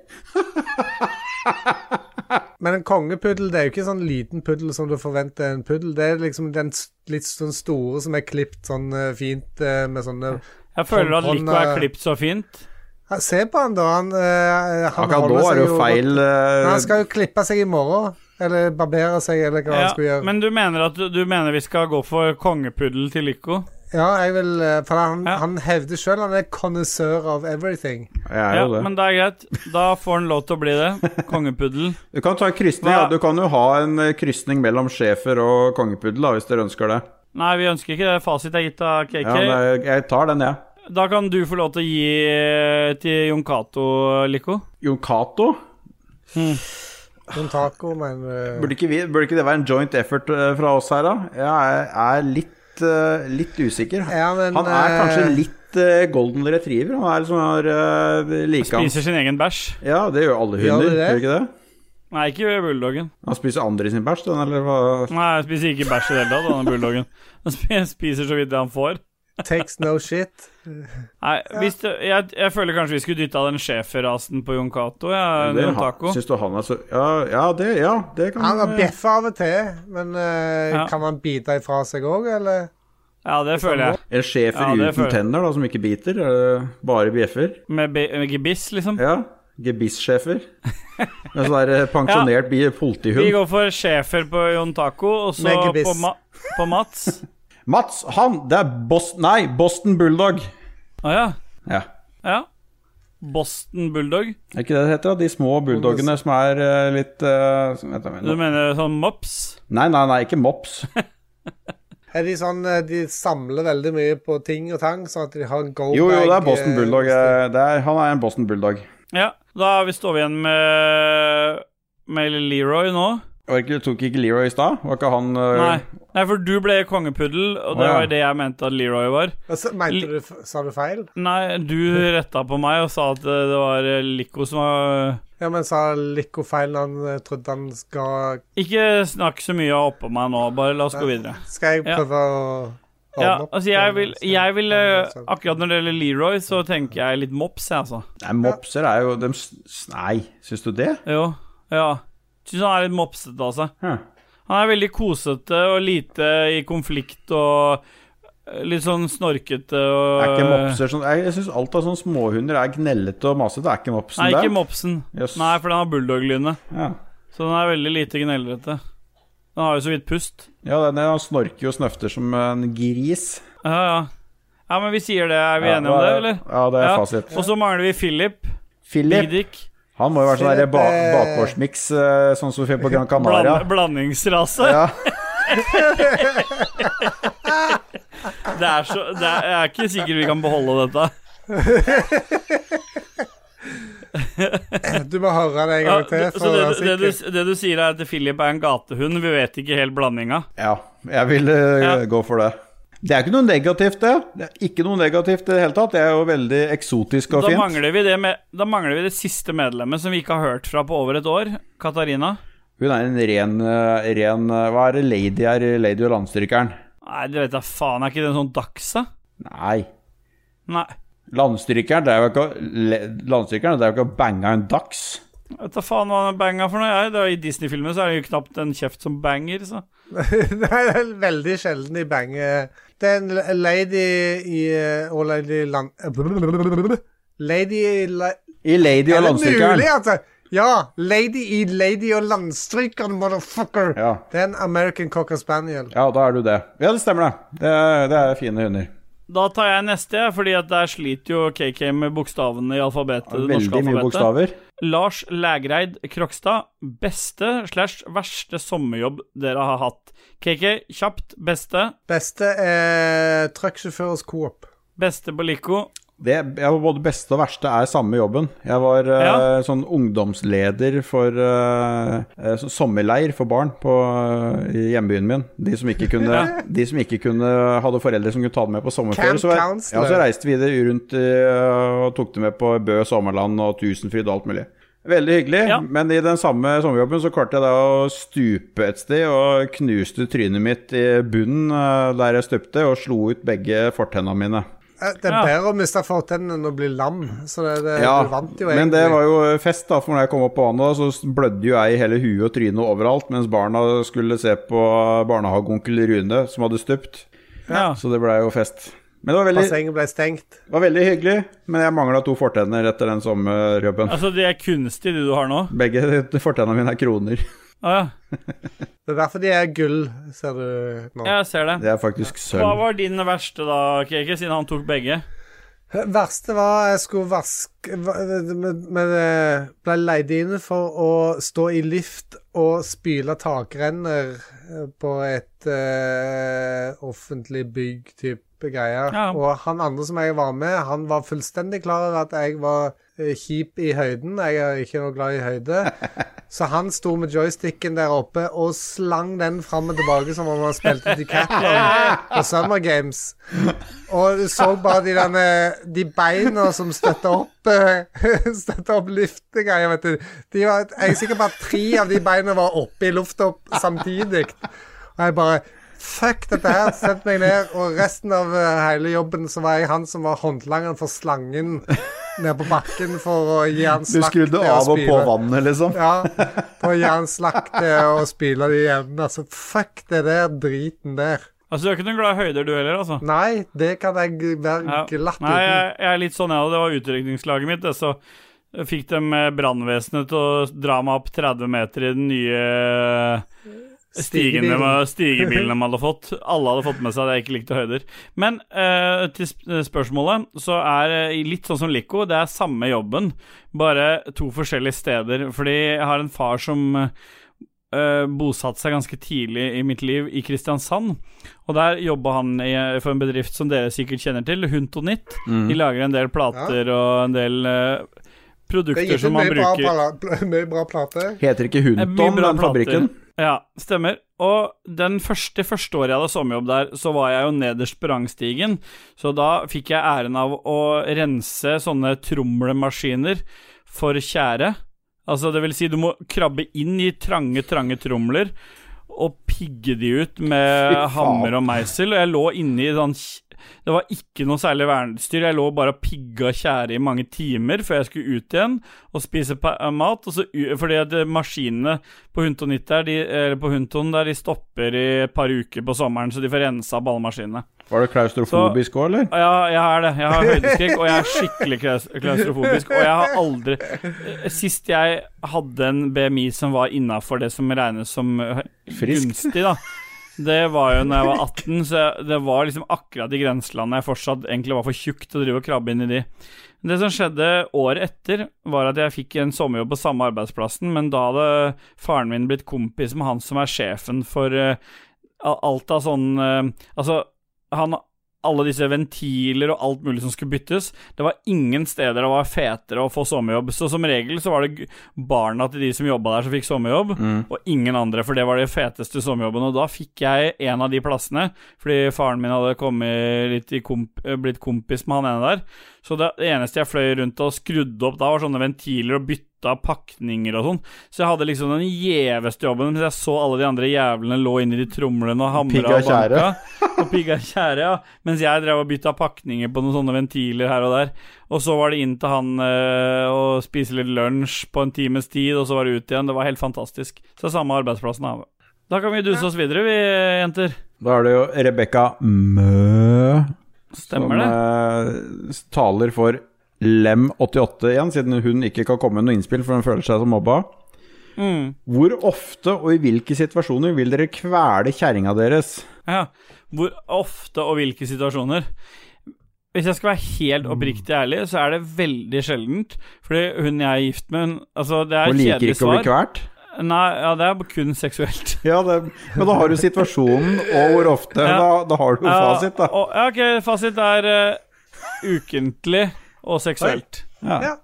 Men en kongepuddel det er jo ikke sånn liten puddel som du forventer en puddel. Det er liksom den litt sånn store som er klipt sånn eh, fint eh, med sånne Jeg føler at Lico er klipt så fint. Ja, Se på han, da. Han, eh, han Akkurat nå holder er seg det jo feil eh, han skal jo klippe seg i morgen. Eller barbere seg, eller hva han skulle gjøre. men du mener at du, du mener vi skal gå for kongepuddel til Lico? Ja, jeg vil eh, For han, Ja. han hevder sjøl han er kondisør of everything. Jeg er Ja, det. men det er greit. Da får han lov til å bli det. Kongepuddel. Du kan ta en krysning. Ja. Du kan jo ha en eh, krysning mellom schæfer og kongepuddel, da, hvis dere ønsker det. Nei, vi ønsker ikke det. Fasit er gitt av KK. Ja, jeg, jeg tar den, jeg. Da kan du få lov til å gi eh, til Jon Cato, Lico. Jon Cato? Jon Taco, men eh, Burde ikke, vi, burde ikke det være en joint effort eh, fra oss her, da? Jeg er, er litt, eh, litt usikker. Ja, men, han er kanskje eh, litt eh, golden retriever. Han er liksom har uh, like han. Spiser sin egen bæsj. Ja, det gjør alle hunder, gjør ikke det? Nei, ikke bulldoggen. Han spiser andre sin bæsj, den, eller hva? Nei, han spiser ikke bæsj i det hele tatt, denne bulldoggen. Han spiser så vidt det han får. Takes no shit. Nei, hvis det, jeg, jeg føler kanskje vi skulle dytta den schæferrasen på Jon Cato. Ja. Syns du han er så Ja, ja, det, ja, det kan Han har bjeffa av og til, men uh, Ja. kan man bite ifra seg òg, eller? Ja, det føler jeg. En schæfer Ja, uten tenner, da, som ikke biter? Uh, bare bjeffer? Med, med gebiss, liksom. Ja. Gebisssjefer. En sånn der pensjonert politihund. Vi går for schæfer på Jon Taco, og så på, ma på Mats. Mats, han! Det er Boston Nei, Boston Bulldog. Å ja. Ja. Ja. Boston Bulldog. Er ikke det det heter? De små bulldogene som er uh, litt uh, som Du mener sånn mops? Nei, nei, nei, ikke mops. Er de sånn eh, De samler veldig mye på ting og tang, sånn at de har en go-bag Jo, jo, det er Boston Bulldog. Det er, han er en Boston Bulldog. Ja. Da vi står vi igjen med med Leroy nå. Og ikke, tok ikke Leroy i stad? Var ikke han uh... Nei. Nei, for du ble kongepuddel, og det oh, ja. var det jeg mente at Leroy var. Og så mente du Sa du feil? Nei, du retta på meg og sa at eh, det var eh, Lico som var Ja, men sa Lico feil når han trodde han skal Ikke snakk så mye oppå meg nå, bare la oss gå videre. Skal jeg Ja. prøve å ordne Ja, opp? altså jeg vil, jeg vil Akkurat når det gjelder Leroy, så tenker jeg litt mops, jeg, altså. Nei, mopser er jo dem, Nei, syns du det? Jo. Ja. Syns han er litt mopsete, altså. Ja. Han er veldig kosete og lite i konflikt og eh, litt sånn snorkete og Er ikke mopser sånn Jeg, jeg syns alt av sånne småhunder er gnellete og masete. Er ikke mopsen Nei, det? ikke mopsen. Yes. Nei, for den har bulldog-lyne. Ja. Så den er veldig lite gnellete. Den har jo så vidt pust. ja, den den snorker og snøfter som en gris. Ja, ja. Ja, men vi sier det. Er vi Ja, enige om det, er- eller? Ja, det er fasit. Og så mangler vi Philip. Philip, Dick. Han må jo være sånn der ba bakgårdsmiks, eh, sånn som vi får på Gran Canaria. Bland, blandingsrase. Ja. Det er så det er, Jeg er ikke sikker vi kan beholde dette. Du må høre det en gang til. så det, det, det, du, det du sier, er at Philip er en gatehund. Vi vet ikke helt blandinga. ja, jeg vil uh, Ja. gå for det. Det er ikke noe negativt, det. Det er ikke noe negativt i det hele tatt. Det er jo veldig eksotisk og Da fint. mangler, vi det med, da mangler vi det siste medlemmet som vi ikke har hørt fra på over et år. Katarina. Hun er en ren, eh, ren eh, Hva er det lady er? Lady og landstrykeren? Nei, det vet jeg faen. Er ikke det en sånn Daxa? Nei. Nei. Landstrykeren, det er jo ikke Landstrykeren, det er jo ikke å bange en dags. Vet da faen hva han banga for noe. Jeg, det er, I Disney-filmer så er det jo knapt en kjeft som banger, så. Nei, det er veldig sjelden de banger Det er en lady i eh, Og lady land... Lady i la- I Lady og Er det landstrykeren. mulig, altså? Ja! Lady i Lady og landstrykeren, motherfucker! Ja. Det er en American Cocker Spaniel. ja, da er du det. Ja, det stemmer, det. Det er, det er fine hunder. Da tar jeg neste, fordi at der sliter jo KK med bokstavene i alfabetet. Ja, veldig Veldig mye bokstaver. Lars Lægreid Krokstad. Beste slash verste sommerjobb dere har hatt. KK, kjapt. Beste. Beste er trucksjåførers Coop. Beste på Lico. Det ja, Både beste og verste er samme jobben. Jeg var ja. uh, sånn ungdomsleder for uh, eh, sommerleir for barn på, uh, i hjembyen min. De som ikke kunne, Ja. de som ikke kunne hadde foreldre som kunne ta dem med på sommerferie. Så, ja, så reiste vi det rundt eh, og tok dem med på Bø sommerland og Tusenfryd og alt mulig. Veldig hyggelig, Ja. men i den samme sommerjobben så klarte jeg da å stupe et sted og knuste trynet mitt i bunnen eh, der jeg stupte, og slo ut begge fortennene mine. Eh, Det er bedre å miste fortennene enn å bli lam. Så det, det, Ja, du vant jo men det var jo fest, da, for når jeg kom opp på vannet, så blødde jo jeg i hele huet og trynet overalt, mens barna skulle se på barnehageonkel Rune, som hadde stupt. Ja. Så det blei jo fest. Men det var veldig, Bassenget ble stengt. var veldig hyggelig. Men jeg mangla to fortenner etter den sommerjobben. Altså, de er kunstige, de du har nå? Begge fortennene mine er kroner. Ah, ja. Det er derfor de er gull, ser du nå. Jeg ser det. Det er faktisk Hva sølv. var din verste, da, Keke, siden han tok begge? Det verste var jeg skulle vaske Men men ble leid inn for å stå i lift og spyle takrenner eh, på et uh, offentlig bygg-type greier. Ja. Og han andre som jeg var med, han var fullstendig klar over at jeg var eh, kjip i høyden. Jeg er ikke noe glad i høyde. Så han sto med joysticken der oppe og slang den fram og tilbake som om han spilte Decathlon på Summer Games. Og du så bare de, derne, de beina som støtta opp eh, Støtta opp liftegreier, vet du. Var, jeg er sikker på at tre av de beina var oppe i lufta samtidig. Og jeg bare Fuck dette her. Sett meg ned. Og resten av eh, hele jobben så var jeg han som var håndlangeren for slangen ned på bakken for å gi han Du slakt skrudde til å av og på vannet, liksom. Ja, for å gi han slakt til å spyle de jevne. Altså, fuck det der driten der. Altså, Du er ikke noen glad i høyder, du heller, altså? Nei, det kan jeg være Ja. glatt Nei, jeg, jeg er litt sånn, jeg òg. Det var utrykningslaget mitt. Det, så fikk de eh, brannvesenet til å dra meg opp 30 meter i den nye stigen de, Stigebilen. de hadde fått. Alle hadde fått med seg at jeg ikke likte høyder. Men uh, til spørsmålet, så er eh, litt sånn som Lico, det er samme jobben, bare to forskjellige steder. Fordi jeg har en far som uh, bosatte seg ganske tidlig i mitt liv i Kristiansand. Og der jobba han i, for en bedrift som dere sikkert kjenner til, Huntonit. Mm. De lager en del plater og en del eh, produkter er som man bruker. bra, mye bra plate. Heter ikke Eh, Hunton, den fabrikken? Ja, stemmer. Og den første, første året jeg hadde sommerjobb der, så var jeg jo nederst på rangstigen. Så da fikk jeg æren av å rense sånne tromlemaskiner for tjære. Altså, det vil si, du må krabbe inn i trange, trange tromler og pigge de ut med hammer og meisel. Og jeg lå inne i sånn Det var ikke noe særlig verneutstyr. Jeg lå bare og pigga tjære i mange timer før jeg skulle ut igjen og spise eh, mat. Og så, fordi at eh, maskinene på Hunton der, de, eller på Hunton der, de stopper i et par uker på sommeren, så de får rensa opp alle maskinene. Var du klaustrofobisk òg, eller? Ja, jeg er det. Jeg har høydeskrekk, og jeg er skikkelig klaustrofobisk. Og jeg har aldri eh, Sist jeg hadde en BMI som var innafor det som regnes som Friskt. gunstig, da. Det var jo når jeg var 18, så det var liksom akkurat i grenselandet jeg fortsatt egentlig var for tjukk til å drive og krabbe inn i de. Det som skjedde året etter, var at jeg fikk en sommerjobb på samme arbeidsplassen, men da hadde faren min blitt kompis med han som er sjefen for uh, alt av sånn uh, Altså, han alle disse ventiler og alt mulig som skulle byttes. Det var ingen steder det var fetere å få sommerjobb. Så som regel så var det barna til de som jobba der, som fikk sommerjobb, og ingen andre, for det var de feteste sommerjobbene. Og da fikk jeg en av de plassene, fordi faren min hadde komp blitt kompis med han ene der. Så det, eneste jeg fløy rundt og skrudde opp da, var sånne ventiler og bytta pakninger og sånn. Så jeg hadde liksom den gjeveste jobben, mens jeg så alle de andre jævlene lå inni de tromlene og hamra og banka. Og pigga tjære, ja. Mens jeg drev og bytta pakninger på noen sånne ventiler her og der. Og så var det inn til han øh, og spise litt lunsj på en times tid, og så var det ut igjen. Det var helt fantastisk. Så samme arbeidsplassen Her. Da kan vi duse oss videre, vi jenter. Da er det jo Rebekka Mø Stemmer som det. taler for Lem88 igjen, siden hun ikke kan komme med noe innspill, for hun føler seg som mobba. Mm. Hvor ofte og i hvilke situasjoner vil dere kvele kjerringa deres? Ja. Hvor ofte og hvilke situasjoner? Hvis jeg skal være helt oppriktig ærlig, så er det veldig sjeldent. Fordi hun jeg er gift med, hun Altså, det er kjedelig svar. Hun liker ikke å bli kvalt? Nei, ja, det er kun seksuelt. Ja, det, men da har du situasjonen og hvor ofte. Ja. Da, da har du jo fasit, da. Ja, og, ja, ok, fasit er uh, ukentlig og seksuelt. Ja, Ja.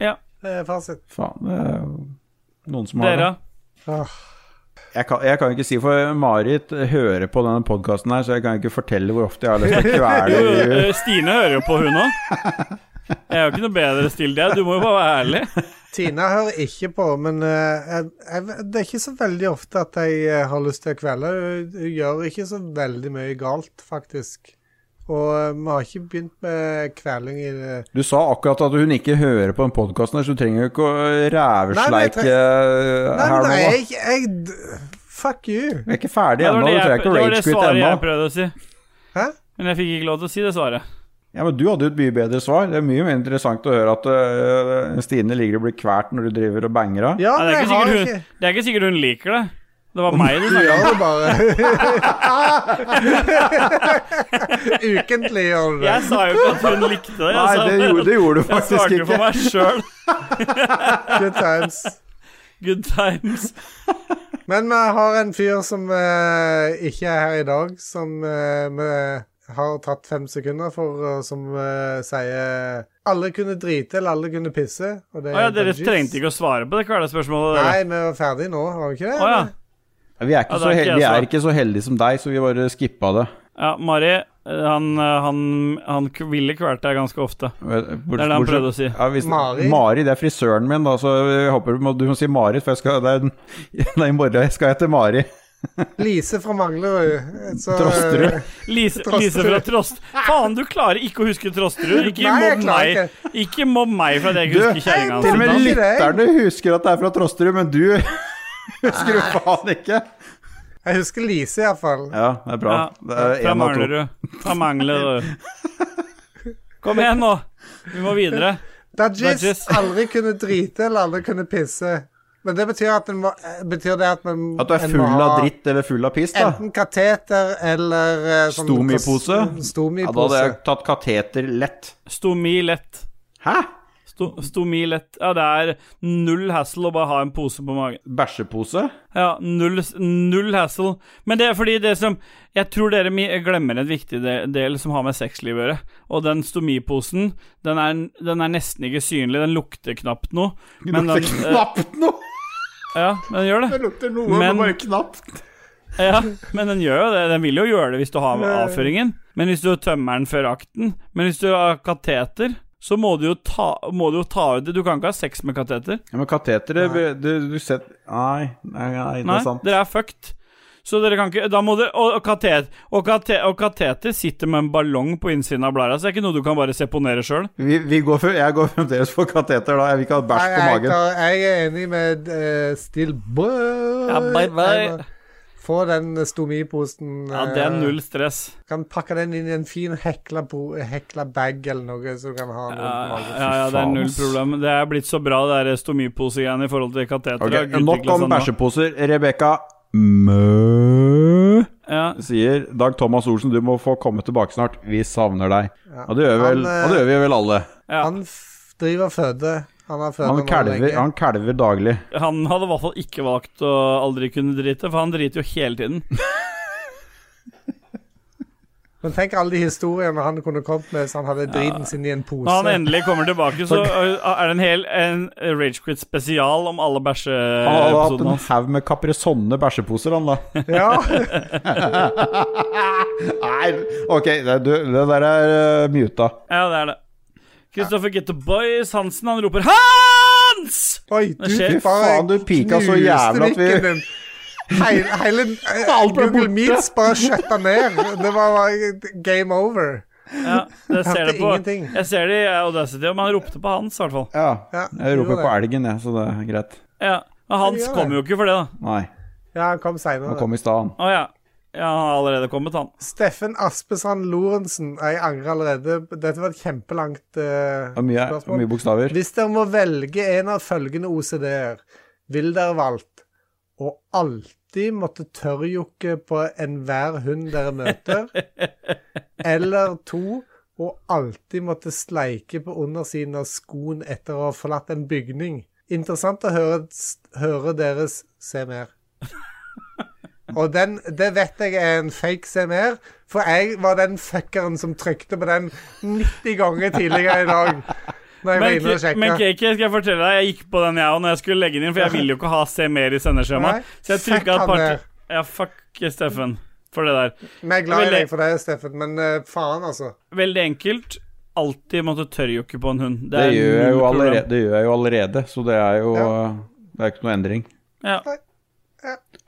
Ja. Det er fasit. faen. Det er noen som har Dere? det. Jeg kan, jeg kan ikke si, for Marit hører på denne podkasten her, så jeg kan ikke fortelle hvor ofte jeg har lyst til å kvele eh, Stine hører jo på, hun òg. Jeg har jo ikke noe bedre still det. Du må jo bare være ærlig. Tina hører ikke på, men eh, jeg, jeg, det er ikke så veldig ofte at jeg eh, har lyst til å kvele. Hun gjør ikke så veldig mye galt, faktisk. Og eh, vi har ikke begynt med kveling i det. Du sa akkurat at hun ikke hører på den podkasten så du trenger jo ikke å rævesleike Nei, her nå. Nei, da. jeg, Fuck you. Vi er ikke ferdig Det ennå, du trenger ikke å det, var det svaret jeg prøvde å si. Hæ? Men jeg fikk ikke lov til å si det svaret. Ja, men du hadde jo et mye bedre svar. Det er mye mer interessant å høre at uh, Stine ligger og blir kvalt når du driver og banger av. Ja, det, er ikke ikke det er ikke sikkert hun liker det. Det var meg du Du snakka om. gjør det bare. Ukentlig gjør du det. Jeg sa jo ikke at hun likte det. Jeg, Nei, det gjorde, det gjorde du jeg faktisk svarte ikke. for meg sjøl. Good times. Good times. Men vi har en fyr som uh, ikke er her i dag, som uh, vi har tatt fem sekunder for, uh, som sier alle kunne drite eller alle kunne pisse. Og det ah, ja, dere trengte ikke å svare på det kveldsspørsmålet, dere. Nei, vi var ferdige nå, har vi ikke det? Å ja. Vi er ikke, Ja, så, det er ikke hel- vi er ikke så heldige som deg, så vi bare skippa det. ja Mari, eh, han, eh, han, han ville kvelt deg ganske ofte. Det Det er det han prøvde å si. Ja, hvis, Mari? Mari? det er frisøren min, da, så jeg håper du må, du må si Marit, for jeg skal, det er, den- nei, i morgen skal jeg til Mari. Lise fra Manglerud. Så, Trosterud. Lise, Trosterud. Lise fra Trost... Faen, du klarer ikke å huske Trosterud! Ikke mobb meg Ikke mobb meg for at jeg ikke husker kjerringa Til og med lytterne husker at det er fra Trosterud, men du husker du faen ikke. Jeg husker Lise, iallfall. Ja, det er bra. Ja, Det er én av to. Fra Manglerud. Kom igjen, nå! Vi må videre. Dajis aldri kunne drite eller aldri kunne pisse. Men det betyr at en må, eh, betyr det at, man, At du er full ha av dritt eller full av piss, da. Enten kateter eller eh, sånn- Stomipose? Ja, da hadde jeg tatt kateter lett. Stomi lett. Hæ? Sto, stomi lett. Ja, det er null hassle å bare ha en pose på magen. Bæsjepose? Ja, null, null hassle. Men det er fordi det som Jeg tror dere glemmer en viktig del, del som har med sexliv å gjøre. Og den stomiposen, den er, den er nesten ikke synlig. Den lukter knapt noe. Men den, lukter eh, knapt noe! ja, men den gjør det. Det lukter noe, Men- men bare knapt. Ja, men den gjør jo det. Den vil jo gjøre det hvis du har avføringen. Men hvis du tømmer den før akten Men hvis du har kateter, så må du jo ta, må du jo ta ut det. Du kan ikke ha sex med kateter. Ja, men kateter du, du set, Nei, nei, nei, det er sant. dere er fucked. Så dere kan ikke Da må dere Og, og, katet, og, kate, og kateter sitter med en ballong på innsiden av blæra, så det er ikke noe du kan bare seponere sjøl. Vi, vi går for, jeg går fremdeles for kateter, da. Jeg vil ikke ha bæsj Nei, på jeg, magen. tar- jeg er enig med uh, Still Boy. Ja, bye, bye. Få den stomiposen. Ja, det er eh, null stress. Kan pakke den inn i en fin hekla, bo, hekla bag eller noe, så du kan ha noe ja, ja, ja, det er null problem. Det er blitt så bra, det der stomiposegreiene i forhold til kateter. Okay, Nok om bæsjeposer. Rebekka Mø Ja, sier Dag Thomas Olsen, du må få komme tilbake snart. Vi savner deg. Ja. Og det gjør, vel, Han, eh, og det gjør vi vel alle. ja. Han driver og føder. Han har Han kalver, han kalver daglig. Han hadde i hvert fall ikke valgt å aldri kunne drite, for han driter jo hele tiden. Men tenk alle de historiene han kunne kommet med hvis han hadde driten sin i en pose. Når han endelig kommer tilbake, så er det en hel en Ragequit spesial om alle bæsjeepisodene Han hadde hatt en haug med kapresonne bæsjeposer, han da. Ja, Nei, ok, det, du, det der er uh, muta. Ja, det er det. Kristoffer Get the Boys Hansen, han roper 'Hans!' Oi, du fy Faen, du pika så jævlig at vi- Hele, hele Google. Meets bare skjøtta ned. Det var game over. Ja, det ser det på. ingenting. Jeg ser det i Audacity, men han ropte på Hans, i hvert fall. Ja, Ja, jeg roper på elgen, jeg, så det er greit. Ja, Men Hans kom jo ikke for det, da. Nei, Ja, han kom seinere. han kom i stad, han. Å ja. Ja, han har allerede kommet, han. Steffen Aspesand Lorentzen. Jeg angrer allerede. Dette var et kjempelangt uh, mye, spørsmål. mye bokstaver. Hvis dere må velge en av følgende OCD-er, vil dere valgt å alltid måtte tørrjokke på enhver hund dere møter, eller to å alltid måtte sleike på undersiden av skoen etter å ha forlatt en bygning? Interessant å høre, høre deres se mer. Og den, det vet jeg er en fake CMR, For jeg var den fuckeren som trykte på den 90 ganger tidligere i dag. Men, men. KK, skal jeg fortelle deg, jeg gikk på den jeg òg når jeg skulle legge den inn, for jeg ville jo ikke ha se mer i sendeskjemaet. Så jeg trykka et han par. Ja, fuck Steffen for det der. Men jeg er glad i deg for det, Steffen, men uh, faen, altså. Veldig enkelt. Alltid måtte tørrjokke på en hund. Det, det, gjør jeg jo allerede, det gjør jeg jo allerede, så det er jo Ja. Det er ikke noe endring. Ja.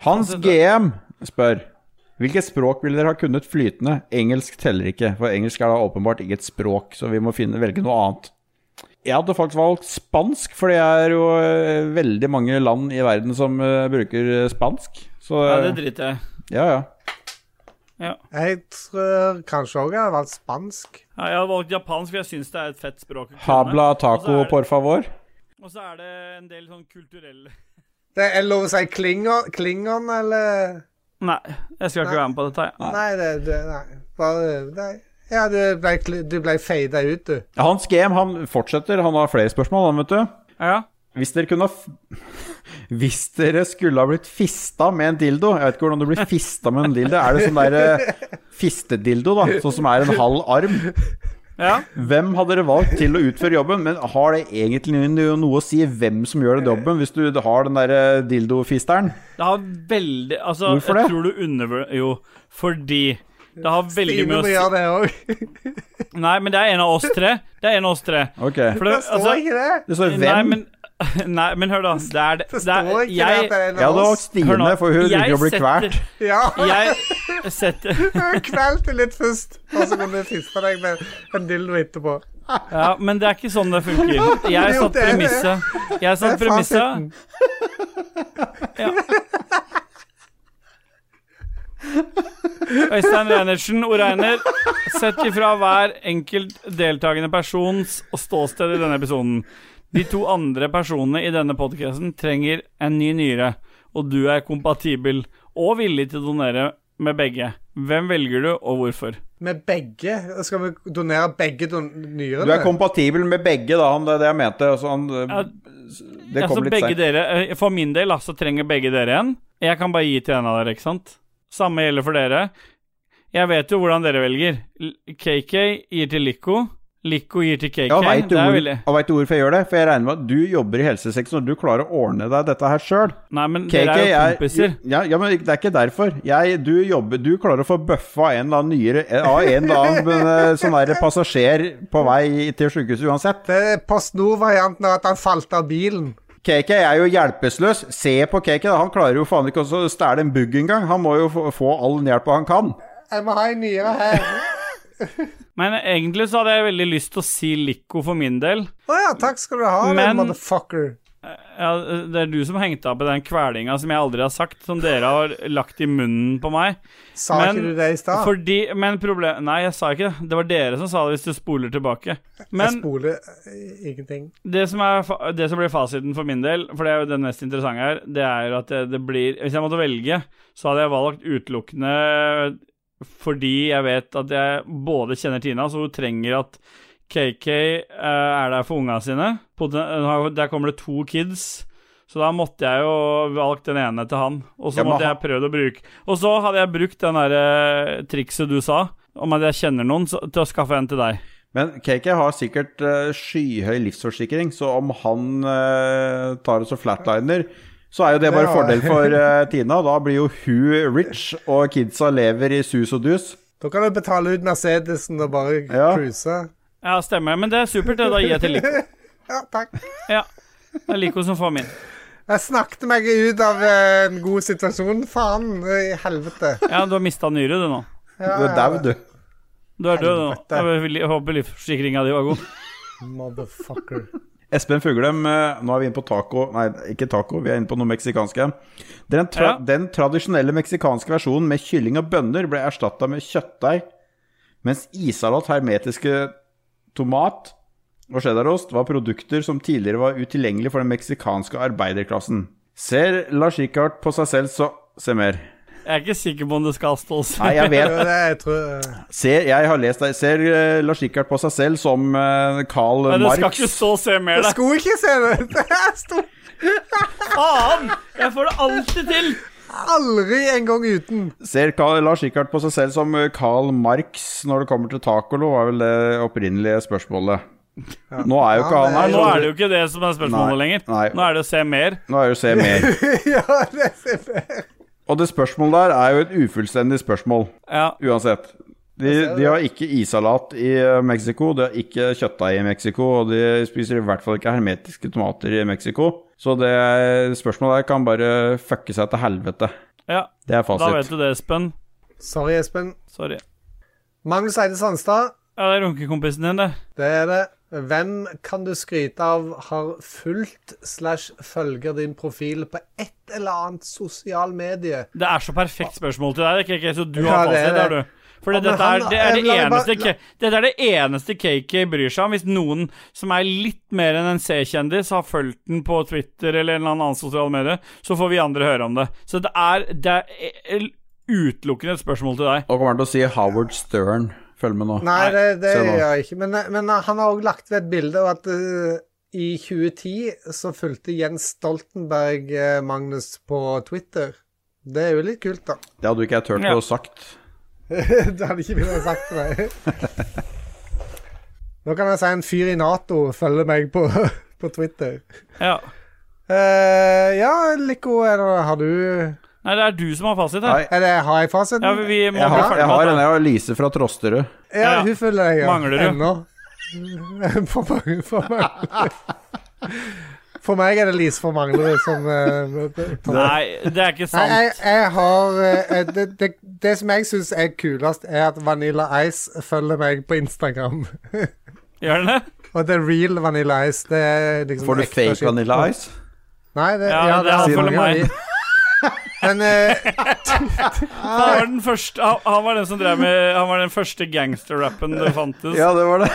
Hans GM spør Hvilket språk ville dere ha kunnet flytende? Engelsk teller ikke, for engelsk er da åpenbart ikke et språk, så vi må finne, velge noe annet. Jeg hadde faktisk valgt spansk, for det er jo eh, veldig mange land i verden som eh, bruker eh, spansk. Så ja, det driter jeg Ja, ja, ja. Jeg tror kanskje òg jeg hadde valgt spansk. Ja, jeg hadde valgt japansk, for jeg syns det er et fett språk. Habla taco, det- por favor. Og så er det en del sånn kulturelle Det er lov å si klingon, klingon eller Nei, jeg skal ikke Nei. være med på dette. jeg. Nei, det, det Nei. Bare nei. Ja, du ble, du ble fada ut, du. Hans GM han fortsetter, han har flere spørsmål, han, vet du. Ja. Hvis dere kunne ha Hvis dere skulle ha blitt fista med en dildo Jeg vet ikke hvordan du blir fista med en dildo. Er det sånn der eh, fistedildo, da? Sånn som er en halv arm? Ja. Hvem hadde dere valgt til å utføre jobben? Men har det egentlig noe å si hvem som gjør den jobben, hvis du har den der dildofisteren? Det har veldig Altså, Hvorfor jeg det? tror du undervurderer Jo, fordi det har veldig Stine mye å si gjøre det også. Nei, men det er en av oss tre. Det er en av oss tre. Okay. For det, Det står altså, ikke det. Det står Nei, men Nei, men hør, da. Det er det, Det det står ikke det jeg, at det er en valgt oss. Hør Stine, nå, for hun liker å bli kvalt. Ja. Jeg setter Kvelte litt først, og så kunne du fiste deg med en dildo etterpå. Ja, men det er ikke sånn det funker. Jeg satte satt det premisset. Jeg satte satt premisset. Ja. Øystein Reinertsen, Oreiner, sett ifra hver enkelt deltakende persons ståsted i denne episoden. De to andre personene i denne podcasten trenger en ny nyre, og du er kompatibel og villig til å donere med begge. Hvem velger du, og hvorfor? Med begge? Skal vi donere begge don nyrene? Du er kompatibel med begge, da. om det er det jeg mente. Altså, han, Ja, det Altså, begge dere, eh, For min del så trenger begge dere en. Jeg kan bare gi til en av dere, ikke sant? Samme gjelder for dere. Jeg vet jo hvordan dere velger. KK gir til Lico. Lico gir til KK. Ja, veit du, det er hvor, veldig og vet du hvorfor jeg gjør det? For jeg regner med at du jobber i helsesektoren, og du klarer å ordne deg dette her sjøl. Nei, men KK dere er jo kompiser. Ja, ja, men det er ikke derfor. Jeg, du jobber Du klarer å få bøffa en eller annen nyere av en eller annen eh, sånn der passasjer på vei til sjukehuset uansett. Det er Post Nord-varianten av at han falt av bilen. KK er jo hjelpeløs. Se på KK. Han klarer jo faen ikke å stjele en bugg engang. Han må jo få, få all den hjelpa han kan. Jeg må ha en nyere her. Men egentlig så hadde jeg veldig lyst til å si Lico for min del. Å ja, takk skal du ha, Men- men... motherfucker. Ja, det er du som hengte opp i den kvelinga som jeg aldri har sagt, som dere har lagt i munnen på meg. Sa Men- ikke du det i stad? Fordi Men problem... Nei, jeg sa ikke det. Det var dere som sa det, hvis du spoler tilbake. Jeg spoler eh, ingenting. det som, er, det som blir fasiten for min del, for det er jo det mest interessante her, det er at det, det blir Hvis jeg måtte velge, så hadde jeg valgt utelukkende fordi jeg vet at jeg både kjenner Tina, så hun trenger at KK eh, er der for unga sine. Der kommer det to kids. Så da måtte jeg jo valgt den ene til han. Og så måtte jeg prøvd å bruke Og så hadde jeg brukt den derre trikset du sa, om at jeg kjenner noen, så, til å skaffe en til deg. Men KK har sikkert eh, skyhøy livsforsikring, så om han eh, tar det og flatliner, så er jo det bare ja. fordel for uh, Tina. Da blir jo hun rich, og kidsa lever i sus og dus. Da kan du betale ut Mercedesen og bare Ja. cruise. Ja, stemmer. Men det er supert. det. Da gir jeg til Lico. Ja, takk. Ja. Det er Lico som får min. Jeg snakket meg ut av eh, en god situasjon. Faen i helvete. Ja, du har mista nyre, du nå. Ja, Du er dau, du. Du er død nå. Jeg jeg håper livsforsikringa di var god. Motherfucker. Espen Fuglem, eh, nå er vi inne på taco Nei, ikke taco, vi er inne på noe meksikansk. Den, tra Ja. den tradisjonelle meksikanske versjonen med kylling og bønner ble erstatta med kjøttdeig, mens isalat, hermetiske tomat og cheddarost var produkter som tidligere var utilgjengelige for den meksikanske arbeiderklassen. Ser Lars Rikard på seg selv så Se mer. Jeg er ikke sikker på om det skal stå sånn. Nei, jeg vet det jeg tror Ser, jeg har lest det. Ser eh, Lars Rikard på seg selv som uh, Marx. Nei, det skal ikke stå se mer Jeg der. skulle ikke se det! Det sto Faen! Jeg får det alltid til. Aldri en gang uten. Ser Karl, Lars Rikard på seg selv som Carl Karl Marx når det kommer til tacolo, var vel det opprinnelige spørsmålet. Nå er jo ikke Ja, han her. Nå er det jo ikke det som er spørsmålet Nei, lenger. nei. Nå er det å se mer. Nå er det å se mer. ja, det er fair. Og det spørsmålet der er jo et ufullstendig spørsmål, Ja. uansett. De, de har ikke issalat i eh, Mexico, de har ikke kjøttdeig i Mexico, og de spiser i hvert fall ikke hermetiske tomater i Mexico. Så det spørsmålet der kan bare fucke seg til helvete. ja. Det er fasit. Da vet du det, Espen. Sorry, Espen. Sorry. Magnus Eide Sandstad, Ja, det er runkekompisen din, det. det er det. Hvem kan du skryte av har fulgt slash følger din profil på et eller annet sosial medie? Det er så perfekt spørsmål til deg, KK, så du har er fasit det. der, du. For Ja, dette, er, det, er det, eneste, dette er det eneste KK bryr seg om. Hvis noen som er litt mer enn en C-kjendis, har fulgt den på Twitter eller en eller annen sosial medie, så får vi andre høre om det. Så det er, det er eh, utelukkende et spørsmål til deg. Og kommer han til å si Howard Stern. Følg med nå. Nei, det, det nå. gjør jeg ikke. Men, men han har òg lagt ved et bilde av at uh, i 2010 så fulgte Jens Stoltenberg uh, Magnus på Twitter. Det er jo litt kult, da. Det hadde jo ikke jeg turt Ja. å sagt. det hadde ikke ville sagt til meg. Nå kan jeg si en fyr i Nato følger meg på, på Twitter. Ja. Uh, ja, Lico, det, har du Nei, det er du som har fasit her. Nei, er det, Har jeg fasiten? Ja, vi, vi må jeg har, jeg har en jeg har Lise fra Trosterud. Ja, Ja. hun følger jeg ja. Mangler du? Ennå. for, mange- for, mange. for meg er det Lise for Manglerud som uh, Nei, det er ikke sant. Nei, jeg, jeg har uh, det, det, det som jeg syns er kulest, er at Vanilla Ice følger meg på Instagram. Gjør den det? Og det er real Vanilla Ice. Det er liksom Får du fake. Vanilla Ice? Nei, det, Ja, ja, det det han har følger meg. Men eh, Han var den første Han, han var den som drev med Han var den første gangsterrappen det fantes. Ja, det var det.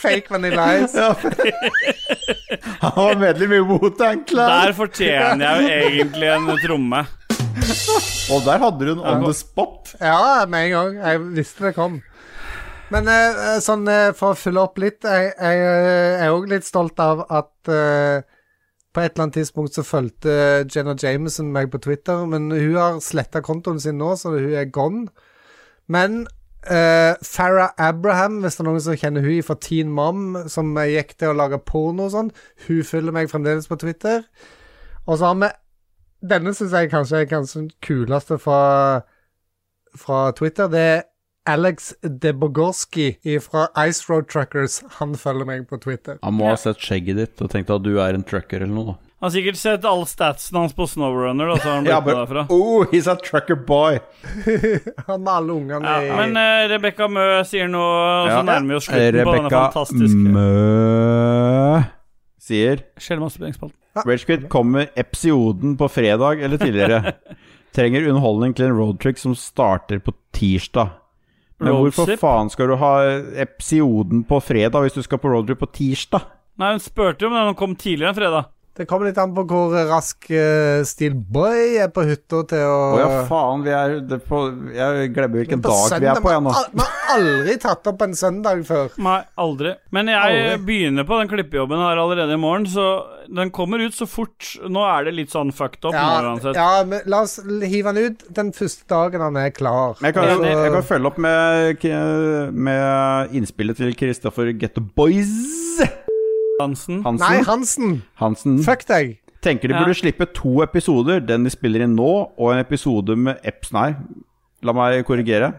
fake Vanilla Ice Han var medlem i Wu-Tang Clan. Der fortjener jeg jo egentlig en tromme. Og der hadde hun on the spot. Ja, med en gang. Jeg visste det kom. Men eh, sånn eh, for å fylle opp litt Jeg, jeg eh, er òg litt stolt av at uh, på et eller annet tidspunkt så fulgte Jenna Jameson meg på Twitter, men hun har sletta kontoen sin nå, så hun er gone. Men uh, Farrah Abraham, hvis det er noen som kjenner hun fra Teen Mom, som eh, gikk til å lage porno og sånn, hun følger meg fremdeles på Twitter. Og så har vi Denne syns jeg kanskje er kanskje den kuleste fra, fra Twitter. Det er Alex Debogorski fra Ice Road Truckers. Han følger meg på Twitter. Han må ha sett skjegget ditt og tenkt at du er en trucker eller noe. da. Han har sikkert sett alle statsene hans på Snowrunner, da, så har han blitt Ja, but, derfra. oh, he's a trucker boy. Han med alle ungene Ja, i men uh, Rebekka Mø sier noe, og så Ja. nærmer vi oss slutten på denne fantastiske Mø sier Skjellmassespillingsspalten. Ragequit kommer episoden på fredag eller tidligere. Trenger underholdning til en roadtrick som starter på tirsdag. Men hvorfor faen skal du ha episoden på fredag hvis du skal på roadtrip på tirsdag? Nei, hun spurte jo om den kom tidligere enn fredag. Det kommer litt an på hvor rask uh, Steel Boy er på hytta til å Å ja, faen, vi er det på, Jeg glemmer hvilken dag dag vi er på, jeg nå. Vi har aldri tatt opp en søndag før. Nei, aldri. Men jeg Aldri. begynner på den klippejobben her allerede i morgen, så den kommer ut så fort. Nå er det litt sånn fucked up nå Ja, uansett. ja men la oss hive den ut den første dagen han er klar. Men jeg kan, Altså, jeg kan følge opp med, med innspillet til Kristoffer Getto Boys Hansen. Nei, Hansen. Hansen. Hansen. Fuck deg. Tenker de Ja. burde slippe to episoder, den de spiller inn nå, og en episode med Eps... Nei, la meg korrigere.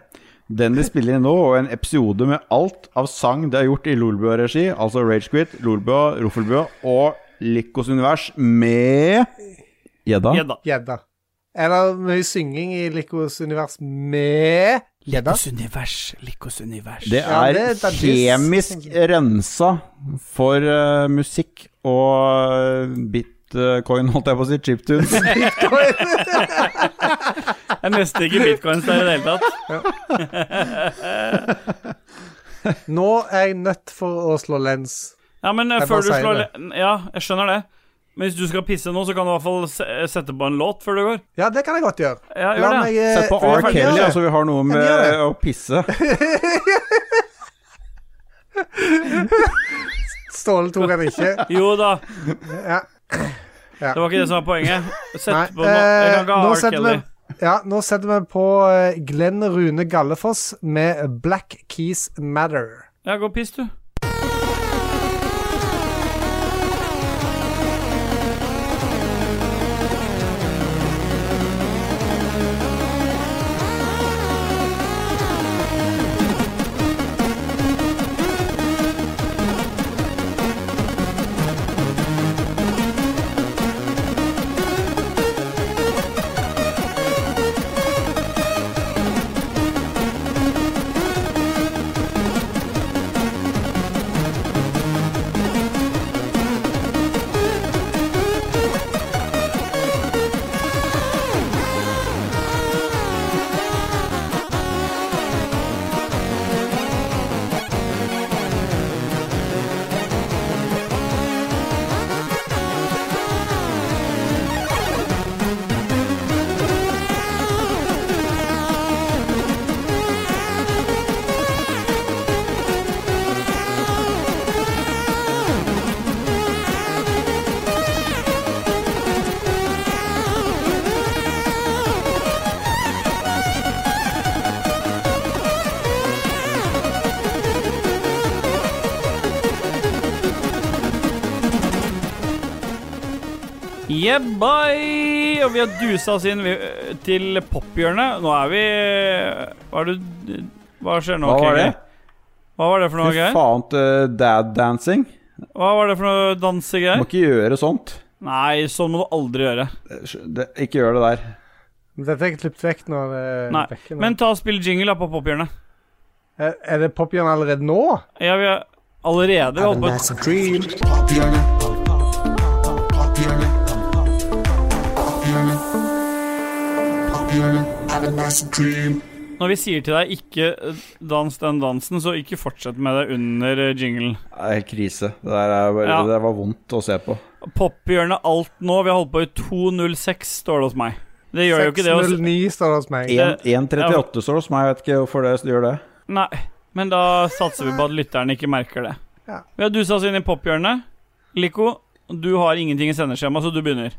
Den de spiller inn nå, og en episode med alt av sang det har gjort i Lolbua-regi, altså Ragequit, Lolbua, Roffelbua og Likos univers med Gjedda. Gjedda. Er det mye synging i Likos univers med? Likos univers, Likos univers. Det Ja, er det er kjemisk rensa for uh, musikk og uh, bitcoin, holdt jeg på å si, chiptunes. jeg nesten ikke bitcoins der i det hele tatt. Nå er jeg nødt for å slå lens. Ja, men eh, Jeg før du slår det. Ja, jeg skjønner det. Men hvis du skal pisse nå, så kan du i hvert fall sette på en låt før du går. Ja, det kan jeg godt gjøre. Ja, gjør det. meg eh, Sett på R. Kelly, så altså vi har noe med å pisse. Ståle tok han ikke. Jo da, Ja. det var ikke det som var poenget. Sett Nei, på no Jeg kan ikke eh, ha nå R. setter Kelly. vi, ja, nå setter vi på eh, Glenn Rune Gallefoss med Black Keys Matter. Ja, gå og piss, du. Yeah, bye! Og vi har dusa oss inn til pophjørnet. Nå er vi Hva er det Hva skjer nå? Hva var det? Hva var det for noe Fy greier? faen til dad dancing. Hva var det for noe Må ikke gjøre sånt. Nei, sånn må du aldri gjøre. Det, ikke gjør det der. Dette er klippet vekk nå. Er Nei. Men ta og spill jingle på pophjørnet. er, er det pophjørnet allerede nå? Ja, vi har allerede holdt på Når vi sier til deg ikke eh, dans den dansen, så ikke fortsett med det under eh, jinglen. Det er krise. Det der, er bare, Ja. det var vondt å se på. Pophjørnet alt nå. Vi har holdt på i 2.06, står det hos meg. Det gjør jo ikke det 609 står det hos meg. Det- 1.38 står det hos meg. Jeg vet ikke hvorfor det gjør det. Nei, men da satser vi på at lytteren ikke merker det. Ja. Vi har dusa oss inn i pophjørnet. Lico, du har ingenting i sendeskjema, så du begynner.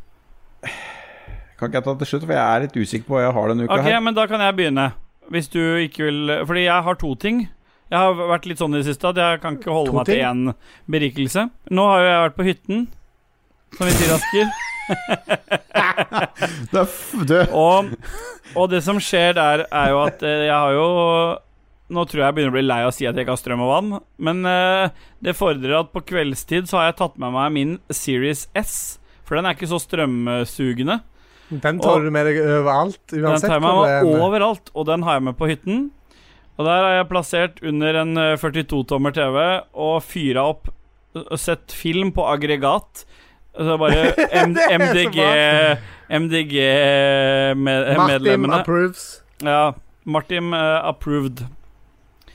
Kan ikke jeg ta til slutt, for jeg er litt usikker på hva jeg har denne uka Ok, her. men da kan jeg begynne. Hvis du ikke vil Fordi jeg har to ting. Jeg har vært litt sånn i det siste at jeg kan ikke holde To meg til ting? én berikelse. Nå har jo jeg vært på hytten, som vi sier, Asker. Er. Og, og det som skjer der, er jo at eh, jeg har jo Nå tror jeg jeg begynner å bli lei av å si at jeg ikke har strøm og vann, men eh, det fordrer at på kveldstid så har jeg tatt med meg min Series S, for den er ikke så strømsugende. Den tar Og- du med deg overalt, Den tar jeg med meg overalt, og den har jeg med på hytten. Og der har jeg plassert under en eh, 42-tommer TV og fyra opp og sett film på aggregat. Så bare M MDG Martin MDG-medlemmene. approves. Ja, Martin uh, approved.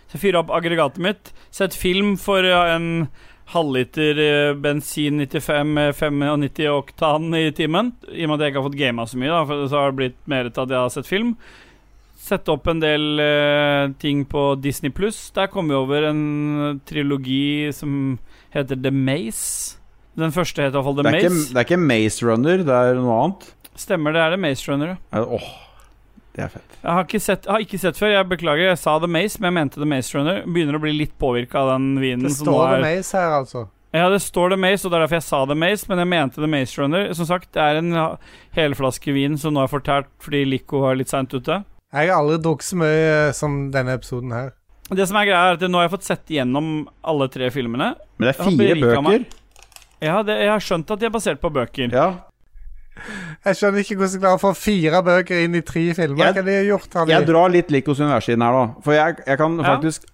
Så fyra opp aggregatet mitt, sett film for uh, en halvliter eh, bensin 95 95 oktan i timen. I og med at jeg ikke har fått gama så mye, da, for så har det blitt mer til at jeg har sett film. Sette opp en del uh, ting på Disney pluss. Der kom vi over en trilogi som heter The Maze. Den første heter i hvert fall The Det er, ikke, Maze. det er ikke Maze Runner, det er noe annet. Stemmer, det er The Maze Runner. Åh, det er fett. Jeg har ikke sett, har ikke sett før. Jeg beklager, jeg sa The Maze, men jeg mente The Maze Runner. Begynner å bli litt påvirka av den vinen. Det som nå står er- The Maze her, altså. Ja, det står The Maze, og det er derfor jeg sa The Maze, men jeg mente The Maze Runner. Som sagt, det er en helflaske vin som nå er fortært fordi Lico var litt seint ute. Jeg har aldri drukket så mye eh, som denne episoden her. Det som er greia, er at nå har jeg fått sett gjennom alle tre filmene. Men det er fire bøker. Ja, det, jeg har skjønt at de er basert på bøker. Ja. Jeg skjønner ikke hvordan de klarer å få fire bøker inn i tre filmer. Jeg- Hva de gjort? Har de? Jeg drar litt Likos hos inn her, da. For jeg, jeg kan Ja. faktisk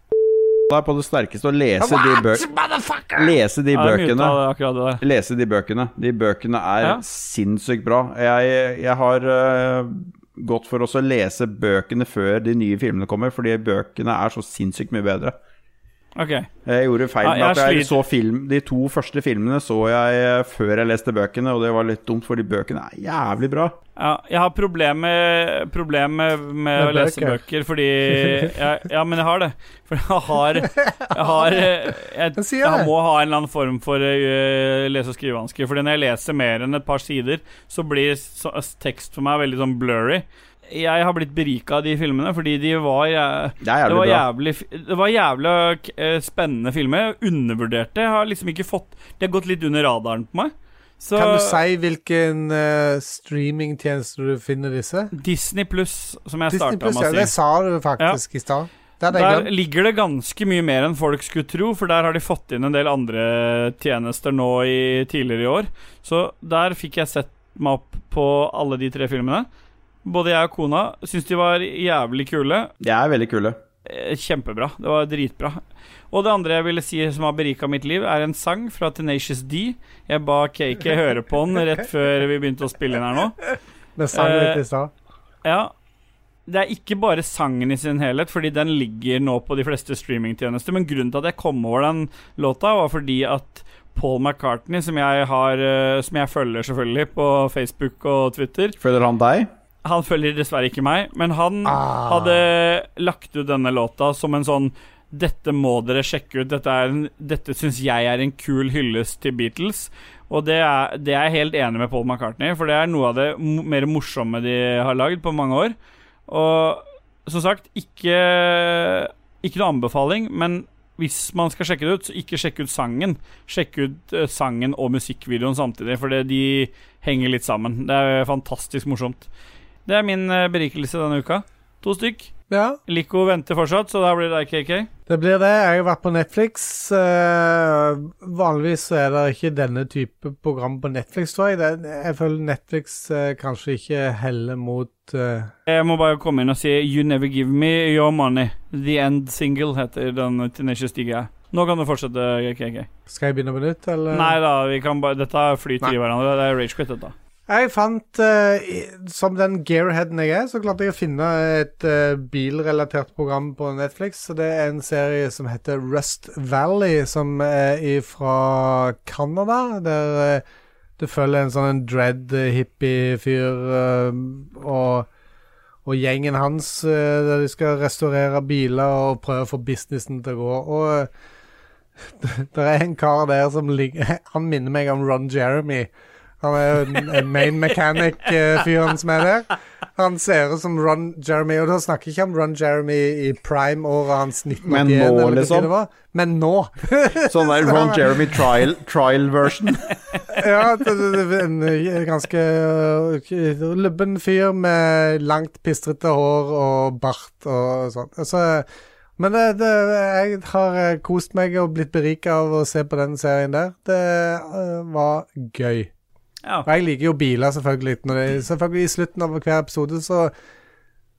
deg på det sterkeste å lese de, bøkene lese de bøkene. det. Lese de bøkene. De bøkene er Ja. sinnssykt bra. Jeg, jeg har uh, gått for også å lese bøkene før de nye filmene kommer, fordi bøkene er så sinnssykt mye bedre. Ok. Jeg gjorde feil med at jeg så film De to første filmene så jeg eh, før jeg leste bøkene, og det var litt dumt, fordi bøkene er jævlig bra. Ja, jeg har problemer problem med, med, Med å lese bøker. fordi jeg, Ja, men jeg har det. For jeg har Jeg, har, eh, jeg, Jeg jeg må ha en eller annen form for uh, lese- og skrivevansker. Fordi når jeg leser mer enn et par sider, så blir så, tekst for meg veldig sånn blurry. Jeg har blitt berika av de filmene fordi de var Det er det var bra. jævlig Det var jævlig eh, spennende filmer. Undervurderte. Jeg har liksom ikke fått De har gått litt under radaren på meg. Så Kan du si hvilken uh, streamingtjeneste du finner disse? Disney pluss, som jeg Disney starta Plus, med ja. å Det sa du faktisk i stad. Der, Der ligger det ganske mye mer enn folk skulle tro, for der har de fått inn en del andre tjenester nå i, tidligere i år. Så der fikk jeg sett meg opp på alle de tre filmene. Både jeg og kona syns de var jævlig kule. De er veldig kule. Eh, Kjempebra. Det var dritbra. Og det andre jeg ville si som har berika mitt liv, er en sang fra Tenacious D. Jeg ba KK høre på den rett før vi begynte å spille inn her nå. Det sang Eh, litt i stad. Ja. Det er ikke bare sangen i sin helhet, fordi den ligger nå på de fleste streamingtjenester. Men grunnen til at jeg kom over den låta, var fordi at Paul McCartney, som jeg, har, eh, som jeg følger selvfølgelig på Facebook og Twitter Følger han deg? Han følger dessverre ikke meg, men han Ah. hadde lagt ut denne låta som en sånn dette må dere sjekke ut. Dette, er en- dette syns jeg er en kul hyllest til Beatles. Og det er, det er jeg helt enig med Paul McCartney, for det er noe av det mer morsomme de har lagd på mange år. Og som sagt, ikke, ikke noe anbefaling, men hvis man skal sjekke det ut, så ikke sjekk ut sangen. Sjekk ut eh, sangen og musikkvideoen samtidig, for det- de henger litt sammen. Det er fantastisk morsomt. Det er min eh, berikelse denne uka. To stykk. Ja, Lico venter fortsatt, så da blir det deg, KK. det blir det. Jeg har vært på Netflix. Uh, vanligvis så er det ikke denne type program på Netflix, tror jeg. Det, jeg føler Netflix uh, kanskje ikke heller mot uh... Jeg må bare komme inn og si You Never Give Me Your Money. The End Single heter den Tenacious D-greia. Nå kan du fortsette, KK. Skal jeg begynne på nytt, eller? Nei da, vi kan bare Dette flyter Nei. i hverandre. Det er Ragequit, dette. Jeg fant eh, Som den gearheaden jeg er, så klarte jeg å finne et eh, bilrelatert program på Netflix. Så Det er en serie som heter Rust Valley, som er fra Canada. Der eh, det følger en sånn dread-hippie-fyr eh, og og gjengen hans der de skal restaurere biler og prøve å få businessen til å gå. Og det er en kar der som ligger Han minner meg om Ron Jeremy. Han er main mechanic-fyren som er der. Han ser ut som Ron Jeremy, og da snakker jeg ikke om Ron Jeremy i prime-året hans 1981. Men nå, liksom? Men nå. Sånn der Ron Jeremy trial, trial version. Ja, det, det, en eh, ganske uh, lubben fyr med langt, pistrete hår og bart og sånn. Så, men det, det, jeg har eh, kost meg og blitt berika av å se på den serien der. Det eh, var gøy. Ja. Og jeg liker jo biler, selvfølgelig. Når det, selvfølgelig I slutten av hver episode så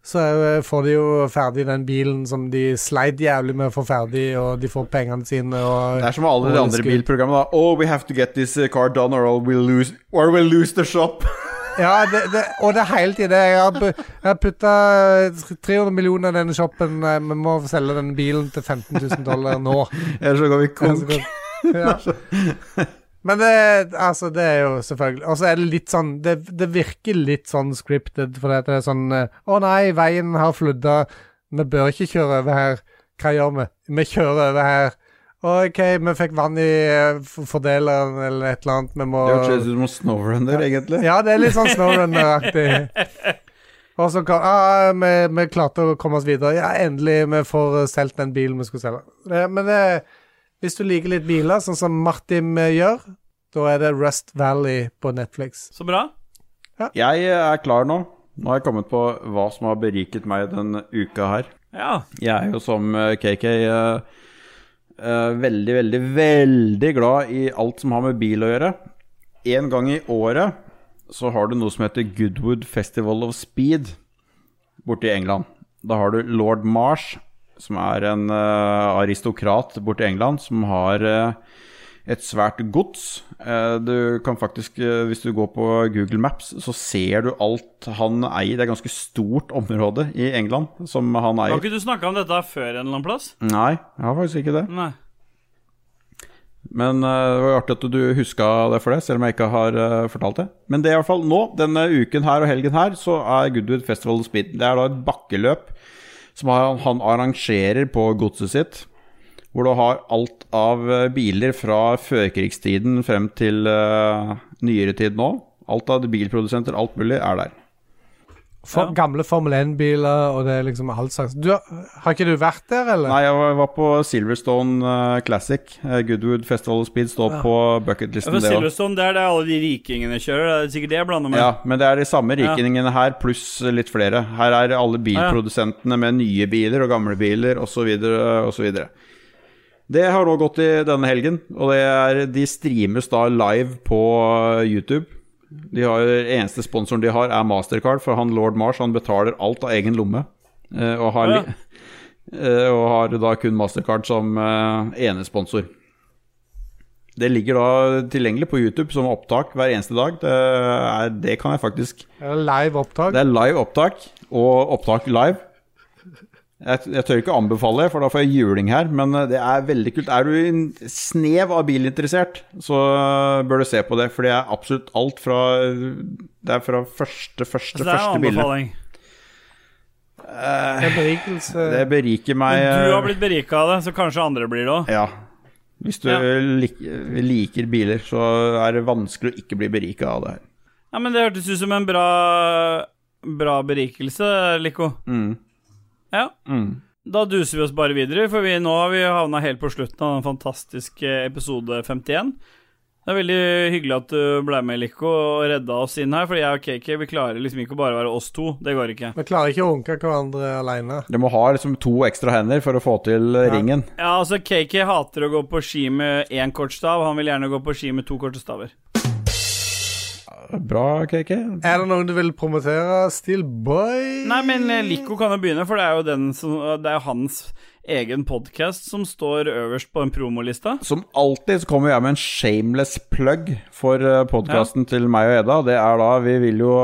så eh, får de jo ferdig den bilen som de sleit jævlig med å få ferdig, og de får pengene sine og Det er som alle de andre bilprogrammene. da Oh, we have to get this uh, car done, or we'll lose, or we'll lose the shop. Ja, det, det, og det er hele tiden. Jeg har, jeg har putta 300 millioner i denne shoppen. eh, Vi må selge denne bilen til 15 000 dollar nå. Ellers så går vi konk. Ja. Men det, altså, det er jo selvfølgelig Og så er det litt sånn Det, det virker litt sånn scripted, for det er sånn eh, Å nei, veien har fludda. Vi bør ikke kjøre over her. Hva gjør vi? Vi kjører over her. OK, vi fikk vann i eh, fordeleren eller et eller annet. Vi må Det hørtes ut som Snowrunner, egentlig. Ja, det er litt sånn Snowrunner-aktig. Og så kan ah, vi, vi klarte å komme oss videre. Ja, endelig, vi får eh, solgt den bilen vi skulle selge. Men det, hvis du liker litt biler, sånn som Martin eh, gjør, da er det Rust Valley på Netflix. Så bra. Jeg er klar nå. Nå har jeg kommet på hva som har beriket meg denne uka her. Ja. Jeg er jo som eh, KK eh, eh, veldig, veldig, veldig glad i alt som har med bil å gjøre. En gang i året så har du noe som heter Goodwood Festival of Speed borte i England. Da har du lord Marsh, som er en uh, aristokrat borte i England, som har uh, et svært gods. Uh, Du kan faktisk, hvis du går på Google Maps, så ser du alt han eier. Det er ganske stort område i England som han eier. Har ikke du snakka om dette før en eller annen plass? Nei, jeg har faktisk ikke det. Nei. Men det var jo artig at du huska det for det, selv om jeg ikke har fortalt det. Men det er i hvert fall nå, denne uken her og helgen her, så er Goodwood Festival of Speed Det er da et bakkeløp som han, arrangerer på godset sitt. Hvor du har alt av eh, biler fra førkrigstiden frem til uh, nyere tid nå. Alt av bilprodusenter, alt mulig, er der. For, Ja. Gamle Formel 1-biler, og det er liksom alt slags du, har- ikke du vært der, eller? Nei, jeg var- på Silverstone eh, Classic. Eh, Goodwood Festival of Speed står på bucketlisten. Det. Silverstone, det er der alle de rikingene kjører. Det er sikkert det jeg blander med. Ja, men det er de samme rikingene her, pluss litt flere. Her er alle bilprodusentene med nye biler og gamle biler osv. osv. Det har nå gått i denne helgen, og det er, de streames da live på YouTube. De har, eneste sponsoren de har, er Mastercard, for han lord Mars han betaler alt av egen lomme. eh, Og har, Ja. eh, og har da kun Mastercard som eh, ene sponsor. Det ligger da tilgjengelig på YouTube som opptak hver eneste dag. Det, er, det kan jeg faktisk Det Er live opptak? Det er live opptak, og opptak live. Jeg, jeg tør ikke anbefale, for da får jeg juling her, men eh, det er veldig kult. Er du en snev av bilinteressert, så eh, bør du se på det, for det er absolutt alt fra Det er fra første, første, Så det er en første bilde. anbefaling. Det er berikelse. Det beriker meg Men du har eh, blitt berika av det, så kanskje andre blir det òg. Ja. Hvis du Ja. lik, liker biler, så er det vanskelig å ikke bli berika av det her. Ja, men det hørtes ut som en bra, bra berikelse, Lico. Mm. Ja. Mm. Da duser vi oss bare videre, for vi, nå har vi havna helt på slutten av den fantastiske episode 51. Det er veldig hyggelig at du ble med, Lico, og redda oss inn her. For jeg og KK vi klarer liksom ikke å bare være oss to. Det går ikke. Vi klarer ikke å runke hverandre alene. Du må ha liksom to ekstra hender for å få til ja. ringen. Ja, altså, KK hater å gå på ski med én kortstav. Han vil gjerne gå på ski med to korte staver. Bra, KK. Er det noen du vil promotere? Steelboy? Nei, men eh, Lico kan jo begynne, for det er jo den som Det er jo hans egen podkast som står øverst på den promolista. Som alltid så kommer jeg med en shameless plug for podkasten til meg og Eda. Det er da Vi vil jo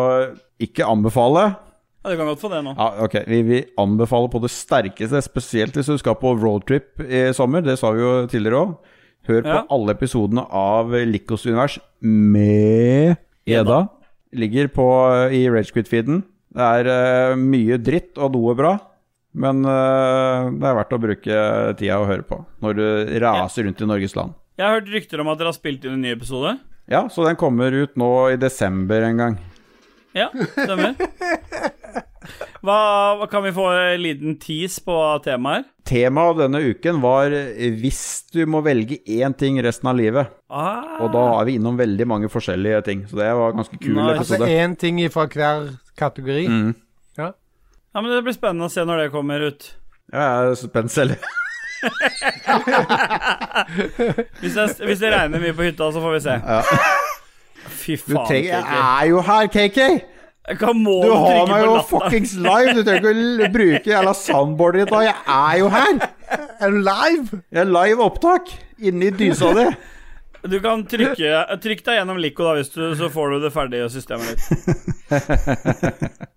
ikke anbefale Ja, Du kan godt få det nå. Ja, ok, Vi vi anbefaler på det sterkeste, spesielt hvis du skal på roadtrip i sommer. Det sa vi jo tidligere òg. Hør på Ja. alle episodene av Likos univers med Eda. Ligger på i Ragequit-feeden. Det er uh, mye dritt og noe bra. Men uh, det er verdt å bruke tida å høre på når du raser rundt i Norges land. Jeg har hørt rykter om at dere har spilt inn en ny episode. Ja, så den kommer ut nå i desember en gang. Ja, stemmer. Hva, hva Kan vi få en liten tease på temaet? Temaet denne uken var eh, 'Hvis du må velge én ting resten av livet'. Ah, Og da er vi innom veldig mange forskjellige ting, så det var ganske kul Nice. Altså episode. én ting fra hver kategori? Mm. Ja. ja, men Det blir spennende å se når det kommer ut. Ja, Jeg er spent selv. Hvis det, hvis det, regner mye på hytta, så får vi se. Fy Du faen. trenger, jeg er jo her, KK! Hva må Du har meg jo fuckings live! Du trenger ikke å bruke jævla soundboardet ditt da. Jeg er jo her! Er live? Jeg er live opptak inni dysa di. Du kan trykke Trykk deg gjennom Lico, da, hvis du, så får du det ferdige systemet ditt.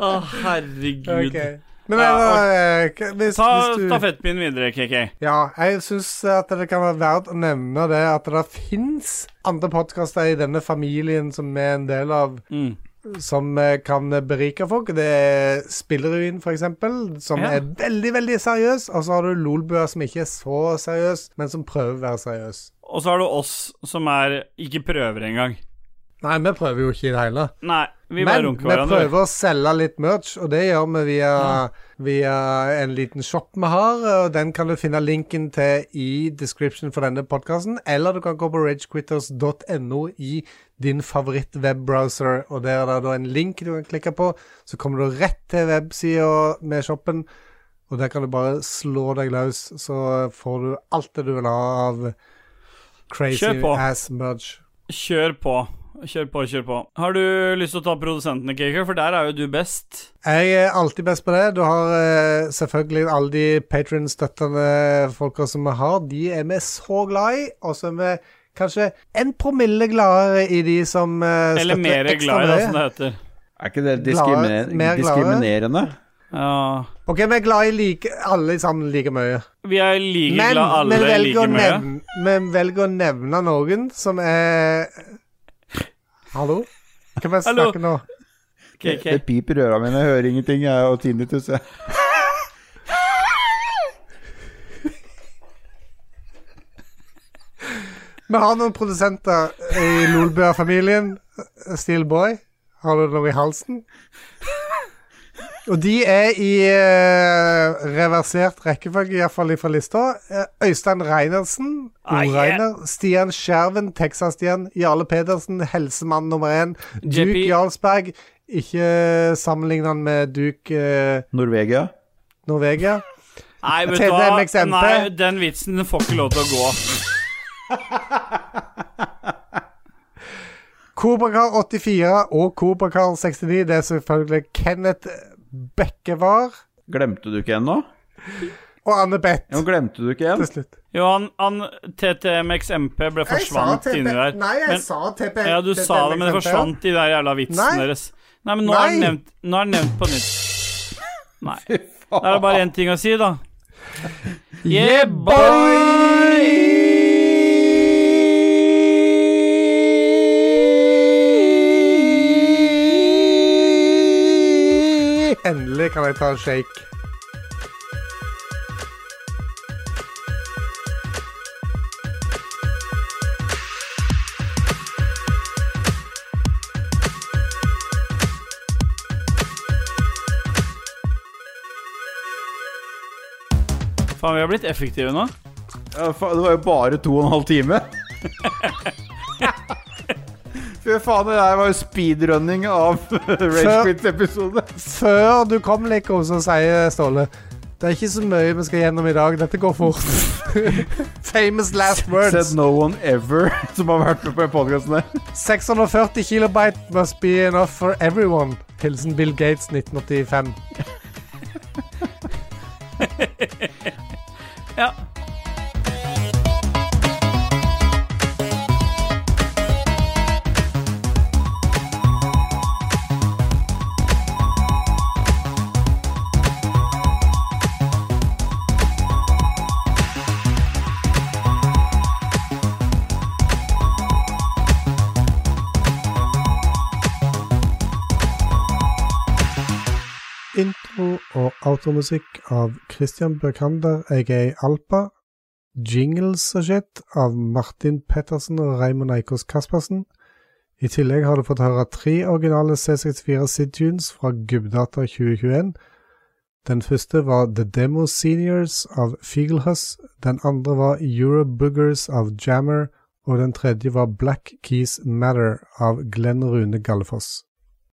Å, herregud. Ok. Men Ja, er det, eh, hvis, Ta hvis du stafettpinnen videre, KK. Ja, jeg syns at det kan være verdt å nevne det at det fins andre podkaster i denne familien som vi er en del av, Mm. som eh, kan berike folk. Det er Spillerevyen, for eksempel, som Ja. er veldig, veldig seriøs. Og så har du Lolbua, som ikke er så seriøs, men som prøver å være seriøs. Og så har du oss, som er ikke prøver engang. Nei, vi prøver jo ikke i det hele. Nei, vi Men vi prøver å selge litt merch, og det gjør vi via, via en liten shop vi har. og Den kan du finne linken til i description for denne podkasten. Eller du kan gå på ragequitters.no i din favoritt-webbrowser. Og der er det da en link du kan klikke på. Så kommer du rett til websida med shoppen. Og der kan du bare slå deg løs, så får du alt det du vil ha av crazy ass merch. Kjør på. Kjør på, kjør på. Har du lyst til å ta produsentene, Kaker? For der er jo du best. Jeg er alltid best på det. Du har eh, selvfølgelig alle de Patron-støttende folka som vi har. De er vi så glad i. Og så er vi kanskje en promille gladere i de som eh, Eller mer glad i, da, som det heter. Er ikke det diskriminer glade? diskriminerende? Ja. OK, vi er glad i like, alle sammen like mye. Vi er like Men glad alle like mye. nevne, vi velger å nevne noen som er Hallo? Hvem er det som snakker nå? KK. Det piper i øra mine, jeg hører ingenting. Jeg har tinnitus, jeg. Vi har noen produsenter i Lolbua-familien. Steelboy. Har du noe i halsen? Og de er i uh, reversert rekkefølge, iallfall fra lista. Eh, Øystein Reinertsen, Ah, yeah. Stian Skjerven, Texas-Stian, Jarle Pedersen, helsemann nummer én, JP. Duke Jarlsberg. Ikke sammenlign han med Duke uh, Norvegia. Norvegia. Nei, vet du hva? Nei, den vitsen får ikke lov til å gå. Kobrakar84 og Kobrakar69. Det er selvfølgelig Kenneth Bekkevar Glemte du ikke en nå? og Anne Beth Jo, glemte du ikke en? til slutt. Jo, han, han TTMXMP ble forsvant inni der. Nei, jeg Men- sa TP. Ja, du sa det, men det forsvant i den jævla vitsen Nei. deres. Nei, men nå er den Nei. nevnt, er nevnt på nytt. Nei. Da er det bare én ting å si, da. Yeah, Endelig kan jeg ta en shake. Faen, vi har blitt effektive nå. Ja, faen, det var jo bare to og en halv time. Fy faen, det der var jo speedrunning av Ragequit-episode. Før du kom, Lico, så sier Ståle Det er ikke så mye vi skal gjennom i dag. Dette går fort. Famous last words. Said no one ever som har vært med på podkasten der. 640 kilobyte must be enough for everyone. Hilsen Bill Gates 1985. Ja. Intro og automusikk av Christian Bøkander, aka Alpa. Jingles og shit av Martin Pettersen og Raymond Eikås Kaspersen. I tillegg har du fått høre tre originale C64 Sid-tunes fra Gubbdata 2021. Den første var The Demo Seniors av Fiegelhuss, den andre var Euroboogers av Jammer, og den tredje var Black Keys Matter av Glenn Rune Gallefoss.